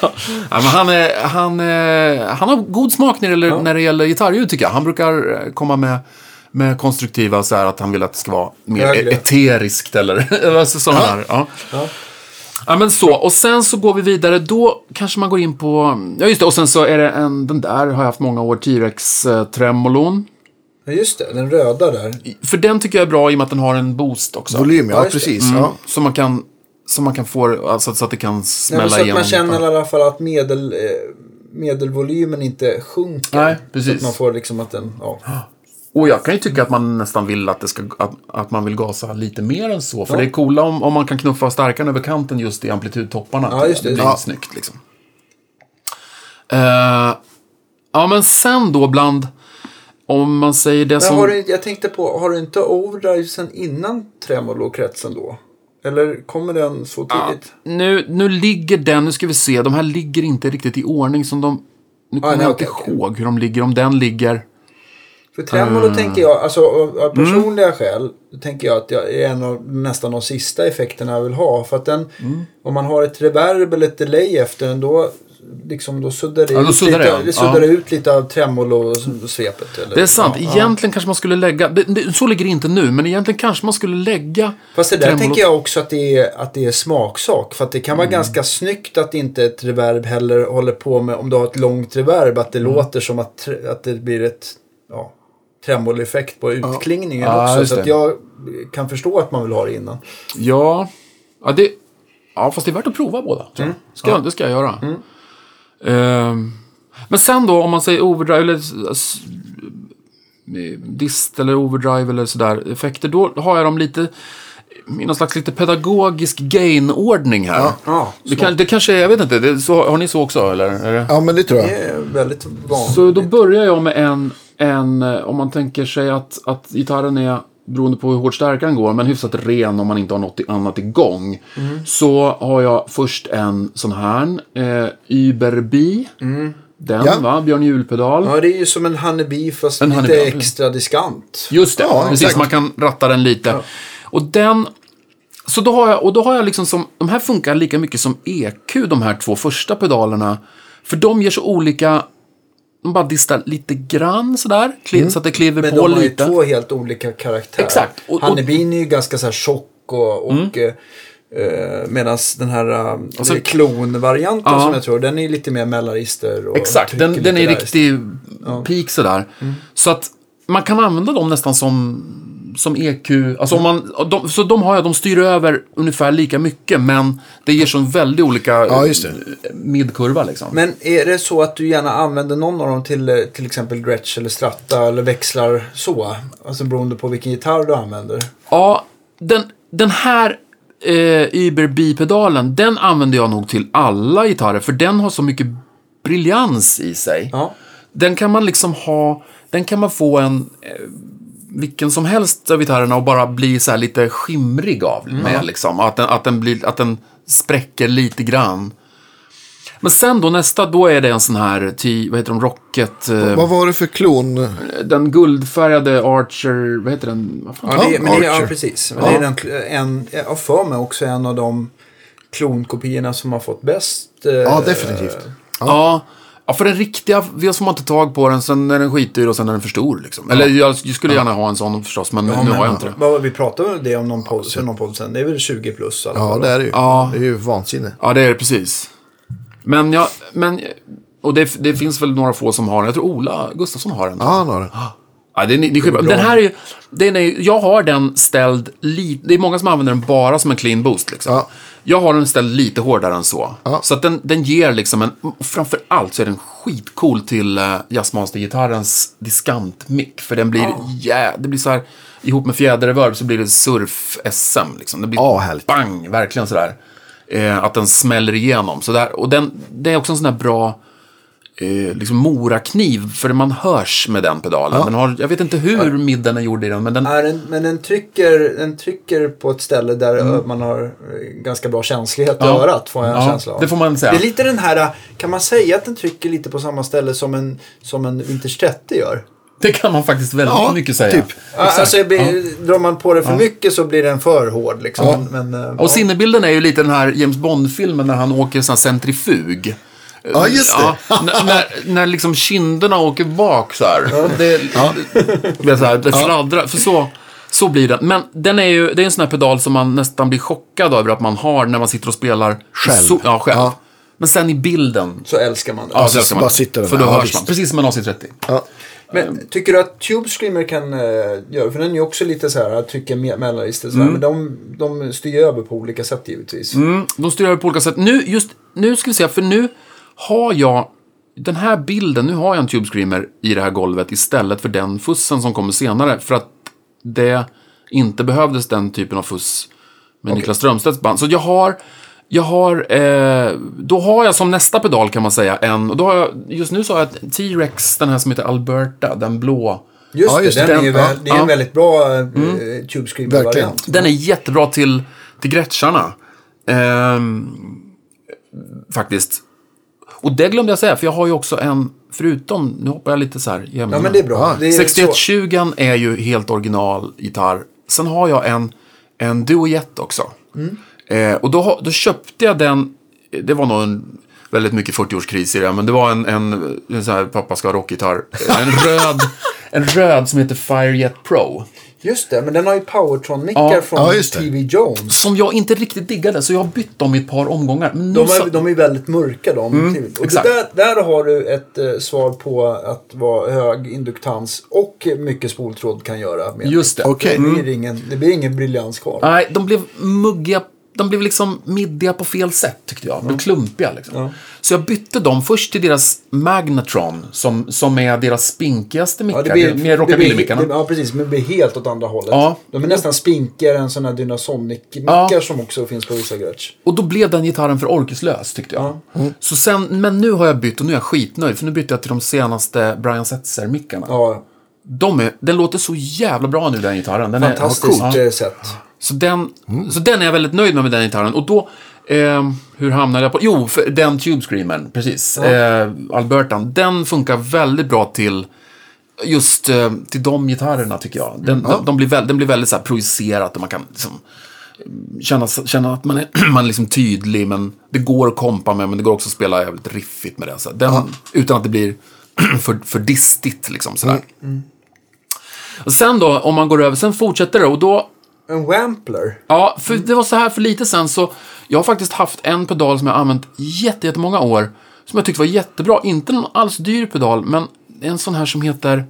Ja, men han, är, han, är, han har god smak när det gäller, när det gäller gitarrljud tycker jag. Han brukar eh, komma med, med konstruktiva så här att han vill att det ska vara mer Högre. eteriskt eller sådana här. Ja. Ja. Men så, och sen så går vi vidare. Då kanske man går in på... Ja, just det. Och sen så är det en... Den där har jag haft många år. T-Rex eh, Tremolon. Ja, just det. Den röda där. För den tycker jag är bra i och med att den har en boost också. Volym, ja, Ja, precis. Mm. Ja. Så man kan... Så man kan få... Alltså så att det kan Nej, smälla men så att igenom. man känner i alla fall att medel, eh, medelvolymen inte sjunker. Nej, Så precis. att man får liksom att den... Ja. Och jag kan ju tycka att man nästan vill att, det ska, att, att man vill gasa lite mer än så. För Ja. det är coola om, om man kan knuffa starkaren över kanten just i amplitudtopparna. Ja, just det. det blir Ja. snyggt liksom. Eh, ja, men sen då bland, om man säger det Men som... har du, jag tänkte på, har du inte overdrive sen innan tremolo-kretsen då? Eller kommer den så Ja, tidigt? nu, nu ligger den, nu ska vi se, de här ligger inte riktigt i ordning som de... Nu kommer nej, jag inte okej. ihåg hur de ligger, om den ligger... För tremolo tänker jag, alltså av, av Mm. personliga skäl, tänker jag att jag är en av nästan de sista effekterna jag vill ha. För att den, Mm. om man har ett reverb eller ett delay efter den, då, liksom, då suddar det, Ja, då ut, suddar lite, det, suddar Ja. ut lite av tremolo-svepet. Det är sant, Ja, egentligen kanske man skulle lägga, det, det, så ligger det inte nu, men egentligen kanske man skulle lägga... Fast det där tremolo- tänker jag också att det är, att det är smaksak. För att det kan Mm. vara ganska snyggt att inte ett reverb heller håller på med, om du har ett långt reverb, att det Mm. låter som att, att det blir ett ja, tremolo-effekt på utklingningen Ja, också. Så att jag kan förstå att man vill ha det innan. Ja, ja, det, ja fast det är värt att prova båda. jag. Ska, jag- Det ska jag göra. Ehm, men sen då, om man säger overdrive eller dist eller overdrive eller sådär effekter, då har jag dem lite i någon slags lite pedagogisk gain-ordning här. Ja, det, kan, det kanske är, jag vet inte, det, så, har ni så också eller? Är det? Ja, men det tror jag. Det är väldigt vanligt. Så då börjar jag med en, en eh, om man tänker sig att, att gitarren är, beroende på hur hårt stärkaren går, men hyfsat ren om man inte har något annat igång. Så har jag först en sån här, eh, Uberbi. Den Ja. va, Björn Hjul-pedal. Ja, det är ju som en honeybee fast En lite ja. extra diskant. Just det, Ja, precis. exakt. Man kan ratta den lite. Och den... Så då har jag, och då har jag liksom som, de här funkar lika mycket som EQ, de här två första pedalerna. För de ger så olika, de bara distar lite grann sådär, kli, så att det kliver Men på de har ju lite. två helt olika karaktärer. Exakt. Och- och- Honeybeen är ju ganska så här tjock och, och eh, Medan den här uh, Och sen- klonvarianten Ja. som jag tror, den är lite mer mellanregister. Och Exakt, den, lite den är där. riktig peak sådär. Så att man kan använda dem nästan som, som EQ. Alltså om man, de, så de har jag, de styr över ungefär lika mycket, men det ger så väldigt olika Ja, eh, midkurva liksom. Men är det så att du gärna använder någon av dem till eh, till exempel Gretsch eller Stratta eller växlar så? Alltså beroende på vilken gitarr du använder. Ja, den, den här eh, Uber B-pedalen, den använder jag nog till alla gitarrer, för den har så mycket briljans i sig. Ja. Den kan man liksom ha, den kan man få en, eh, vilken som helst av gitarrerna och bara bli så här lite skimrig av med liksom. Att den, att, den blir, att den spräcker lite grann. Men sen då nästa, då är det en sån här, ty, vad heter de, Rocket, eh, Vad var det för klon? den guldfärgade Archer, vad heter den? Vad fan? Ja, det, Ja, men det, ja precis. Men det är den, en, jag har för mig också en av de klonkopiorna som har fått bäst. eh, Ja, definitivt. Ja. ja, för den riktiga, vi får man inte tag på den, sen är den skitdyr och sen är den för stor. Liksom. Eller jag, jag skulle gärna ha en sån förstås, men nu har jag inte det. Vi pratade om det om någon podd, för någon podd sen. Det är väl 20 plus i alla Ja, fall. det är det ju. Ja. Det är ju vansinne. Ja, det är det precis. Men jag, men, och det, det finns väl några få som har den. Jag tror Ola Gustafsson har den. Ja, han har det. Ja, det är, det är skitbra. Den här är ju, den är, jag har den ställd lite, det är många som använder den bara som en clean boost. Liksom. Ja. Jag har den ställd lite hårdare än så. Ja. Så att den, den ger liksom en, framför allt så är den skitcool till uh, Jazzmaster-gitarrens diskant-mick. För den blir, ja, det blir så här, ihop med fjäderreverb så blir det surf-SM. Liksom. Det blir härligt. bang, verkligen sådär. Eh, att den smäller igenom. Så där, och den, det är också en sån här bra eh, liksom morakniv, för man hörs med den pedalen. Den har, jag vet inte hur midden är gjord i den, men den... Nej, den, men den trycker, den trycker på ett ställe där ö, man har eh, ganska bra känslighet i Mm. Ja. örat. Får jag en Ja, känsla av. det får man säga. Det är lite den här, kan man säga att den trycker lite på samma ställe som en, som en Vintage 30 gör? Det kan man faktiskt väldigt Ja, mycket säga. typ. Ja, Alltså, blir, Drar man på det för mycket så blir den för hård. Liksom. Ja. Men, men, eh, Och sinnebilden är ju lite den här James Bond-filmen när han åker sån här centrifug. Ja, just det. Ja, när, när, när liksom kinderna åker bak så här. Det, det, är så här, det fladdrar. För så, så blir den. Men den är ju, det är en sån här pedal som man nästan blir chockad över att man har när man sitter och spelar. Själv. Så, ja, själv. Ja. Men sen i bilden. så älskar man det. Ja, så så älskar man. bara sitter den För då Ja, hörs visst. man. Precis som en AC30. Ja. Men tycker du att Tube Screamer kan uh, göra, för den är ju också lite så här att trycka me- mellanregister så här, men de, de styr över på olika sätt givetvis. Mm, de styr över på olika sätt. Nu, just, nu ska vi se, för nu har jag den här bilden, nu har jag en Tube Screamer i det här golvet istället för den fussen som kommer senare. För att det inte behövdes den typen av fuss med Niklas Strömstedts band. Så jag har Jag har, eh, då har jag som nästa pedal kan man säga en, och då har jag, just nu så har jag T-Rex, den här som heter Alberta, den blå. Just, Ja, just det, det. den är Den- väl, det är ja. en väldigt bra uh, Tube Screamer-variant. Den är jättebra till, till gretscharna. Ehm, faktiskt. Och det glömde jag säga, för jag har ju också en, förutom, nu hoppar jag lite så här i ämnena. Ja, men det är bra. Ja. Det är så- 6120 är ju helt original gitarr. Sen har jag en, en Duojet också. Mm. Eh, och då, då köpte jag den, det var nog en väldigt mycket 40-årskris i det, men det var en, en, en sån här pappa ska ha rockgitarr. En röd, en röd som heter Firejet Pro. Just det, men den har ju Powertron-mickar Ja. från Ja. TV Jones. Som jag inte riktigt diggade, så jag har bytt dem i ett par omgångar. Men De så- är, de är väldigt mörka de. och Mm, exakt. det där, där har du ett eh, svar på att vara hög induktans och mycket spoltråd kan göra. Med Just det. Okej. Det blir, ingen, det blir ingen briljans kvar. Nej, de blev muggiga. De blev liksom middiga på fel sätt, tyckte jag. De blev klumpiga, liksom. Ja. Så jag bytte dem först till deras Magnatron, som, som är deras spinkigaste mickar. Ja, det mer rockabilly-mickarna. Ja, precis. Men det blir helt åt andra hållet. Ja. De är nästan spinkigare än sådana här Dynasonic-mickar Ja. som också finns på vissa Gretsch. Och då blev den gitarren för orkeslös, tyckte jag. Så sen, men nu har jag bytt och nu är jag skitnöjd, för nu bytte jag till de senaste Brian Setzer-mickarna. Ja, De är, den låter så jävla bra nu, den gitarren. Den fantastiskt Är, ja. eh, sätt. Så den, så den är jag väldigt nöjd med, med den gitarren. Och då, eh, hur hamnade jag på? Jo, den Tube Screamern, precis. Eh, Albertan, den funkar väldigt bra till just eh, till de gitarrerna tycker jag. Den, de, de blir väl, den blir väldigt så här projicerat och man kan liksom, känna, känna att man är, man är liksom tydlig, men det går att kompa med, men det går också att spela jävligt riffigt med det. Så den, Utan att det blir för, för distigt liksom sådär. Och sen då, om man går över, sen fortsätter det och då En Wampler. Ja, för det var så här för lite sen så, jag har faktiskt haft en pedal som jag har använt jätte, jättemånga år, som jag tyckte var jättebra. Inte någon alls dyr pedal, men en sån här som heter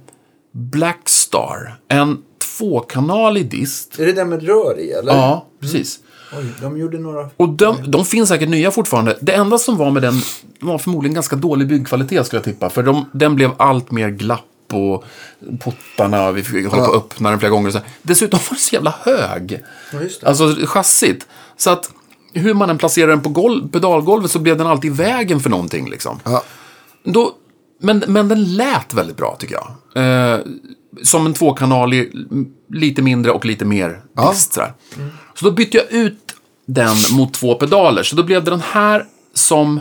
Blackstar. En tvåkanalig dist. Är det den med rör i eller? Ja, precis. Oj, de gjorde några... Och de, de finns säkert nya fortfarande. Det enda som var med den var förmodligen ganska dålig byggkvalitet skulle jag tippa. För de, den blev allt mer glapp och puttarna, vi fick hålla på att öppna den flera gånger. Och så. Dessutom var den så jävla hög. Ja. Alltså chassit. Så att hur man än placerar den på golv, pedalgolvet så blev den alltid i vägen för någonting. Liksom. Ja. Då, men, men den lät väldigt bra tycker jag. Eh, som en tvåkanalig, lite mindre och lite mer Ja. dist. sådär. Så då bytte jag ut den mot två pedaler. Så då blev det den här som,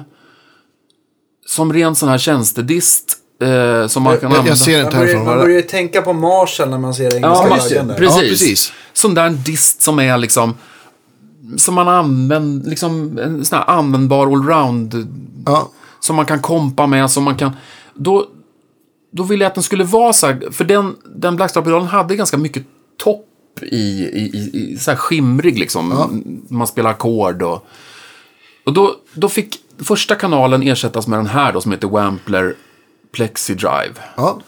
som ren sån här tjänstedist. Eh, som man Jag, kan jag, använda. jag ser Man inte börjar, härifrån. man börjar ju tänka på Marshall när man ser engelska Ja, Ja, där. precis. Ja, precis. Sån där dist som är liksom som man använder, liksom en sån här användbar allround Ja. som man kan kompa med, som man kan... Då, då ville jag att den skulle vara så här, för den, den Blackstar-pedalen hade ganska mycket topp i, i, i, i så här skimrig liksom. Man spelar ackord och... Och då, då fick första kanalen ersättas med den här då som heter Wampler Plexi Drive. Ja.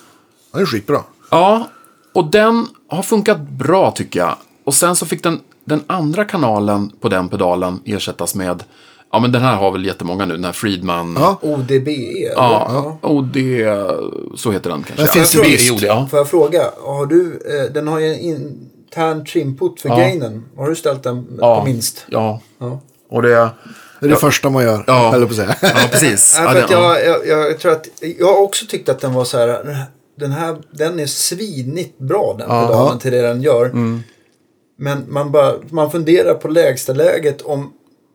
Det är skitbra. Ja, och den har funkat bra tycker jag. Och sen så fick den, den andra kanalen på den pedalen ersättas med, ja men den här har väl jättemånga nu, den här Friedman. Ja. ODBE. eller? Ja, och det, så heter den kanske. Det finns ja, ju det visst. jag. Får jag fråga, har du, eh, den har ju en intern trimput för Ja. gainen. Har du ställt den Ja, på minst? ja. Ja. Och det, Det är det första man gör, Ja. eller på att säga. ja precis. Ja, att ja. jag, jag, jag tror att, jag har också tyckt att den var så här, den här, den är svinigt bra den Ja. pedalen till det den gör. Mm. Men man, bara, man funderar på lägsta läget om,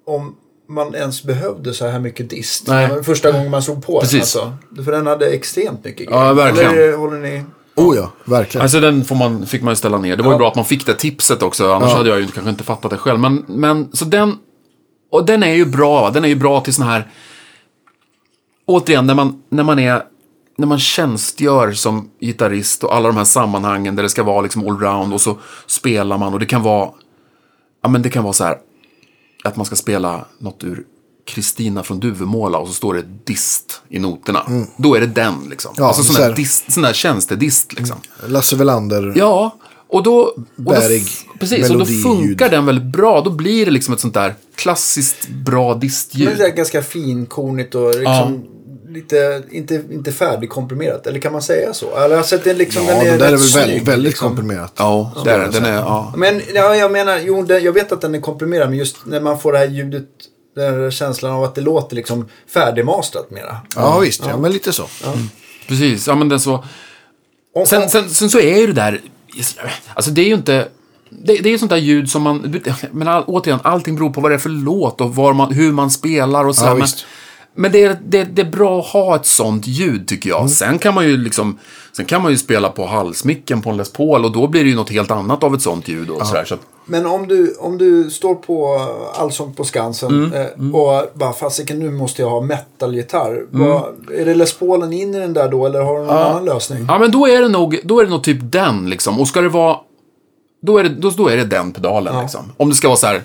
om man ens behövde så här mycket dist. Nej. Första gången man såg på Precis. den alltså. För den hade extremt mycket Ja, grejer. verkligen. Eller håller ni... Oh ja, verkligen. Alltså den får man, fick man ju ställa ner. Det var ju Ja. bra att man fick det tipset också. Annars Ja. hade jag ju kanske inte fattat det själv. Men, men så den, och den är ju bra. va? Den är ju bra till sån här, återigen, när man, när man är, när man tjänstgör som gitarrist och alla de här sammanhangen där det ska vara liksom allround och så spelar man och det kan vara, ja men det kan vara så här, att man ska spela något ur Kristina från Duvemåla och så står det dist i noterna. Då är det den liksom. Ja, alltså sån så där, dist, sån där tjänstedist liksom. Lasse Welander. Ja, och då... Och då Bärig precis, och då funkar den väldigt bra. Då blir det liksom ett sånt där klassiskt bra Men det distljud. är ganska finkornigt och liksom lite, inte, inte färdigkomprimerat. Eller kan man säga så? Eller alltså den liksom, Ja, den är det där är väl snygg, väldigt, väldigt liksom. komprimerat. Ja, det är den. Den är, ja. Men ja, jag menar, jo, det, jag vet att den är komprimerad, men just när man får det här ljudet den här känslan av att det låter liksom färdigmastrat mera. Ja, visst. Ja, men lite så. Precis, ja men den så... Sen, sen, sen så är ju det där... Alltså det är ju inte... Det, det är ju sånt där ljud som man... Men all, återigen, allting beror på vad det är för låt och var man, hur man spelar och så. Ja, men. Men det, är, det, det är bra att ha ett sånt ljud, tycker jag. Sen kan man ju liksom... Sen kan man ju spela på halsmicken på en Les Paul och då blir det ju något helt annat av ett sånt ljud och sådär. Så att, Men om du, om du står på Allsång på Skansen Mm, eh, och bara fasiken nu måste jag ha metalgitarr. Mm. Är det Les Paulen in i den där då eller har du någon annan lösning? Ja, men då är det nog, då är det nog typ den liksom. Och ska det vara... Då är det, då, då är det den pedalen liksom. Om det ska vara så här...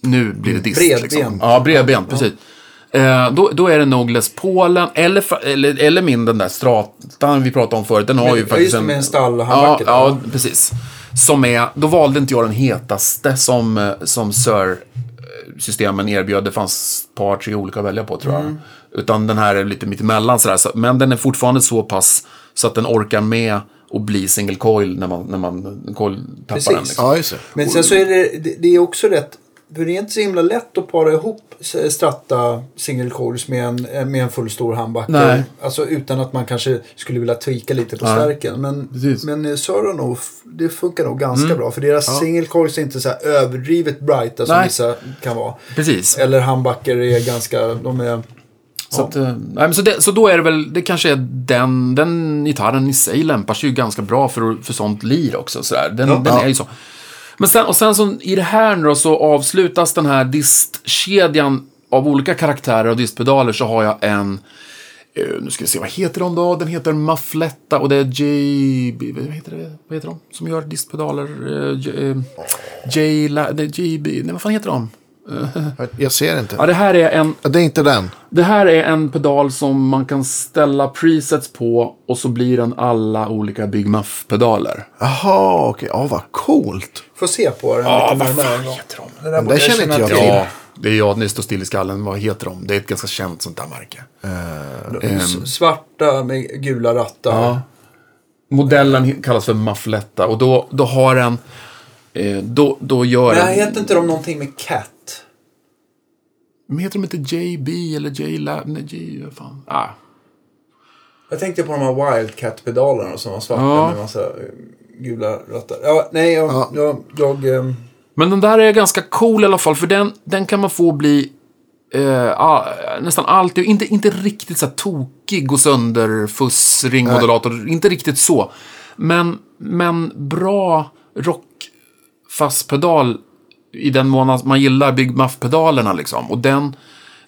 Nu blir det dist Bredbent. liksom. Ja, bredbent, precis. Eh, då, då är det nog Les Paulen, eller, eller, eller min den där stratan vi pratade om förut. Den har ju ja, faktiskt en... med en Ja, stallhandbacke. ja, precis. Som är, då valde inte jag den hetaste som, eh, som Sir-systemen erbjöd. Det fanns ett par, tre olika att välja på tror jag. Mm. Utan den här är lite mittemellan sådär. Så, men den är fortfarande så pass så att den orkar med att bli single coil när man, när man coil tappar Precis. den. Liksom. Ja, just det. Men sen så är det, det är också rätt, för det är inte så himla lätt att para ihop s- Stratta single coils med en, eh, med en full stor handbacke. Nej. Alltså utan att man kanske skulle vilja tweaka lite på stärken. Men, Precis. men eh, Sör har nog, det funkar nog ganska bra. För deras single coils är inte så här överdrivet brighta som Nej. vissa kan vara. Precis. Eller handbacker är ganska, de är... Så, att, eh, nej, men så, det, så då är det väl, det kanske är den, den gitarren i sig lämpar sig ju ganska bra för, för sånt lir också. Sådär. Den, den Ja. är ju så. Men sen, och sen så i det här nu då så avslutas den här distkedjan av olika karaktärer och distpedaler så har jag en eh, nu ska vi se, vad heter de då? Den heter Muffletta och det är J... Vad heter det? Vad heter de som gör distpedaler? Eh, J... eh, J... JB... Nej, vad fan heter de? Jag ser inte. Ja, det här är en... Det är inte den. Det här är en pedal som man kan ställa presets på och så blir den alla olika Big Muff-pedaler. Jaha, okej. Ja, vad coolt. Får se på den Ja, lite vad fan heter de? Det där känner inte jag till. Ja, det är jag, det står still i skallen. Vad heter de? Det är ett ganska känt sånt där märke. S- Svarta med gula rattar. Ja. Modellen kallas för Muffletta och då, då har den... Eh, då, då gör Men den... heter inte de någonting med cat? Men heter de inte JB eller J-Lab? Nej, J... Fan? Ah. Jag tänkte på de här Wildcat-pedalerna som var svarta Ja. med massa eh, gula rattar. Ja, nej, jag... Ja. jag, jag ehm, Men den där är ganska cool i alla fall, för den, den kan man få bli eh, ah, nästan alltid, inte, inte riktigt så här tokig och sönder, fuss, ringmodulator, inte riktigt så. Men, men bra rockfastpedal i den mån att man gillar Big Muff-pedalerna liksom. Och den,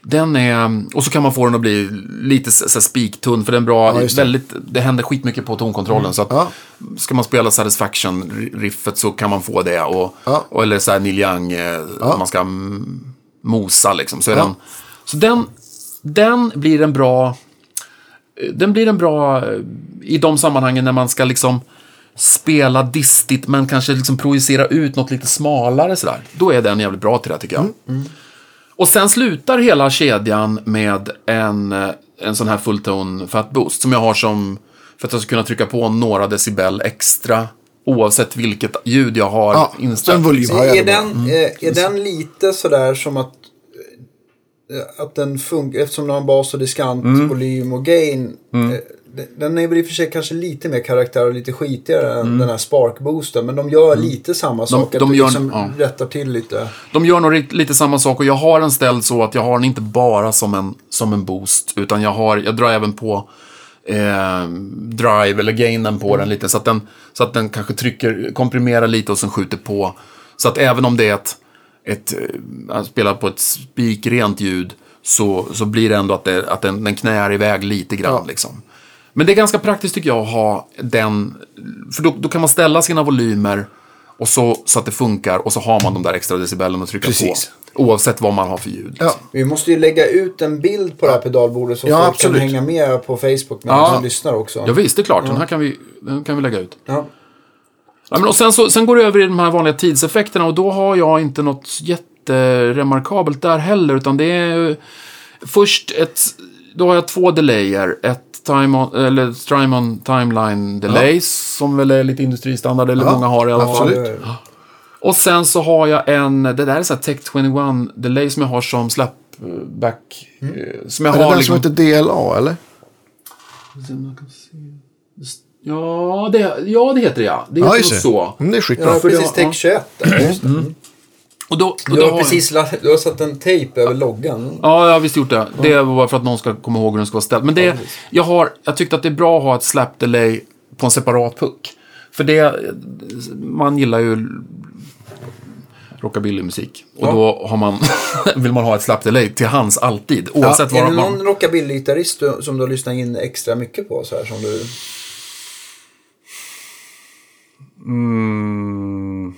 den är, och så kan man få den att bli lite så, spiktunn, för den är bra, Ja, väldigt, det händer skitmycket på tonkontrollen. Så att, Ja. ska man spela Satisfaction-riffet så kan man få det. Och, Ja. och, eller så här Neil Young, eh, man ska mm, mosa liksom. Så, den, så den, den blir en bra... Den blir en bra eh, i de sammanhangen när man ska liksom spela distigt men kanske liksom projicera ut något lite smalare sådär. Då är den jävligt bra till det tycker jag. Och sen slutar hela kedjan med en, en sån här fulltone fat boost som jag har som för att jag ska kunna trycka på några decibel extra oavsett vilket ljud jag har en inställt. är, den, eh, är den lite sådär som att... eh, Att den funkar, eftersom den har bas och diskant, Mm. volym och gain. eh, den- är väl i och för sig kanske lite mer karaktär och lite skitigare än den här Spark-boosten. Men de gör lite samma sak. Mm. de du gör- liksom ja. rättar till lite. De gör nog lite samma sak och jag har den ställd så att jag har den inte bara som en, som en boost. Utan jag, har, jag drar även på eh, drive eller gainen på den lite. Så att den, så att den kanske trycker, komprimerar lite och sen skjuter på. Så att även om det är ett, ett eh, att spela på ett spikrent ljud så, så blir det ändå att, det, att den, den knär iväg lite grann. Liksom. Men det är ganska praktiskt tycker jag att ha den, för då, då kan man ställa sina volymer och så, så att det funkar och så har man de där extra decibelen att trycka Precis. på. Oavsett vad man har för ljud. Ja. Vi måste ju lägga ut en bild på det här pedalbordet så Ja, folk absolut. kan hänga med på Facebook medan Ja. de lyssnar också. Ja, visst, det är klart. Den här kan vi, den kan vi lägga ut. Ja. Ja, men och sen, så, sen går det över i de här vanliga tidseffekterna och då har jag inte något jätteremarkabelt där heller. Utan det är först ett, då har jag två delayer. Ett time on, eller Strymon Timeline Delay som väl är lite industristandard eller Ja, många har i alla fall. absolut. det- Och sen så har jag en, det där är så här Tech 21 Delay som jag har som slapback. eh, Som jag Är det har den liksom... som heter DLA eller? Ja det, ja, det heter det ja. Det Ja, heter nog det. så. Mm, det är Ja, skitbra. för det precis. Tech 21. där, just det. Och då, och Du då har har precis la- du har satt en tejp över loggan. Ja, jag har visst gjort det. Det var för att någon ska komma ihåg hur den ska vara ställd. Men det, jag, har, jag tyckte att det är bra att ha ett slap delay på en separat puck. För det, man gillar ju rockabilly-musik. Och Ja. då har man, vill man ha ett slap delay till hands alltid. Oavsett Är vad det man... någon rockabilly-gitarrist du- som du har lyssnat in extra mycket på? Så här, som du... Mm,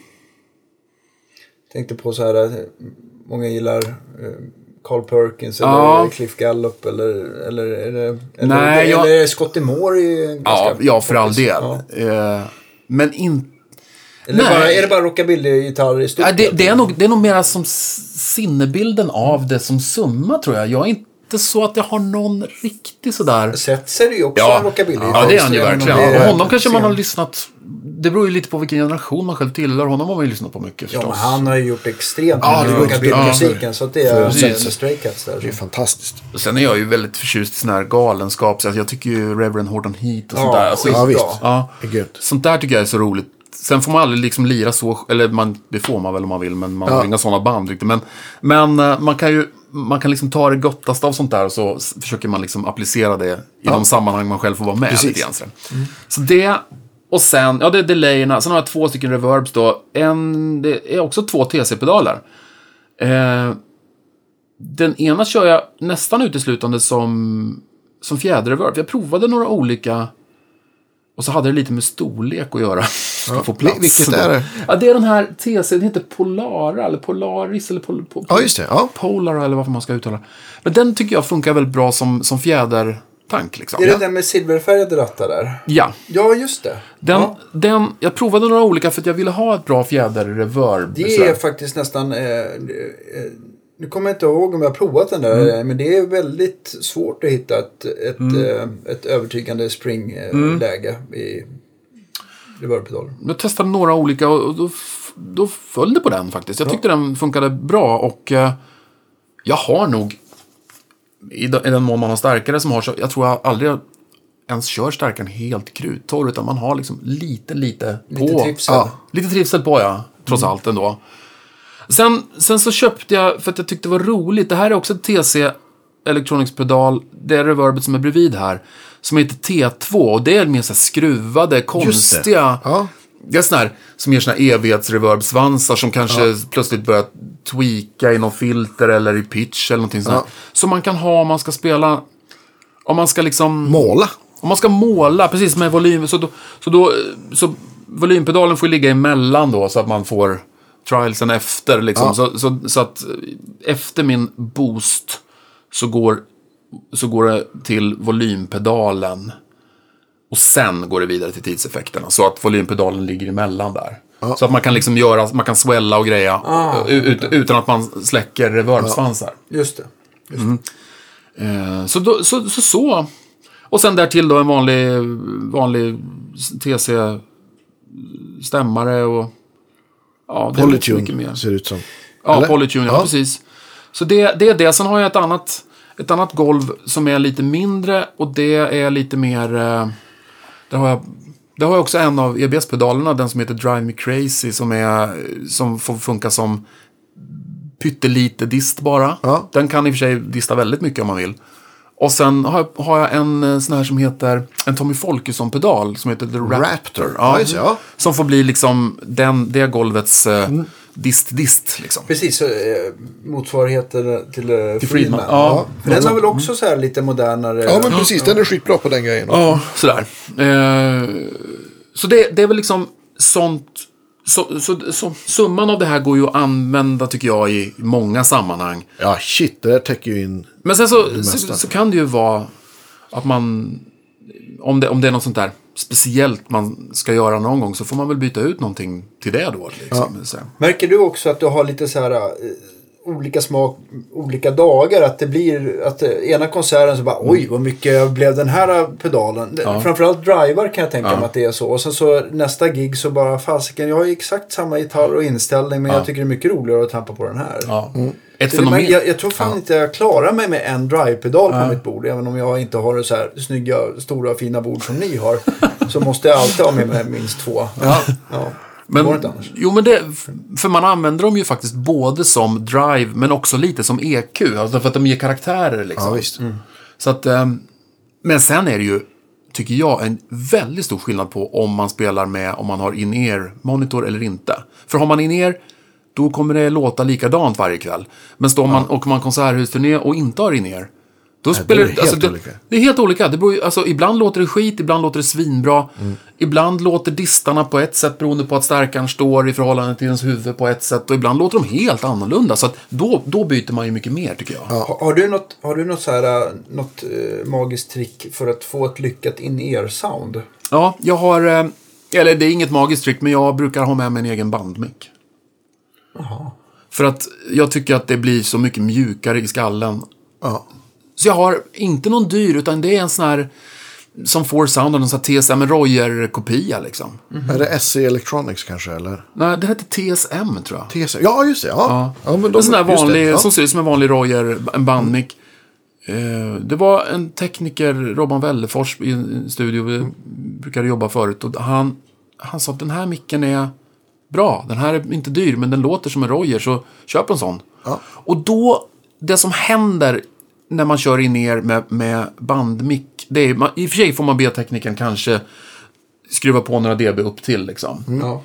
Tänkte på så här, eh, många gillar eh, Carl Perkins eller Ja. Cliff Gallup eller, eller är det... Eller, Nej, eller jag- det Scotty Moore är ja, ja, för all del. Ja. Eh, men inte... Eller Nej. bara, är det bara rockabilly-gitarr i Ja, stycket? det, det, är nog, det är nog mera som sinnebilden av det som summa, tror jag. Jag är inte så att jag har någon riktig sådär... Sets är ju också Ja. en rockabilly Ja, det är han ju verkligen. Och honom kanske man har lyssnat... Det beror ju lite på vilken generation man själv tillhör. Honom har man ju lyssnat på mycket Ja, förstås. men han har ju gjort extremt Ja, det mycket går inte- rockabilly-musiken. Så att det är Precis. med Stray Cats där. Det är fantastiskt. Sen är jag ju väldigt förtjust i sån här galenskap. Så jag tycker ju Reverend Horton Heat och sånt Ja, där. Alltså. Ja, visst. ja, sånt där tycker jag är så roligt. Sen får man aldrig liksom lira så, eller man, det får man väl om man vill, men man Ja. har inga sådana band riktigt. Men, men eh, man kan ju man kan liksom ta det gottaste av sånt där och så försöker man liksom applicera det i de sammanhang man själv får vara med. Precis. Lite grann, sådär. Så det, och sen, ja det är delayerna, sen har jag två stycken reverbs då. En, det är också två TC-pedaler. Eh, den ena kör jag nästan uteslutande som, som fjäderreverb. Jag provade några olika och så hade det lite med storlek att göra. Att få plats. Vil- vilket är det? Ja, det är den här TC, den heter Polara, eller Polaris, eller Pol, Pol, Ja, just det. Ja. Polar, eller vad man ska uttala. Men den tycker jag funkar väldigt bra som, som fjädertank. Liksom. Är det den med silverfärgade rattar där? Ja, Ja, just det. den, ja, den, jag provade några olika för att jag ville ha ett bra fjäderreverb. det är faktiskt nästan... Eh, eh, nu kommer jag inte ihåg om jag har provat den där. Mm. Men det är väldigt svårt att hitta ett, ett, eh, ett övertygande springläge i reverbpedalen. Jag testade några olika och då, då föll det på den faktiskt. Jag tyckte den funkade bra och eh, jag har nog, i den, mån man har starkare som har så, jag tror jag aldrig ens kör starkaren helt kruttorr utan man har liksom lite, lite på. Lite trivsel. Ja, lite trivsel på ja, trots allt ändå. Sen, sen så köpte jag, för att jag tyckte det var roligt, det här är också ett TC Electronics pedal, det är reverbet som är bredvid här, som heter T2 och det är mer så här skruvade, konstiga. Ja. Det är sån här som ger här evighetsreverb-svansar som kanske plötsligt börjar tweaka i någon filter eller i pitch eller någonting sånt. Ja. Som man kan ha om man ska spela, om man ska liksom... Måla. Om man ska måla, precis med volym, så, då, så, då, så volympedalen får ligga emellan då så att man får trialsen efter. Liksom. Ja. Så, så, så att efter min boost så går, så går det till volympedalen. Och sen går det vidare till tidseffekterna. Så att volympedalen ligger emellan där. Så att man kan liksom göra, man kan swella och greja. Ah, ut, ut, utan att man släcker reverbsvansar. Just det. Eh, så, då, så, så så. Och sen därtill då en vanlig, vanlig TC-stämmare och... Ja, det så mycket Polytune mer. ser det ut som. Ja, Eller? Polytune, ja, Ja. precis. Så det, det är det. Sen har jag ett annat, ett annat golv som är lite mindre och det är lite mer... Eh, där har jag... Där har jag också en av EBS-pedalerna, den som heter Drive Me Crazy, som, är, som får funka som pyttelite dist bara. Ja. Den kan i och för sig dista väldigt mycket om man vill. Och sen har jag, har jag en eh, sån här som heter, en Tommy Folkesson-pedal som heter The Raptor. Raptor. Ja, ja. Som får bli liksom den, det golvets eh, dist-dist. Liksom. Precis, eh, motsvarigheter till, eh, Friedman. Friedman. Ja. För den har väl också så här lite modernare... Ja, men precis. Den är skitbra på den grejen. Ja, sådär. Eh, så det, det är väl liksom sånt... Så, så, så, summan av det här går ju att använda, tycker jag, i många sammanhang. Ja, shit. Det där täcker ju in... Men sen så, så, så kan det ju vara att man... Om det, om det är något sånt där speciellt man ska göra någon gång så får man väl byta ut någonting till det då. Liksom, så. Märker du också att du har lite så här... olika smak olika dagar. Att det blir att ena konserten så bara oj vad mycket blev den här pedalen. Ja. Framförallt driver kan jag tänka Ja. mig att det är så. Och sen så nästa gig så bara fasiken jag har ju exakt samma gitarr och inställning men Ja. jag tycker det är mycket roligare att trampa på den här. Ja. Ett Så det- fenomen. men jag, jag tror fan inte jag klarar mig med en drive-pedal Ja. på mitt bord. Även om jag inte har så här snygga, stora, fina bord som ni har. så måste jag alltid ha med mig minst två. Ja. Ja. det inte Men, annars. jo, men det, för man använder dem ju faktiskt både som drive men också lite som EQ. Alltså för att de ger karaktärer liksom. Ja, visst. Så att, ehm, men sen är det ju, tycker jag, en väldigt stor skillnad på om man spelar med, om man har in-ear monitor eller inte. För har man in-ear, då kommer det låta likadant varje kväll. Men står man och man konserthusturné och inte har in-ear, då spelar är det helt det, olika. det är helt olika. Det beror, alltså, ibland låter det skit, ibland låter det svinbra. Mm. Ibland låter distarna på ett sätt beroende på att stärkaren står i förhållande till ens huvud på ett sätt. Och ibland låter de helt annorlunda. Så att då, då byter man ju mycket mer tycker jag. Har, har du något, har du något, så här, äh, något eh, magiskt trick för att få ett lyckat in-ear-sound? Ja, jag har... eh, Eller det är inget magiskt trick, men jag brukar ha med mig en egen bandmick. För att jag tycker att det blir så mycket mjukare i skallen. Ja. Så jag har inte någon dyr, utan det är en sån här... Som får sound av en sån här TSM Royer-kopia liksom. Är det SC Electronics kanske eller? Nej, det heter TSM tror jag. TC? Ja, just det. Ja. ja. men de, en sån där just det, vanlig, ja. som ser ut som en vanlig Royer, en bandmick. Eh, det var en tekniker, Robban Wellefors, i en studio, vi brukade jobba förut. Och han, han sa att den här micken är bra. Den här är inte dyr, men den låter som en Royer, så köp en sån. Ja. Och då, det som händer när man kör in ner med, med bandmick, det är, man, i och för sig får man be teknikern kanske skruva på några dB upp till liksom. Ja.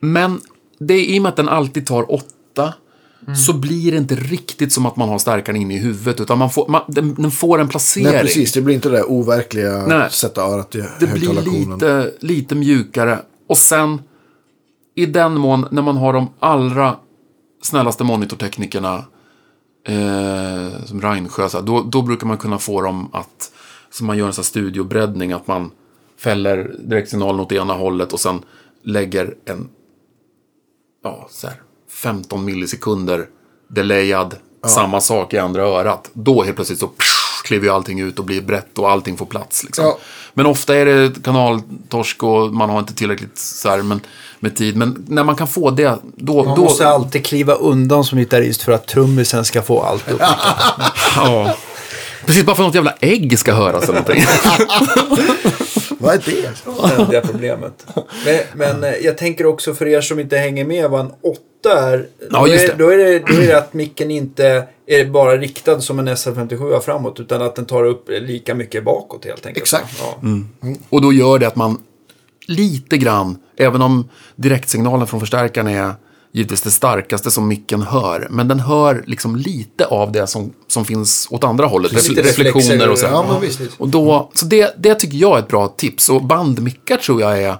Men det är i och med att den alltid tar åtta så blir det inte riktigt som att man har stärkaren inne i huvudet. Utan man får, man, den, den får en placering. Nej, precis. Det blir inte det där overkliga Nej. sätta örat i Det blir lite, lite mjukare. Och sen, i den mån, när man har de allra snällaste monitorteknikerna, eh, som Reinsjö, så här, då, då brukar man kunna få dem att, som man gör en sån här studiobreddning, att man fäller direktsignalen åt ena hållet och sen lägger en, ja, så här, 15 millisekunder delayad, samma sak i andra örat. Då helt plötsligt så psh, kliver ju allting ut och blir brett och allting får plats. Liksom. Ja. Men ofta är det kanaltorsk och man har inte tillräckligt så här, men, med tid. Men när man kan få det, då... Man då måste alltid kliva undan som gitarrist för att trummisen ska få allt upp. ja. Precis, bara för att något jävla ägg ska höras eller någonting. Vad är det? ständiga problemet. Men, men eh, jag tänker också för er som inte hänger med vad en åtta är. Ja, då, just är det. då, är det då är det att micken inte är bara riktad som en SL57 framåt utan att den tar upp lika mycket bakåt helt enkelt. Exakt. Ja. Och då gör det att man lite grann, även om direktsignalen från förstärkaren är givetvis det starkaste som micken hör, men den hör liksom lite av det som, som finns åt andra hållet. Lite Refle- reflektioner och så. Ja, men visst. Och då, så det, det tycker jag är ett bra tips. Och bandmickar tror jag är...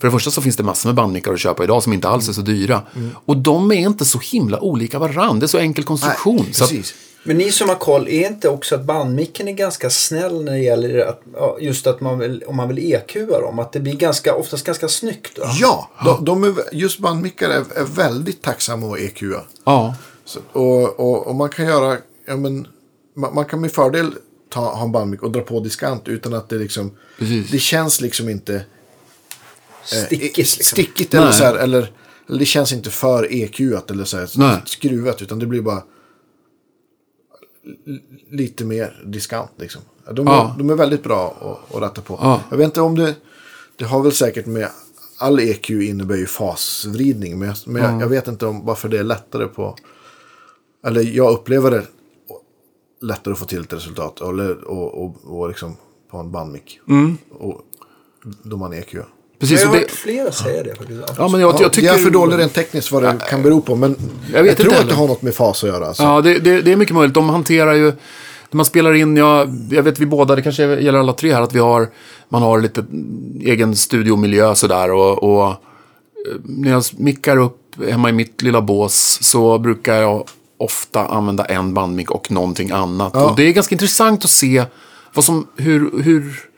För det första så finns det massor med bandmickar att köpa idag som inte alls är så dyra. Och de är inte så himla olika varandra. Det är så enkel konstruktion. Nej, precis. Men ni som har koll, är inte också att bandmicken är ganska snäll när det gäller att, just att man vill, om man vill EQa dem? Att det blir ganska, oftast ganska snyggt. Va? Ja, de, de är, just bandmickar är, är väldigt tacksamma att EQa. ja, Så, och, och, och man kan göra, ja men, man, man kan med fördel ta, ha en bandmick och dra på diskant utan att det liksom, Precis. det känns liksom inte eh, Stickigt eh, liksom. stickigt eller Nej. så här, eller, eller det känns inte för EQat eller så här, skruvat utan det blir bara lite mer diskant liksom. De, är, Ja. de är väldigt bra att, att rätta på. Ja. Jag vet inte om det, det har väl säkert med, all EQ innebär ju fasvridning, men, jag, men jag, jag vet inte om varför det är lättare på, eller jag upplever det lättare att få till ett resultat och, och, och, och liksom på en bandmick. Mm. Och, då man EQ. Precis. jag har det, hört flera säga det faktiskt. ja, men jag, Ja, jag tycker... Jag är för dålig rent tekniskt vad det kan bero på, men jag, Jag tror inte att det heller. har något med fas att göra. Alltså. Ja, det, det, det är mycket möjligt. De hanterar ju... När man spelar in, jag, jag vet vi båda, det kanske gäller alla tre här, att vi har, man har lite egen studiomiljö sådär. Och, och eh, när jag mickar upp hemma i mitt lilla bås så brukar jag ofta använda en bandmick och någonting annat. Ja. Och det är ganska intressant att se vad som, hur, hur,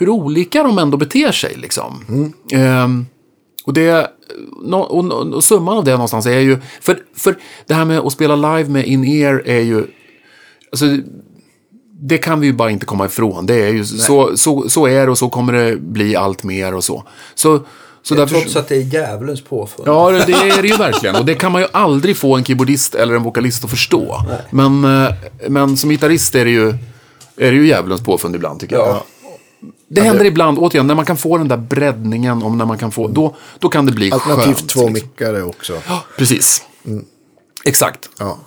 hur olika de ändå beter sig. Liksom. Ehm, Och, det, och, och, och summan av det någonstans är ju... För, för det här med att spela live med in-ear är ju... Alltså, det kan vi ju bara inte komma ifrån. Det är ju, så, så, så är det och så kommer det bli allt mer och så. Så, så därför, Trots att det är djävulens påfund. Ja, det är det ju verkligen. Och det kan man ju aldrig få en keyboardist eller en vokalist att förstå. Men, eh, men som gitarrist är det ju, är det ju djävulens påfund ibland, tycker jag. Ja. Det händer ibland, återigen, när man kan få den där breddningen, om när man kan få, då, då kan det bli Alternativt skönt. två liksom. mickar är också. Ja, Precis. Exakt. Ja.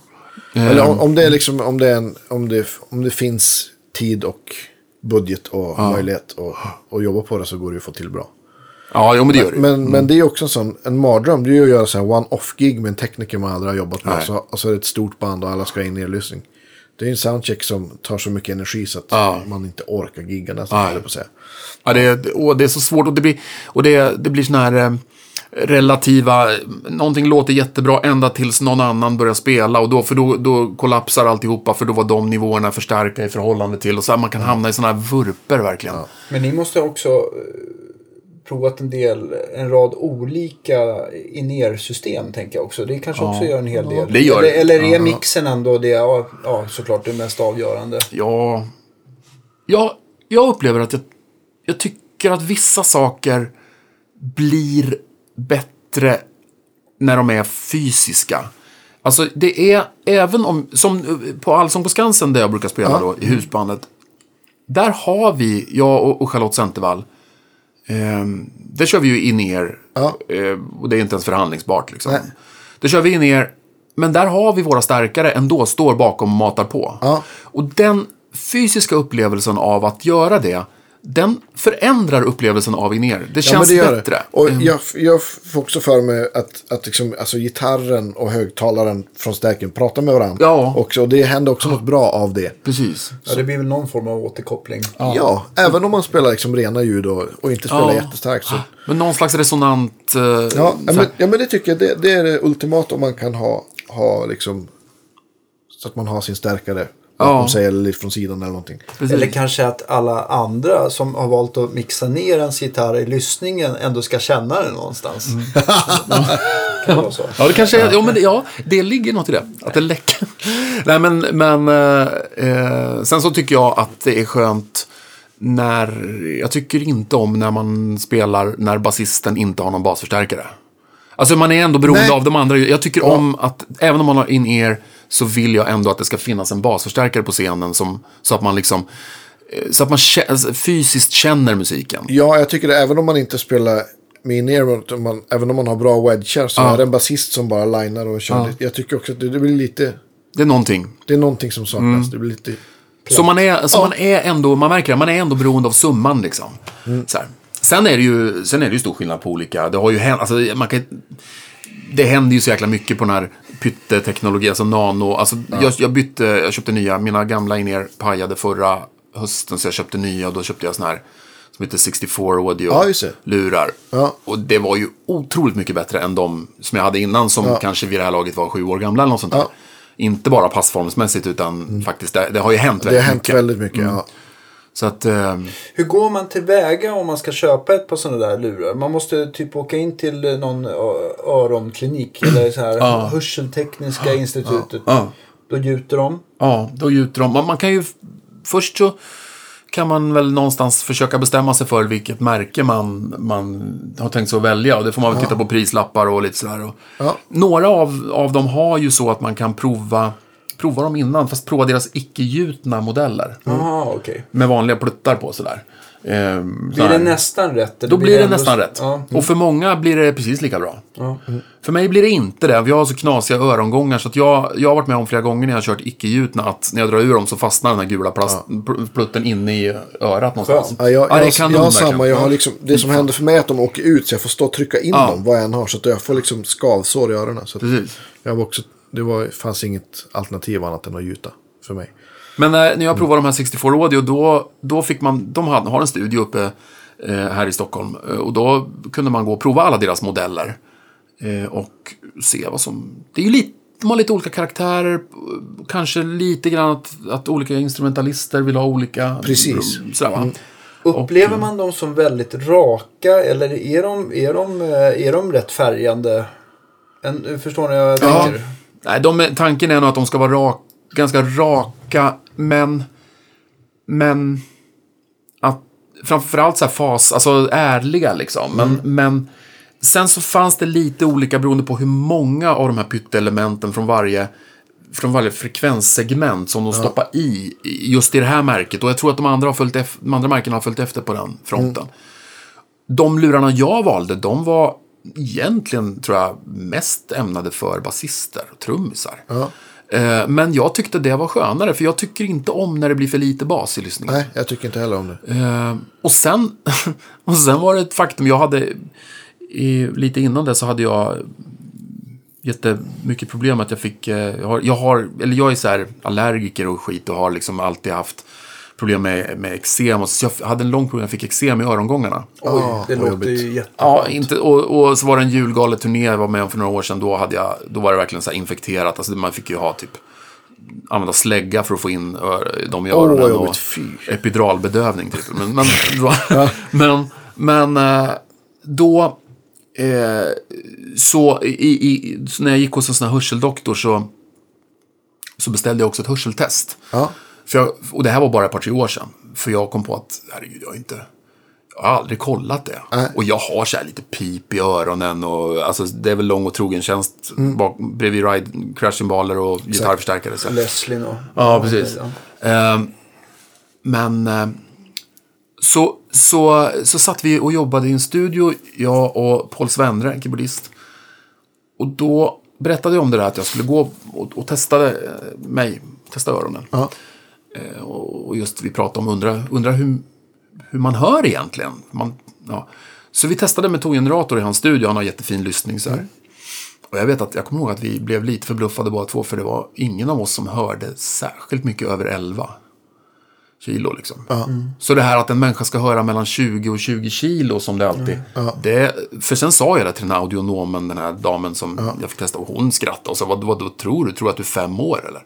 Eller om, om det är liksom, om det, är en, om, det, om det finns tid och budget och möjlighet att att jobba på det så går det ju att få till bra. Ja, jo, men det gör det. Men, men det är också en sån, en mardröm. Det är ju att göra så här one-off-gig med en tekniker man aldrig har jobbat med. Nej. Så, och så är det ett stort band och alla ska in nedlyssning. Det är en soundcheck som tar så mycket energi så att Ja. man inte orkar gigga nästan. På säga. Ja, det, är- och det är så svårt och det blir, och det, det blir såna här eh, relativa, någonting låter jättebra ända tills någon annan börjar spela och då, för då, då kollapsar alltihopa för då var de nivåerna för starka i förhållande till och så här, man kan hamna i såna här vurper verkligen. Men ni måste också eh, provat en del, en rad olika in-ear-system tänker jag också. Det kanske också gör en hel del. Det gör det. eller, eller är mixen ändå det, ja, ja såklart det mest avgörande. Ja, jag, jag upplever att jag, jag tycker att vissa saker blir bättre när de är fysiska. Alltså det är, även om, som på Allsång på Skansen där jag brukar spela då, i husbandet. Där har vi, jag och, och Charlotte Centervall, eh, där kör vi ju in er Ja. eh, och det är inte ens förhandlingsbart liksom. Nej. Där kör vi in er, men där har vi våra starkare ändå, står bakom och matar på. Ja. Och den fysiska upplevelsen av att göra det, den förändrar upplevelsen av in er. Det känns men det gör bättre. Det. Och jag, jag får också för mig att, att liksom, alltså, gitarren och högtalaren från stärken pratar med varandra. Ja. Också, och det händer också något bra av det. Precis. Ja, det blir väl någon form av återkoppling. Ja, även om man spelar liksom rena ljud och, och inte spelar Ja. jättestarkt. Så, Men någon slags resonant... eh, ja, ja, men, ja, men det tycker jag det, det är det ultimata om man kan ha, ha liksom, så att man har sin stärkare Ja. sig eller lite från sidan eller någonting. precis. Eller kanske att alla andra som har valt att mixa ner ens gitarr i lyssningen ändå ska känna det någonstans. kan vara så. Ja, det kanske är, ja, men det, ja, det ligger något i det. Att det läcker. Nej, men, men eh, eh, sen så tycker jag att det är skönt när, jag tycker inte om när man spelar när basisten inte har någon basförstärkare. Alltså man är ändå beroende Nej. av de andra. Jag tycker om att, även om man har in-ear, så vill jag ändå att det ska finnas en basförstärkare på scenen som, så att man liksom, eh, så att man alltså, fysiskt känner musiken. Ja, jag tycker det. Även om man inte spelar med in man, även om man har bra wedgar så Ja. är det en basist som bara linar och kör. Ja. lite. Jag tycker också att det, det blir lite, Det är någonting. det är någonting som saknas. Mm. Det blir lite... Så man är, så man är ändå, man märker det, man är ändå beroende av summan liksom. Så här. Sen är det ju, sen är det ju stor skillnad på olika, det har ju hänt, alltså man kan det händer ju så jäkla mycket på den här pytteteknologi, alltså nano. Alltså, jag, jag bytte, jag köpte nya, mina gamla in pajade förra hösten så jag köpte nya och då köpte jag såna här som heter 64 audio Ja. Ja. Och det var ju otroligt mycket bättre än de som jag hade innan som kanske vid det här laget var sju år gamla eller något sånt där. Ja. Mm. Inte bara passformsmässigt utan faktiskt, det, det har ju hänt Det har väldigt hänt mycket. väldigt mycket. Ja. Så att, eh, Hur går man tillväga om man ska köpa ett par sådana där lurar? Man måste typ åka in till eh, någon ö- öronklinik eller så här hörseltekniska institutet. ja. Då gjuter de. ja, då gjuter de. Man, man kan ju, först så kan man väl någonstans försöka bestämma sig för vilket märke man, man har tänkt sig att välja. Och det får man väl titta på prislappar och lite sådär. Och. Några av, av dem har ju så att man kan prova, prova dem innan, fast prova deras icke-gjutna modeller. Jaha, okej. Med vanliga pluttar på sådär. Ehm, Blir det nästan rätt? Då blir det ändå- nästan rätt. Ja. Och för många blir det precis lika bra. Ja. För mig blir det inte det. Vi har så knasiga örongångar så att jag, jag har varit med om flera gånger när jag har kört icke-gjutna att när jag drar ur dem så fastnar den här gula plast, pl- plutten inne i örat någonstans. Ja, jag, Ja, det är jag, kanon, jag har verkligen. samma. Jag har liksom, det som händer för mig är att de åker ut så jag får stå och trycka in Ja. dem vad jag än har. Så att jag får liksom skavsår i öronen. Så att Precis. jag var också, det var, fanns inget alternativ annat än att gjuta för mig. Men eh, när jag provade de här 64 Audio, då, då fick man, de har, har en studio uppe eh, här i Stockholm. Eh, och då kunde man gå och prova alla deras modeller. Eh, och se vad som... Det är ju lite, de har lite olika karaktärer. Kanske lite grann att, att olika instrumentalister vill ha olika... Precis. Sådär, va? Upplever man dem som väldigt raka eller är de, är de, eh, är de rätt färgande? En, förstår ni vad jag Ja. tänker? Nej, de, tanken är nog att de ska vara rak, ganska raka, men... Men... Att, framförallt så här fas, alltså ärliga liksom. Men, men sen så fanns det lite olika beroende på hur många av de här pyttelementen från varje från varje frekvenssegment som de stoppar i, just i det här märket. Och jag tror att de andra, har följt de andra märkena har följt efter på den fronten. De lurarna jag valde, de var egentligen, tror jag, mest ämnade för basister och trummisar. Ja. Eh, Men jag tyckte det var skönare, för jag tycker inte om när det blir för lite bas i lyssningen. Nej, jag tycker inte heller om det. Eh, och, sen, och sen var det ett faktum, jag hade lite innan det så hade jag jättemycket problem att jag fick, eh, jag har, jag har eller jag är så här allergiker och skit och har liksom alltid haft problem med, med eksem. Och Så jag hade en lång period jag fick eksem i örongångarna. Oj, Ja, det låter jobbigt. ju jätte... Ja, inte, och, och så var det en julgaleturné jag var med om för några år sedan. Då, hade jag, då var det verkligen så här infekterat. Alltså man fick ju ha typ använda slägga för att få in dem i öronen. vad och epiduralbedövning typ. Men, men, då, men, men eh, då, eh, så, i, i, så när jag gick hos en sån här hörseldoktor så, så beställde jag också ett hörseltest. Ja. För jag, och det här var bara ett par, tre år sedan. För jag kom på att, herregud, jag har inte... Jag har aldrig kollat det. Nej. Och jag har så här lite pip i öronen och alltså, det är väl lång och trogen tjänst bak, bredvid ride, crashcymbaler och gitarrförstärkare. Så. Leslin och... Ja, precis. Ja. Ehm, men eh, så, så, så satt vi och jobbade i en studio, jag och Paul Svendre, en keyboardist. Och då berättade jag om det där att jag skulle gå och, och testade eh, mig, testa öronen. Ja. Eh, och och just vi pratade om, undra, undra hur, hur man hör egentligen. Man, ja. Så vi testade med tongenerator i hans studio, han har jättefin lyssning så här. Och jag vet att jag kommer ihåg att vi blev lite förbluffade båda två, för det var ingen av oss som hörde särskilt mycket över 11 kilo. Liksom. Så det här att en människa ska höra mellan 20 och 20 kilo som det alltid. Det, för sen sa jag det till den här audionomen, den här damen som jag fick testa, och hon skrattade och sa, vad, vad, vad tror du? Tror du att du är fem år eller?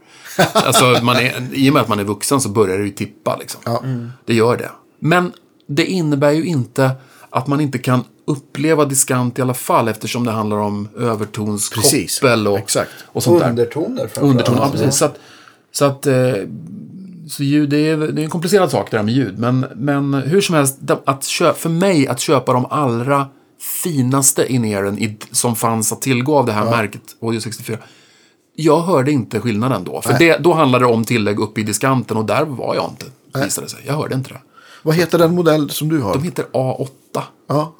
alltså, man är, I och med att man är vuxen så börjar det ju tippa liksom. Det gör det. Men det innebär ju inte att man inte kan uppleva diskant i alla fall eftersom det handlar om övertonskoppel och, Exakt. och sånt där. Undertoner framförallt. Underton, ja precis. Så att, så att eh, så ljud, det är, det är en komplicerad sak det där med ljud. Men, men hur som helst, att kö, för mig att köpa de allra finaste in-earen som fanns att tillgå av det här märket, Audio 64. Jag hörde inte skillnaden då. För det, då handlade det om tillägg uppe i diskanten och där var jag inte, visade sig. Jag hörde inte det. Vad heter den modell som du har? De heter A8. Ja.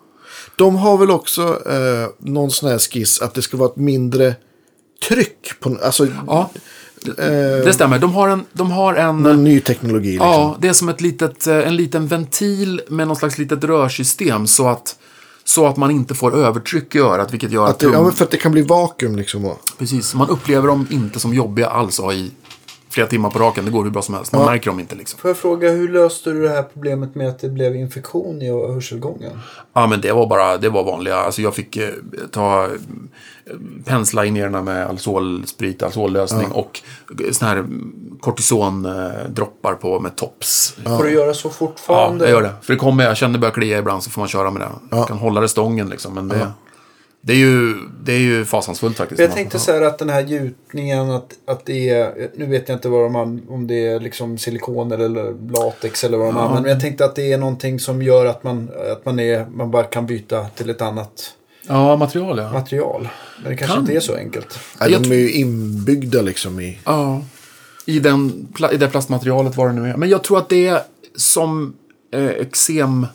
De har väl också eh, någon sån här skiss att det ska vara ett mindre tryck på... Alltså, Ja, det, det stämmer. De har en... De har en någon ny teknologi liksom. Ja, det är som ett litet, eh, en liten ventil med någon slags litet rörsystem så att, så att man inte får övertryck i örat, vilket gör att, Att det, ja, tum- men för att det kan bli vakuum liksom. Precis, man upplever dem inte som jobbiga alls att ha i flera timmar på raken. Det går hur bra som helst. Man märker dem inte liksom. Får jag fråga, hur löste du det här problemet med att det blev infektion i hörselgången? Ja, men det var bara, det var vanliga. Alltså jag fick eh, ta, eh, pensla in erna med Alzolsprit, Alzollösning och såna här kortisondroppar på med tops. Får du göra så Ja, fortfarande? jag gör det. För det kommer, jag känner det börjar klia ibland så får man köra med det. Jag kan hålla det stången liksom. Men det, det, är ju, det är ju fasansfullt faktiskt. Jag tänkte så här att den här gjutningen, att, att det är, nu vet jag inte vad de an, om det är liksom silikoner eller latex eller vad de använder. Men jag tänkte att det är någonting som gör att man, att man, är, man bara kan byta till ett annat Ja, material ja. material. Men det kanske Kan. inte är så enkelt. nej, Jag de är ju inbyggda liksom i... ja. I, den, I det plastmaterialet vad det nu är. Men jag tror att det är som eh, eksem,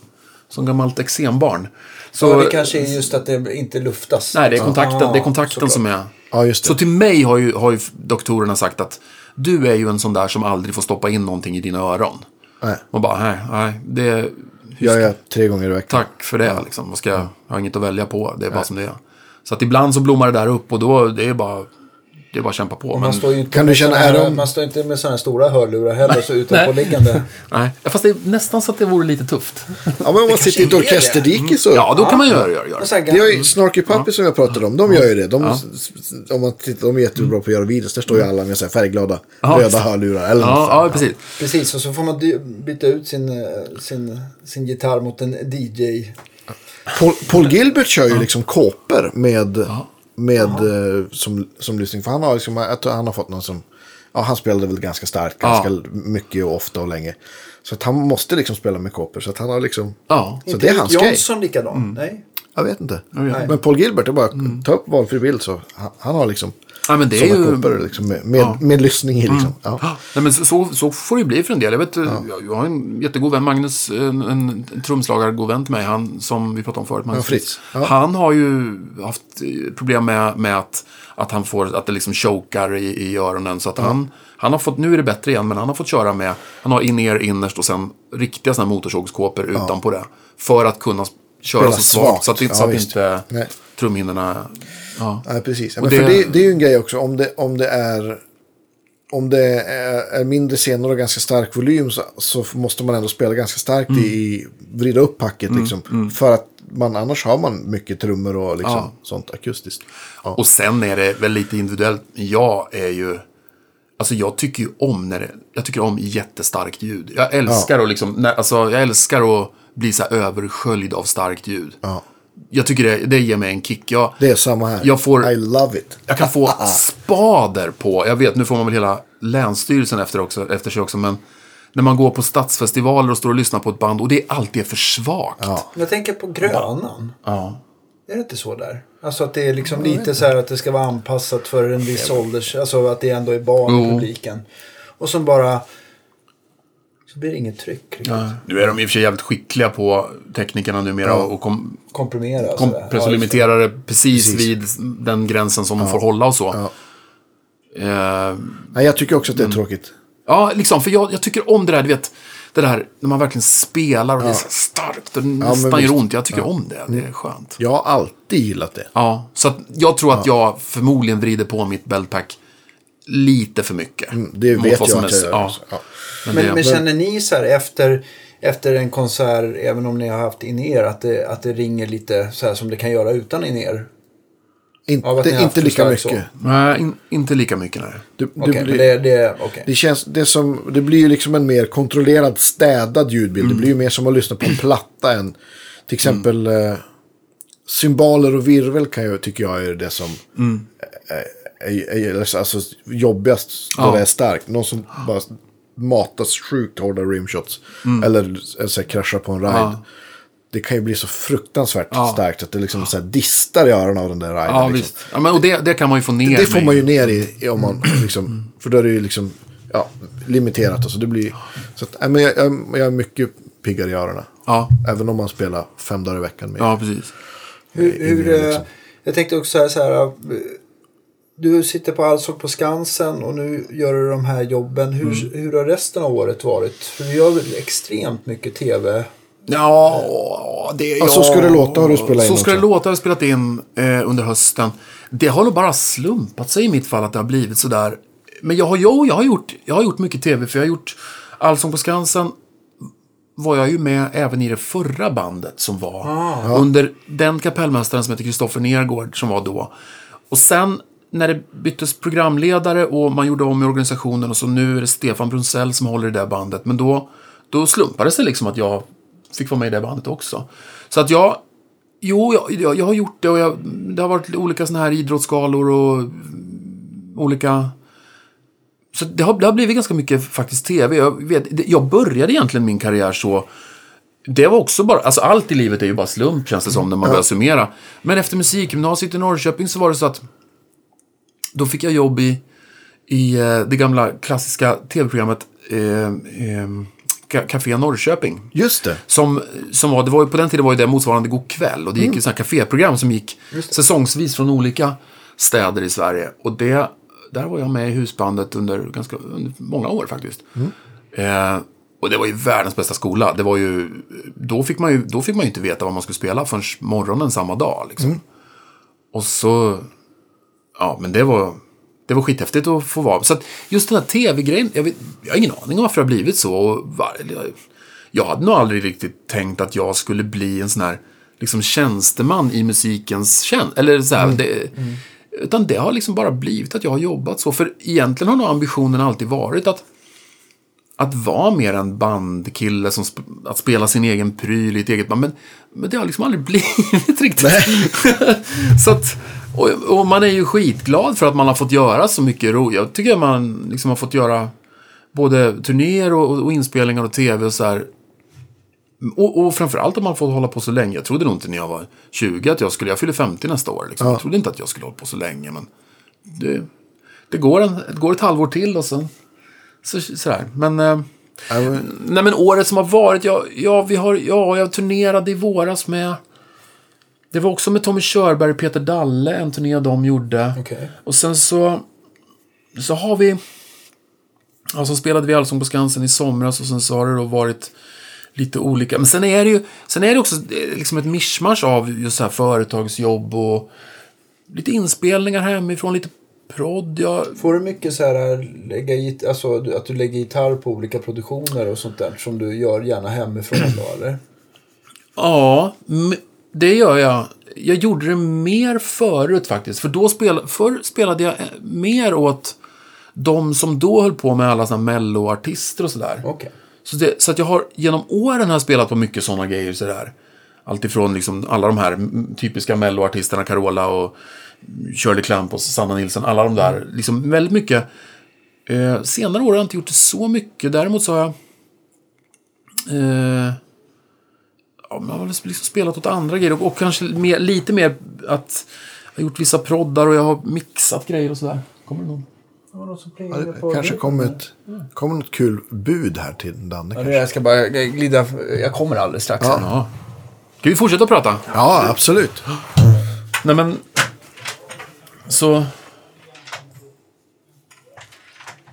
som gammalt eksembarn. Så, Så det kanske är just att det inte luftas. Nej, det är kontakten, Ah, det är kontakten som är... Ja, just det. Så till mig har ju, har ju doktorerna sagt att du är ju en sån där som aldrig får stoppa in någonting i dina öron. Nej, Man bara, nej, nej, det... jag är tre gånger i veckan. Tack för det, liksom. Vad ska jag, jag har inget att välja på, det är bara som det är. Så att ibland så blommar det där upp och då, det är bara det är bara att kämpa på. Man Men, står ju inte Kan du med känna, här, man står inte med sådana här stora hörlurar heller, så utanpåliggande. nej, fast det är nästan så att det vore lite tufft. Ja, men om man sitter i ett orkesterdike så. Ja, då kan man göra Det gör ju Snarky Puppy som jag pratade om, de gör ju det. De, om man tittar, de är jättebra på att göra videos. Där står ju alla med så här färgglada Ja, röda hörlurar. Eller något Ja, ja, precis. Precis, och så får man byta ut sin, eh, sin, sin gitarr mot en DJ. Paul, Paul Gilbert kör ju liksom kåpor med, med eh, som, som lyssning. För han har, liksom, jag tror han har fått någon som, ja han spelade väl ganska starkt, Ja. ganska mycket och ofta och länge. Så att han måste liksom spela med kåpor. Så att han har liksom, Ja. så inte det är hans grej. Johnson likadan? Nej. Jag vet inte. vet. Men Paul Gilbert, är bara att ta upp valfri bild så han, han har liksom Ja, men det är ju... liksom, med, med, med lyssning i liksom. Ja. Nej, men så, så, får det ju bli för en del. Jag, vet, jag, jag har en jättegod vän, Magnus, en, en, trumslagare, vän till mig, han som vi pratade om förut, Magnus Ja, Fritz. Ja. Han har ju haft eh, problem med, med att, att han får, att det liksom chokar i, i öronen. Så att han, han har fått, nu är det bättre igen, men han har fått köra med, han har in-ear innerst och sen riktiga motorsågskåpor utanpå det. För att kunna köra så svagt, så att, svagt. så Ja, att inte Nej. trumhinnorna... Ja. Nej, precis. Och Men det- För det, det är ju en grej också. Om det, om det är om det är, är mindre scener och ganska stark volym så, så måste man ändå spela ganska starkt Mm. i, vrida upp packet liksom. För att man, annars har man mycket trummor och liksom Ja. sånt akustiskt. Ja. Och sen är det väl lite individuellt. Jag är ju... Alltså jag tycker ju om när det, Jag tycker om jättestarkt ljud. Jag älskar att liksom... När, alltså jag älskar att bli så här översköljd av starkt ljud. Ja. Jag tycker det, det ger mig en kick. Jag, Det är samma här. Jag får- I love it. jag kan få spader på... Jag vet, nu får man väl hela Länsstyrelsen efter, också, efter sig också, men... När man går på stadsfestivaler och står och lyssnar på ett band och det alltid är för svagt. Jag tänker på Grönan. Ja. Är det inte så där? Alltså att det är liksom lite så här att det ska vara anpassat för en viss ålders... Alltså att det ändå är barn i publiken. Och som bara... Så blir det inget tryck. Riktigt. Nu är de i och för sig jävligt skickliga på teknikerna numera och kom, Komprimera. kom, Ja, limiterar det precis, Precis. vid den gränsen som de får hålla och så. Ja. Eh, Nej, jag tycker också att det är Mm. tråkigt. ja, liksom, för jag, jag tycker om det där, du vet, det där när man verkligen spelar och det är så starkt och nästan men gör ont. Jag tycker om det, det är skönt. Jag har alltid gillat det. Ja, så att jag tror att jag förmodligen vrider på mitt beltpack lite för mycket. Mm, Det vet jag att är- jag gör. ja. Men Men, det, men känner ni så här efter, efter en konsert, även om ni har haft in-er, att det, att det ringer lite så här som det kan göra utan? Inte, har haft inte det lika starkt så. mycket. nej, in, inte lika mycket. Nej. Det, det Okej, blir- men det, det, okej. Det, känns, det, som, det blir ju liksom en mer kontrollerad, städad ljudbild. Mm. Det blir ju mer som att lyssna på en platta än till exempel eh, symboler och virvel kan jag, tycker jag är det som Mm. är, är alltså, jobbigast då Ja. det är starkt. Någon som bara matas sjukt hårda rimshots. Mm. Eller alltså, kraschar på en ride. Det kan ju bli så fruktansvärt Ja. starkt att det liksom så här distar i öronen av den där riden. Ja, liksom. visst. Ja, men, och det, det kan man ju få ner Det får med- man ju ner i, om man liksom, för då är det ju liksom, ja, limiterat. Alltså det blir, så att, men jag, jag, jag är mycket piggare i öronen. Ja, Även om man spelar fem dagar i veckan. Med. ja, precis. Hur, hur, Ingen, eh, liksom. Jag tänkte också säga så här. Du sitter på Allsång på Skansen och nu gör du de här jobben. Hur, Mm. hur har resten av året varit? För du gör väl extremt mycket tv? Ja, det... Ja, Så ska det låta har du spelat in Så ska det låta har jag spelat in eh, under hösten. Det har nog bara slumpat sig i mitt fall att det har blivit sådär. Men jag har, jo, jag har, gjort, jag har gjort mycket tv, för jag har gjort Allsång på Skansen. Var jag ju med även i det förra bandet som var. Under den kapellmästaren som heter Kristoffer Nergård som var då. Och sen när det byttes programledare och man gjorde om i organisationen och så nu är det Stefan Brunsell som håller i det bandet. Men då, då slumpades det liksom att jag fick vara med i det bandet också. Så att jag, jo, jag, jag, jag har gjort det och jag, det har varit olika sådana här idrottsgalor och olika... Så det har, det har blivit ganska mycket faktiskt tv. Jag, vet, jag började egentligen min karriär så det var också bara, alltså allt i livet är ju bara slump känns det som när man börjar summera. Men efter musikgymnasiet i Norrköping så var det så att då fick jag jobb i, i eh, det gamla klassiska tv-programmet eh, eh, Ca- Café Norrköping. Just det. Som, som var, det var ju, på den tiden var det motsvarande God kväll. Och det gick ju sådana kaféprogram som gick säsongsvis från olika städer i Sverige. Och det, där var jag med i husbandet under ganska under många år faktiskt. Eh, och det var ju världens bästa skola. Det var ju, då, fick man ju, då fick man ju inte veta vad man skulle spela förrän morgonen samma dag. Liksom. Och så, ja men det var, det var skithäftigt att få vara. Så att just den här tv-grejen, jag, vet, jag har ingen aning om varför det har blivit så. Och var, jag hade nog aldrig riktigt tänkt att jag skulle bli en sån här liksom tjänsteman i musikens tjänst. Eller så här, det, Utan det har liksom bara blivit att jag har jobbat så. För egentligen har nog ambitionen alltid varit att att vara mer en bandkille, som sp att spela sin egen pryl i ett eget band. Men, men det har liksom aldrig blivit riktigt. så att, och, och, man är ju skitglad för att man har fått göra så mycket ro. Jag tycker att man liksom har fått göra både turnéer och, och, inspelningar och tv och så här. Och, och framförallt att man fått hålla på så länge. Jag trodde nog inte när jag var 20 att jag skulle, jag fyller 50 nästa år. Liksom. Ja. Jag trodde inte att jag skulle hålla på så länge. Men det, det, går, en, det går ett halvår till och sen så, sådär. Men, eh, nej, men året som har varit, ja, ja, vi har, ja, jag turnerade i våras med det var också med Tommy Körberg och Peter Dalle, en turné de gjorde. Okay. Och sen så, så har vi... Ja, så spelade vi Allsång på Skansen i somras och sen så har det då varit lite olika. Men sen är det ju sen är det också liksom ett mischmasch av just så här företagsjobb och lite inspelningar hemifrån, lite prodd. Jag... Får du mycket så här, lägga git- alltså, att du lägger gitarr på olika produktioner och sånt där som du gör gärna hemifrån då eller? Ja, det gör jag. Jag gjorde det mer förut faktiskt. För då spel, förr spelade jag mer åt de som då höll på med alla såna melloartister och sådär. Okay. Så, det, så att jag har genom åren har spelat på mycket sådana grejer sådär. Alltifrån liksom alla de här typiska melloartisterna, Carola och Shirley Clamp och Sanna Nilsson, alla de där. Liksom väldigt mycket. Eh, senare år har jag inte gjort det så mycket. Däremot så har jag... Eh, man har liksom spelat åt andra grejer. Och, och kanske mer, lite mer att jag har gjort vissa proddar och jag har mixat grejer och sådär. Kommer det någon? Ja, det kanske kommer ett, kommer något kul bud här till Danne. Ja, jag ska bara glida. Jag kommer alldeles strax. Ja. ja. Ska vi fortsätta prata? Ja, absolut. Nej men... Så...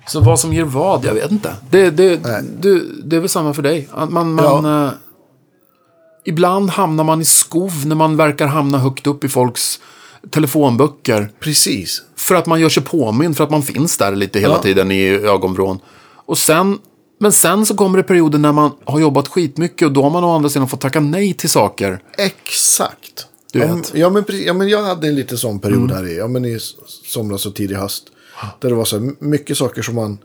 Så vad som ger vad, jag vet inte. Det, det, det, det är väl samma för dig. Man, man, ja. Ibland hamnar man i skov när man verkar hamna högt upp i folks telefonböcker. Precis. För att man gör sig påminn, för att man finns där lite hela ja. tiden i ögonvrån. Och sen, men sen så kommer det perioder när man har jobbat skitmycket och då har man å andra sidan fått tacka nej till saker. Exakt. Du vet. Ja, men, ja, men jag hade en lite sån period mm. här i, ja, men i somras och tidig höst. Där det var så mycket saker som man,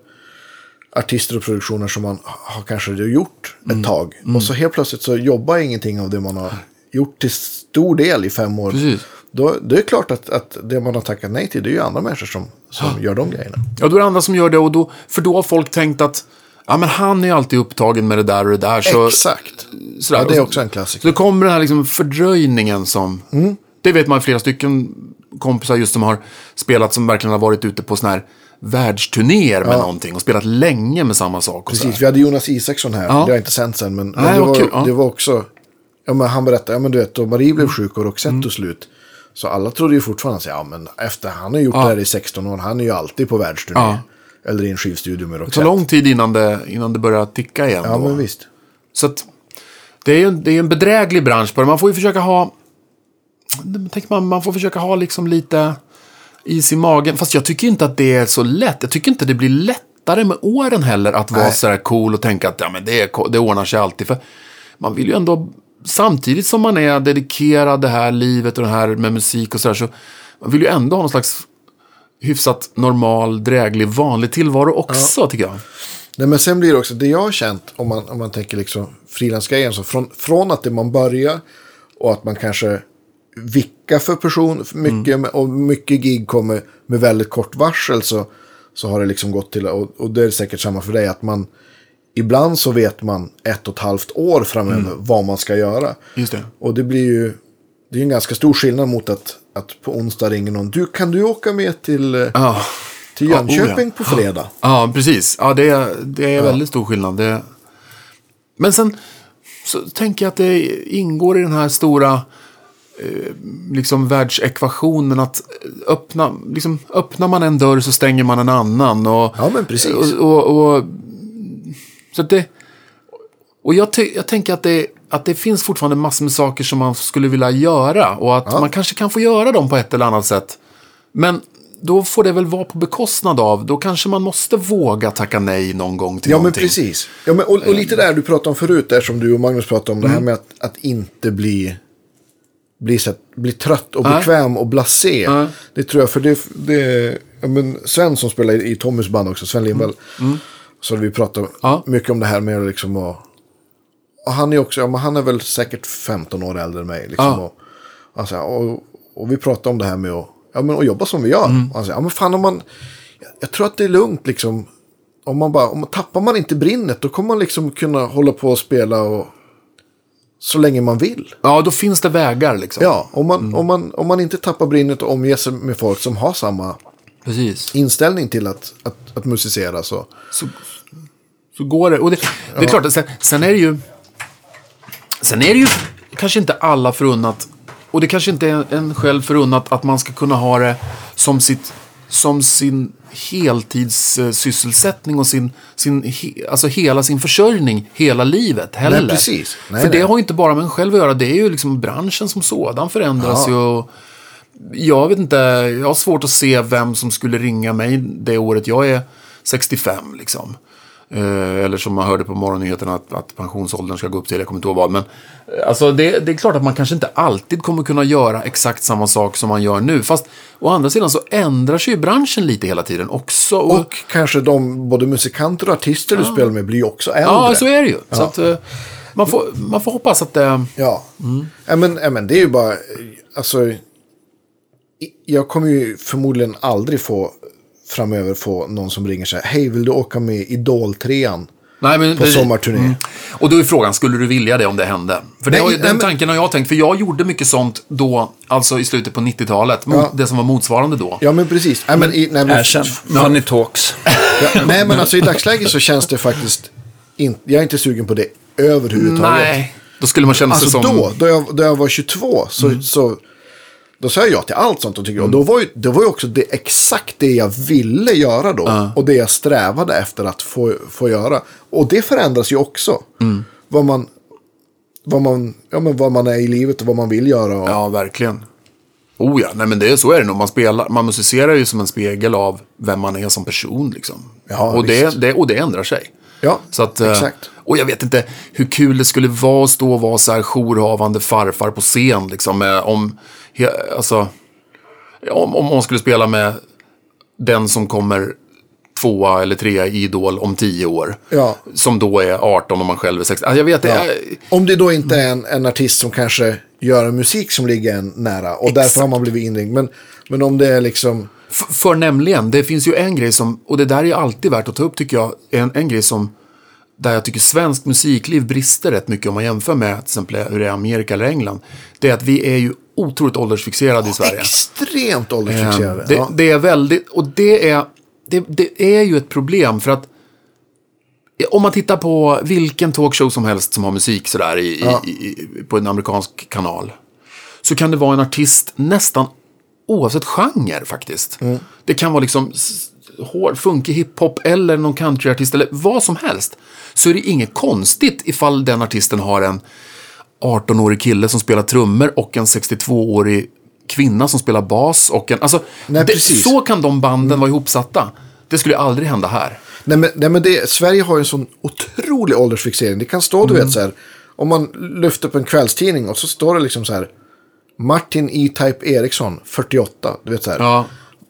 artister och produktioner som man har kanske gjort ett mm. tag. Mm. Och så helt plötsligt så jobbar ingenting av det man har gjort till stor del i fem år. Precis. Då, det är klart att, att det man har tackat nej till, det är ju andra människor som, som ja. gör de grejerna. Ja, då är det andra som gör det. Och då, för då har folk tänkt att ja, men han är alltid upptagen med det där och det där. Så, Exakt. Sådär. Ja, det är också en klassiker. Så det kommer den här liksom fördröjningen som... Mm. Det vet man flera stycken kompisar just som har spelat som verkligen har varit ute på sådana här världsturnéer med ja. någonting och spelat länge med samma sak. Precis, vi hade Jonas Isaksson här. Ja. Det har inte sänts än, men, Nej, det, var, ja. det var också... Ja, men han berättade, ja men du vet, då Marie blev sjuk och Roxette mm. tog slut. Så alla trodde ju fortfarande att ja, men efter han har gjort ja. det här i 16 år, han är ju alltid på världsturné. Ja. Eller i en skivstudio med Roxette. Det tar lång tid innan det, innan det börjar ticka igen. Ja, då. men visst. Så att, det är ju det är en bedräglig bransch på det. Man får ju försöka ha... Tänk man, man får försöka ha liksom lite is i magen. Fast jag tycker inte att det är så lätt. Jag tycker inte det blir lättare med åren heller att vara så här cool och tänka att ja, men det, är, det ordnar sig alltid. För man vill ju ändå samtidigt som man är dedikerad det här livet och det här med musik och sådär så man vill ju ändå ha någon slags hyfsat normal, dräglig, vanlig tillvaro också ja. tycker jag. Nej, men sen blir det också, det jag har känt, om man, om man tänker liksom frilansgrejen, så från, från att det man börjar och att man kanske vickar för person mycket mm. och mycket gig kommer med väldigt kort varsel så, så har det liksom gått till, och, och det är säkert samma för dig, att man ibland så vet man ett och ett halvt år framöver mm. vad man ska göra. Just det. Och det blir ju det är en ganska stor skillnad mot att, att på onsdag ringer någon. Du, kan du åka med till, ah. till Jönköping oh, ja. på fredag? Ja, precis. Ja, det är, det är väldigt stor skillnad. Det... Men sen så tänker jag att det ingår i den här stora liksom världsekvationen att öppna, liksom, öppnar man en dörr så stänger man en annan. Och, ja, men precis. Och, och, och så det, och jag, jag tänker att det, att det finns fortfarande massor med saker som man skulle vilja göra. Och att ja. man kanske kan få göra dem på ett eller annat sätt. Men då får det väl vara på bekostnad av, då kanske man måste våga tacka nej någon gång till Ja, men någonting. precis. Ja, men, och, och lite där du pratade om förut, där som du och Magnus pratade om, det här med att, att inte bli, bli, så att, bli trött och bekväm och blasé. Det tror jag, för det, det ja, men Sven som spelar i, i Tommys band också, Sven Lindvall. Så vi pratade Ja. mycket om det här med liksom att... Och han är också, ja, men han är väl säkert 15 år äldre än mig. Liksom, och, alltså, och, och vi pratade om det här med att, ja, men att jobba som vi gör. Han sa, ja men fan om man, jag, jag tror att det är lugnt liksom. Om man bara, om man tappar man inte brinnet då kommer man liksom kunna hålla på och spela och så länge man vill. Ja, då finns det vägar liksom. Ja, om man, om man, om man inte tappar brinnet och omger sig med folk som har samma Precis. inställning till att, att, att musicera så. så, så går det. Och det, det är klart, sen, sen är det ju... Sen är det ju kanske inte alla förunnat, och det kanske inte är en själv förunnat att man ska kunna ha det som, sitt, som sin heltidssysselsättning och sin, sin, he, alltså hela sin försörjning hela livet heller. Nej, precis. Nej, För det nej. har ju inte bara med en själv att göra, det är ju liksom branschen som sådan förändras Ja. ju. Och, jag vet inte, jag har svårt att se vem som skulle ringa mig det året jag är 65 liksom. Eh, eller som man hörde på morgonnyheterna att, att pensionsåldern ska gå upp till, jag kommer inte ihåg vad. Men eh, alltså det, det är klart att man kanske inte alltid kommer kunna göra exakt samma sak som man gör nu. Fast å andra sidan så ändrar sig ju branschen lite hela tiden också. Och, Och kanske de, både musikanter och artister du spelar med blir också äldre. ja, så är det ju. Så att, eh, man, får, man får hoppas att det... Ja. ja, men, ja men det är ju bara, alltså. Jag kommer ju förmodligen aldrig få framöver få någon som ringer sig. Hej, vill du åka med Idol 3 Nej, men, på sommarturné? Och då är frågan, skulle du vilja det om det hände? För det Nej, har ju, nej, den tanken har jag tänkt, för jag gjorde mycket sånt då, alltså i slutet på 90-talet, mot Ja. det som var motsvarande då. Ja, men precis. Nej, men, i, nej, men, Erkänn. Funny talks. ja, nej, men alltså i dagsläget så känns det faktiskt inte, jag är inte sugen på det överhuvudtaget. Nej, då skulle man känna sig Alltså som... då, då jag, då jag var 22, så, så då sa jag ja till allt sånt. Och, tycker, och då var ju, det var ju också det, exakt det jag ville göra då. Och det jag strävade efter att få, få göra. Och det förändras ju också. Vad, man, vad, man, ja, men vad man är i livet och vad man vill göra. Och, Ja, verkligen. Oh ja, nej men det är så är det nog. Man, spelar, man musicerar ju som en spegel av vem man är som person liksom. Ja, och, det, det, och det ändrar sig. Ja, Så att, eh, exakt. Och jag vet inte hur kul det skulle vara att stå och vara så här jourhavande farfar på scen. Liksom, med, om, alltså, om, om man skulle spela med den som kommer tvåa eller trea i Idol om tio år. Ja. Som då är 18 och man själv är 16. Alltså, jag vet, Ja. är, Om det då inte är en, en artist som kanske gör en musik som ligger en nära. Och därför har man blivit inringd. Men, men om det är liksom... F- För nämligen, det finns ju en grej som, och det där är alltid värt att ta upp tycker jag, en, en grej som, där jag tycker svenskt musikliv brister rätt mycket om man jämför med till exempel hur det är i Amerika eller England. Det är att vi är ju otroligt åldersfixerade i Sverige. Extremt åldersfixerade. Eh, Det, ja. det är väldigt, och det är, det, det är ju ett problem för att om man tittar på vilken talkshow som helst som har musik sådär i, Ja. i, i, på en amerikansk kanal. Så kan det vara en artist nästan oavsett genre faktiskt. Mm. Det kan vara liksom hård, funkig hiphop eller någon countryartist eller vad som helst. Så är det inget konstigt ifall den artisten har en 18-årig kille som spelar trummor och en 62-årig kvinna som spelar bas. Och en, alltså, Nej, det, så kan de banden vara ihopsatta. Det skulle aldrig hända här. Nej men, nej, men det, Sverige har ju en sån otrolig åldersfixering. Det kan stå, du Mm. vet så här. Om man lyfter upp en kvällstidning och så står det liksom så här. Martin E-Type Eriksson, 48. Du vet så här. Ja.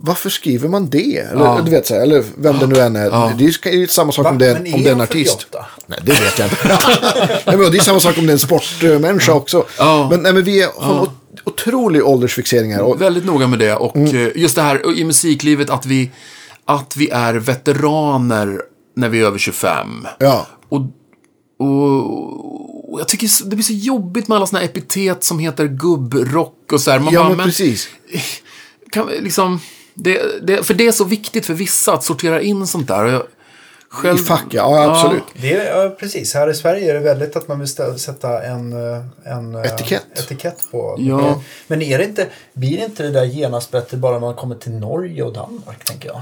Varför skriver man det? Eller, Ja. du vet så här, eller vem det nu än är. Det är ju samma sak Va? om det, Men om är det är en artist. 48? Nej, det vet jag inte. nej, men det är samma sak om det är en sportmänniska också. Ja. Men, nej, men vi är, har en ot- otrolig åldersfixering här. Och, Väldigt noga med det. Och Mm. eh, just det här i musiklivet att vi, att vi är veteraner när vi är över 25. ja. Och, och, och jag tycker det blir så jobbigt med alla såna här epitet som heter gubbrock och så här. Man ja, bara, men precis. kan, vi liksom, det, det, för det är så viktigt för vissa att sortera in sånt där. Jag, själv, I fack, ja, absolut. Det är, ja, precis. Här i Sverige är det väldigt att man vill sätta en, eh, en eh, Etikett. etikett på. Ja. Men är det inte, blir inte det där genast bättre bara när man kommer till Norge och Danmark, tänker jag?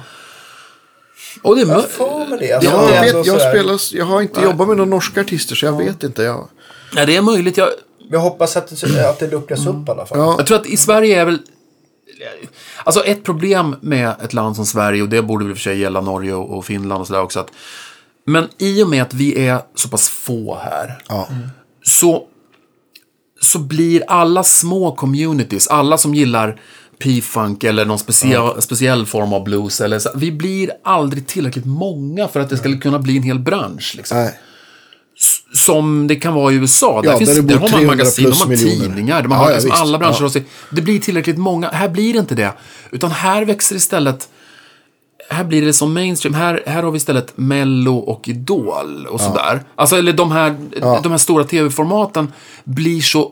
Och det är Jag det. Alltså, Jag, det vet, jag, spelar, jag har inte jobbat med några norska artister så jag vet inte. Jag, ja, det är möjligt. Jag, Jag hoppas att det, att det luckras upp i alla fall. Ja. Jag tror att i Sverige är väl... Alltså ett problem med ett land som Sverige, och det borde väl i och för sig gälla Norge och Finland och sådär också, att men i och med att vi är så pass få här, Ja. så, så blir alla små communities, alla som gillar P-funk eller någon speciell, speciell form av blues, eller så, vi blir aldrig tillräckligt många för att det ska kunna bli en hel bransch. Liksom. Nej. Som det kan vara i USA. Ja, där, finns, där där har man 300 magasin, de har miljoner. tidningar, de har ja, liksom alla branscher. Ja. Det blir tillräckligt många. Här blir det inte det. Utan här växer istället här blir det som mainstream. Här, här har vi istället Mello och Idol och sådär. Alltså, eller de här, de här stora tv-formaten blir så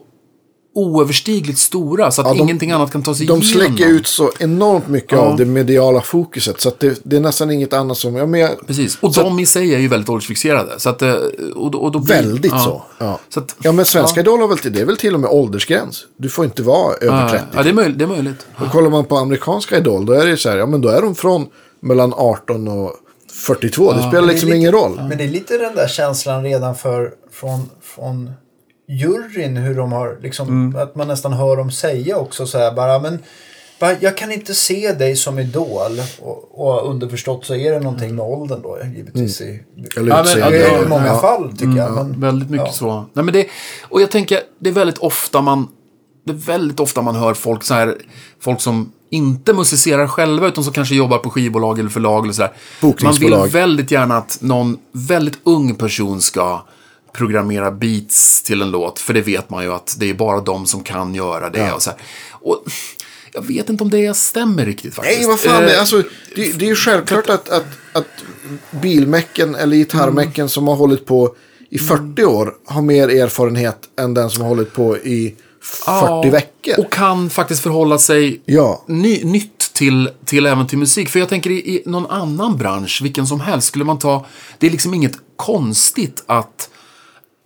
oöverstigligt stora så att Ja, de- ingenting annat kan ta sig De igenom. släcker ut så enormt mycket Ja. av det mediala fokuset. Så att det, det är nästan inget annat som... Ja, men jag, Precis. Och de i sig är ju väldigt åldersfixerade. Så att, eh, och, då- och då blir, väldigt ja. så. Ja. Så att, ja, men Svenska Idol har väl till, det är väl till och med åldersgräns. Du får inte vara över Ja, 30. ja, det är möjligt. Det är möjligt. Och kollar man på amerikanska Idol, då är det ju så här, ja men då är de från mellan 18 och 42. Det spelar liksom Det är ingen lite- roll. Men det är lite den där känslan redan för, från, från juryn. Hur de har liksom, Mm. att man nästan hör dem säga också så här bara, men bara, jag kan inte se dig som idol. Och, och underförstått så är det någonting med åldern då givetvis. I, Eller Ja, men- utseende. ja, i många Ja. fall tycker jag. Men, Väldigt mycket ja. så. Nej, men det, och jag tänker, det är väldigt ofta man det är väldigt ofta man hör folk så här, folk som inte musicerar själva utan som kanske jobbar på skivbolag eller förlag eller sådär. Man vill väldigt gärna att någon väldigt ung person ska programmera beats till en låt. För det vet man ju att det är bara de som kan göra det. Och så här. Och jag vet inte om det stämmer riktigt faktiskt. Nej, vad fan. Eh, Det, alltså, det, det är ju självklart att, att, att bilmäcken eller gitarrmäcken som har hållit på i 40 år har mer erfarenhet än den som har hållit på i 40 veckor. Och kan faktiskt förhålla sig Ja. ny, nytt till, till även till musik. För jag tänker i, i någon annan bransch, vilken som helst, skulle man ta... Det är liksom inget konstigt att,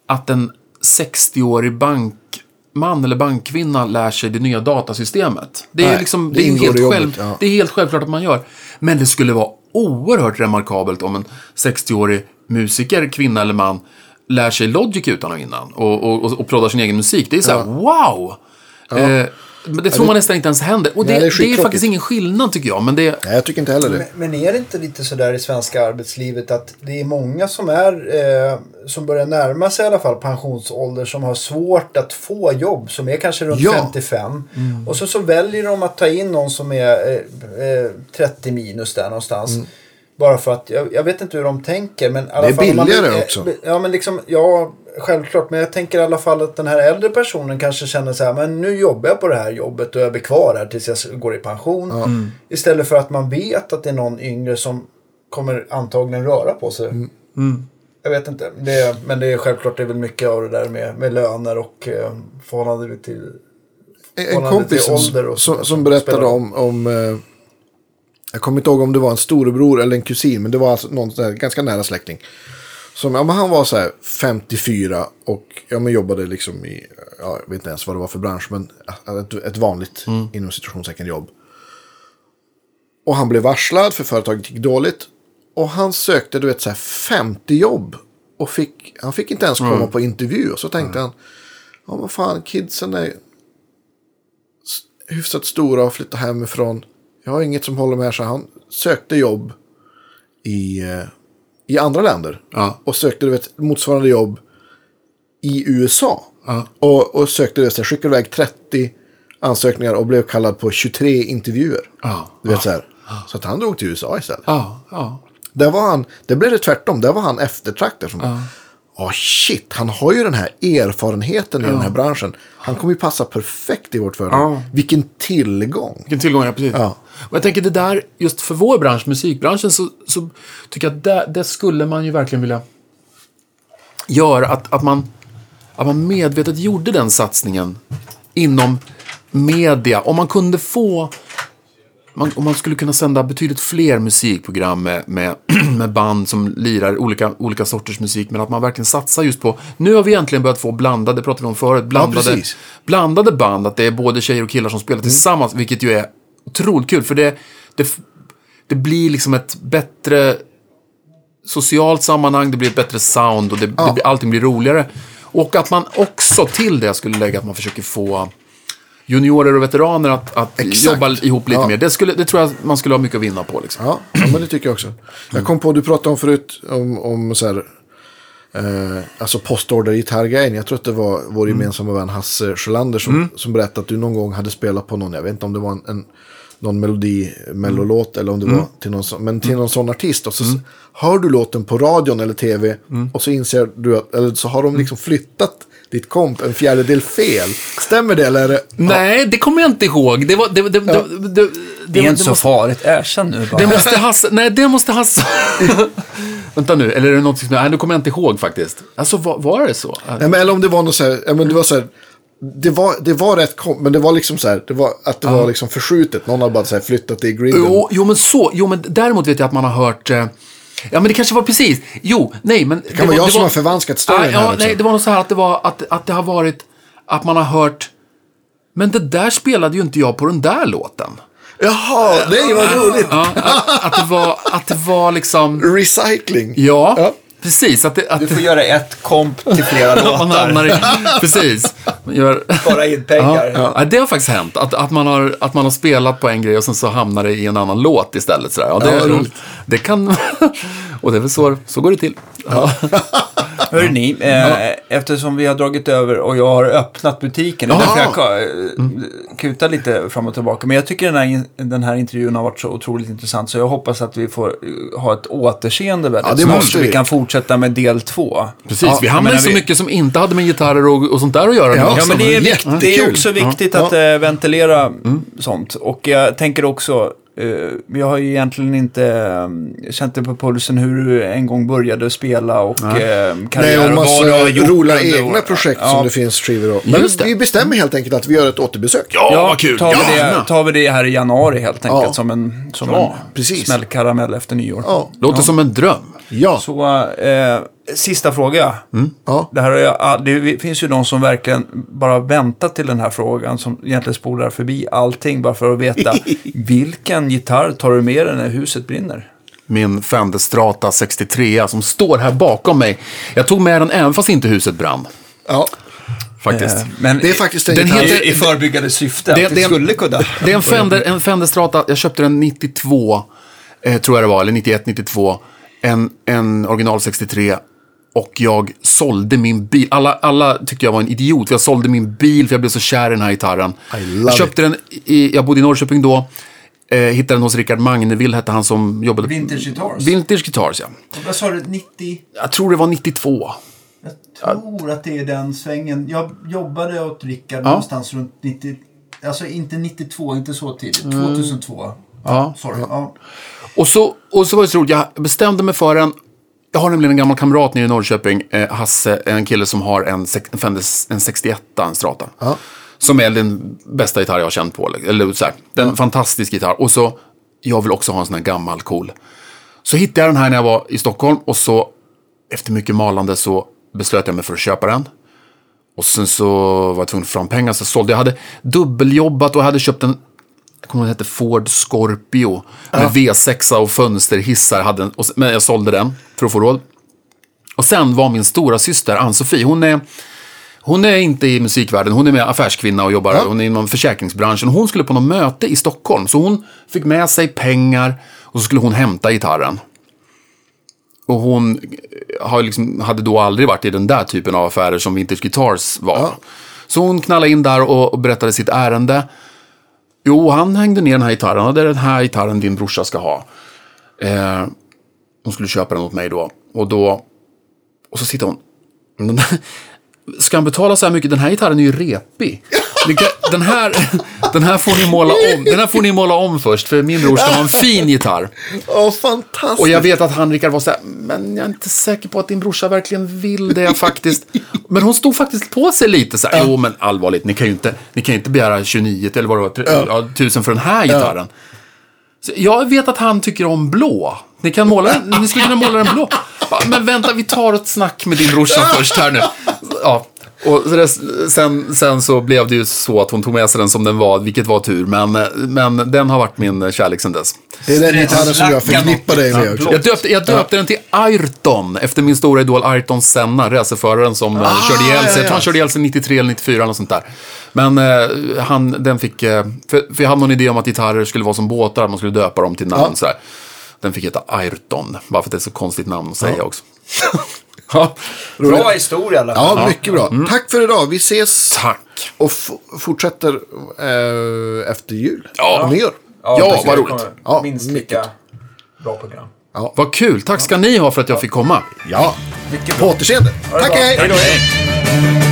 att en 60-årig bankman eller bankkvinna lär sig det nya datasystemet. Det är, Nej, liksom, det det är, helt jobbet, själv, ja. det är helt självklart att man gör. Men det skulle vara oerhört remarkabelt om en 60-årig musiker, kvinna eller man, lär sig Logic utan och innan och, och, och, och proddar sin egen musik. Det är så här, wow! Eh, men det tror man nästan inte ens händer. Och det, Nej, det är det, är faktiskt ingen skillnad tycker jag. Men det, Nej, jag tycker inte heller det. Men, men är det inte lite sådär i svenska arbetslivet att det är många som är eh, som börjar närma sig i alla fall pensionsålder som har svårt att få jobb som är kanske runt Ja. 55. Och så, så väljer de att ta in någon som är eh, eh, 30 minus där någonstans. Bara för att, jag, jag vet inte hur de tänker. Men i alla Det är fall man- billigare eh, också. Ja, men liksom, ja, självklart. Men jag tänker i alla fall att den här äldre personen kanske känner så här, men nu jobbar jag på det här jobbet och jag blir kvar här tills jag går i pension. Istället för att man vet att det är någon yngre som kommer antagligen röra på sig. Jag vet inte. Det, men det är självklart det är väl mycket av det där med, med löner och eh, förhållande till... En förhållande kompis till som, ålder och som, som som berättade om, om eh, jag kommer inte ihåg om det var en storebror eller en kusin, men det var alltså någon ganska nära släkting. Som, ja, men han var så här 54 och ja, men jobbade liksom i, ja, jag vet inte ens vad det var för bransch, men ett, ett vanligt inom situationstecken jobb. Och han blev varslad för företaget gick dåligt. Och han sökte, du vet, så här 50 jobb. Och fick, han fick inte ens komma på intervju. Och så tänkte han, ja men fan, kidsen är hyfsat stora och flyttar hemifrån. Jag har inget som håller med så han sökte jobb i, eh, i andra länder. Ja. Och sökte vet, motsvarande jobb i USA. Ja. Och, och sökte, så här, skickade iväg 30 ansökningar och blev kallad på 23 intervjuer. Ja, Du vet, så, här. så att han drog till USA istället. ja, ja. Där var han, det blev det tvärtom. Där var han eftertraktad. Som, Åh shit, han har ju den här erfarenheten i den här branschen. Han kommer ju passa perfekt i vårt företag. Ja. Vilken tillgång. Vilken tillgång, ja precis. Ja. Och jag tänker det där, just för vår bransch, musikbranschen, så, så tycker jag att det, det skulle man ju verkligen vilja göra. Att, att, man, att man medvetet gjorde den satsningen inom media. Om man kunde få... Man, om man skulle kunna sända betydligt fler musikprogram med, med, med band som lirar olika, olika sorters musik. Men att man verkligen satsar just på... Nu har vi äntligen börjat få blandade, det pratade vi om förut, blandade, precis. blandade band. Att det är både tjejer och killar som spelar tillsammans. Vilket ju är otroligt kul. För det, det, det blir liksom ett bättre socialt sammanhang, det blir ett bättre sound och det, det, blir- allting blir roligare. Och att man också till det skulle lägga att man försöker få juniorer och veteraner att, att Exakt. jobba ihop lite Ja. mer. Det, skulle, det tror jag man skulle ha mycket att vinna på. Liksom. Ja, ja, men det tycker jag också. Jag kom på, du pratade om förut om, om så här, eh, alltså postorder-gitarrgrejen. Jag tror att det var vår gemensamma vän Hasse Sjölander som, som berättade att du någon gång hade spelat på någon, jag vet inte om det var en, en någon melodi, mellolåt eller om det var till någon, men till någon sån artist. Och så hör du låten på radion eller tv och så inser du att, eller så har de liksom flyttat ditt komp en fjärdedel fel. Stämmer det eller? Nej, det kommer jag inte ihåg. Det, var, det, det, det, det, det, Det är inte så måste, farligt. Erkänn nu bara. det måste Hasse... Nej, det måste Hasse... Vänta nu, eller är det något som... Nej, nu kommer jag inte ihåg faktiskt. Alltså, var, var det så? Nej, men, eller om det var något så här, ja, men det var så här, det var, det var rätt kom, men det var liksom så här, det var att det var liksom förskjutet. Någon hade bara så här flyttat det i griden. Jo, jo, men så. Jo, men däremot vet jag att man har hört... Eh, ja, men det kanske var precis. Jo, nej, men... Det kan vara jag som har förvanskat storyn Nej, här ja, också. nej, det var nog så här att det var att, att det har varit... Att man har hört... Men det där spelade ju inte jag på den där låten. Jaha, nej vad roligt. Ja, att, att, det var, att det var liksom... Recycling. Ja, Ja. Precis. Att det, att Du det, får göra ett komp till flera låtar. i... Precis. Gör, Bara in pengar. Ja, ja, det har faktiskt hänt. Att, att, man har, att man har spelat på en grej och sen så hamnar det i en annan låt istället. Sådär. Ja, det, Ja, det kan... Och det är väl så, så går det till. Ja. Hörru ni, eh, eftersom vi har dragit över och jag har öppnat butiken. Det är Ja. därför jag eh, kutar lite fram och tillbaka. Men jag tycker den här, den här intervjun har varit så otroligt intressant. Så jag hoppas att vi får eh, ha ett återseende väldigt Ja, det snart. måste Så vi kan fortsätta med del två. Precis, Ja, vi men så vi- mycket som inte hade med gitarrer och, och sånt där att göra. Ja. Ja, men det är, vikt, det är också viktigt Ja. att eh, ventilera sånt. Och jag tänker också, eh, vi har ju egentligen inte eh, känt det på pulsen hur du en gång började spela och eh, Nej, karriär och och vad du har massa gjort roliga egna projekt Ja. som det finns skivor av. Men vi bestämmer helt enkelt att vi gör ett återbesök. Ja, Ja, vad kul. tar vi, det, tar vi det här i januari helt enkelt Ja. som en, som Ja, en precis. smällkaramell efter nyår. Ja. Låter som en dröm. Ja. Så, eh, sista fråga. ja. Det, här ah, det finns ju de som verkligen bara väntar till den här frågan, som egentligen spolar förbi allting bara för att veta vilken gitarr tar du med dig när huset brinner? Min Fender Strata 63 som står här bakom mig. Jag tog med den även fast inte huset brann. ja. Faktiskt. Eh, Men Det är faktiskt en Den heter- i, förebyggande syfte, Det- det- det skulle kunna. Det är en Fender, en Fender Strata, jag köpte den 92, eh, tror jag det var, eller 91, 92. En, en original 63. Och jag sålde min bil. Alla, alla tyckte jag var en idiot, för jag sålde min bil för jag blev så kär i den här gitarren. Jag köpte den, i, jag bodde i Norrköping då. Eh, hittade den hos Rickard Magnevill, hette han som jobbade... Vintage Guitars. Vintage Guitars, ja. Vad sa du, 90? Jag tror det var 92. Jag tror att det är den svängen. Jag jobbade åt Rickard Ja. någonstans runt 90, alltså inte 92, inte så tidigt, 2002. Ja. Sorry. Ja. Och så, och så var det så roligt, jag bestämde mig för en... Jag har nämligen en gammal kamrat nere i Norrköping, eh, Hasse, en kille som har en, en en 61, en Strata. Ja. Som är den bästa gitarr jag har känt på. Eller så här, den fantastisk gitarr. Och så, jag vill också ha en sån här gammal cool. Så hittade jag den här när jag var i Stockholm och så, efter mycket malande så beslöt jag mig för att köpa den. Och sen så var jag tvungen att få fram pengar så jag sålde. Jag hade dubbeljobbat och hade köpt en, jag kommer ihåg att den hette Ford Scorpio. Med V6 och fönsterhissar. Hade en, och, men jag sålde den för att få råd. Och sen var min stora syster Ann-Sofie, hon är, hon är inte i musikvärlden, hon är med affärskvinna och jobbar, hon är inom försäkringsbranschen. Hon skulle på något möte i Stockholm, så hon fick med sig pengar och så skulle hon hämta gitarren. Och hon eh, har liksom, hade då aldrig varit i den där typen av affärer som Vintage Guitars var. Så hon knallade in där och, och berättade sitt ärende. Jo, han hängde ner den här gitarren. och Det är den här gitarren din brorsa ska ha. Eh, hon skulle köpa den åt mig då. Och då... Och så sitter hon... Ska han betala så här mycket? Den här gitarren är ju repig. Kan- Den här, den här får ni måla om. Den här får ni måla om först, för min bror ska ha en fin gitarr. Åh, fantastiskt. Och jag vet att han, Rickard, var så här, men jag är inte säker på att din brorsa verkligen vill det faktiskt. Men hon stod faktiskt på sig lite så här, jo men allvarligt, ni kan ju inte, ni kan ju inte begära 29 eller vad det var, tre- ja, tusen för den här gitarren. Så jag vet att han tycker om blå. Ni kan måla den, ni skulle kunna måla den blå. Men vänta, vi tar ett snack med din brorsa först här nu. Ja. Och sen, sen så blev det ju så att hon tog med sig den som den var, vilket var tur. Men, eh, men den har varit min kärlek sen dess. Det är den gitarren som jag förknippar dig med också. Jag döpte, jag döpte den till Ayrton, efter min stora idol Ayrton Senna, racerföraren som ah, körde ihjäl sig. ja, Jag tror ja. han körde ihjäl sig 93 eller 94 eller något sånt där. Men eh, han, den fick, eh, för, för jag hade någon idé om att gitarrer skulle vara som båtar, att man skulle döpa dem till namn. Ja. Sådär. Den fick heta Ayrton, bara för att det är så konstigt namn att säga också. ja. Bra historia i alla fall. Ja, mycket bra. Tack för idag. Vi ses Tack. och fortsätter eh, efter jul. Ja. Och nyår. Ja, det vad roligt. Ja, Minst lika bra program. Vad kul, tack ska ni ha för att jag fick komma. Ja, Mycket på återseende. Tack, hej! Hej då.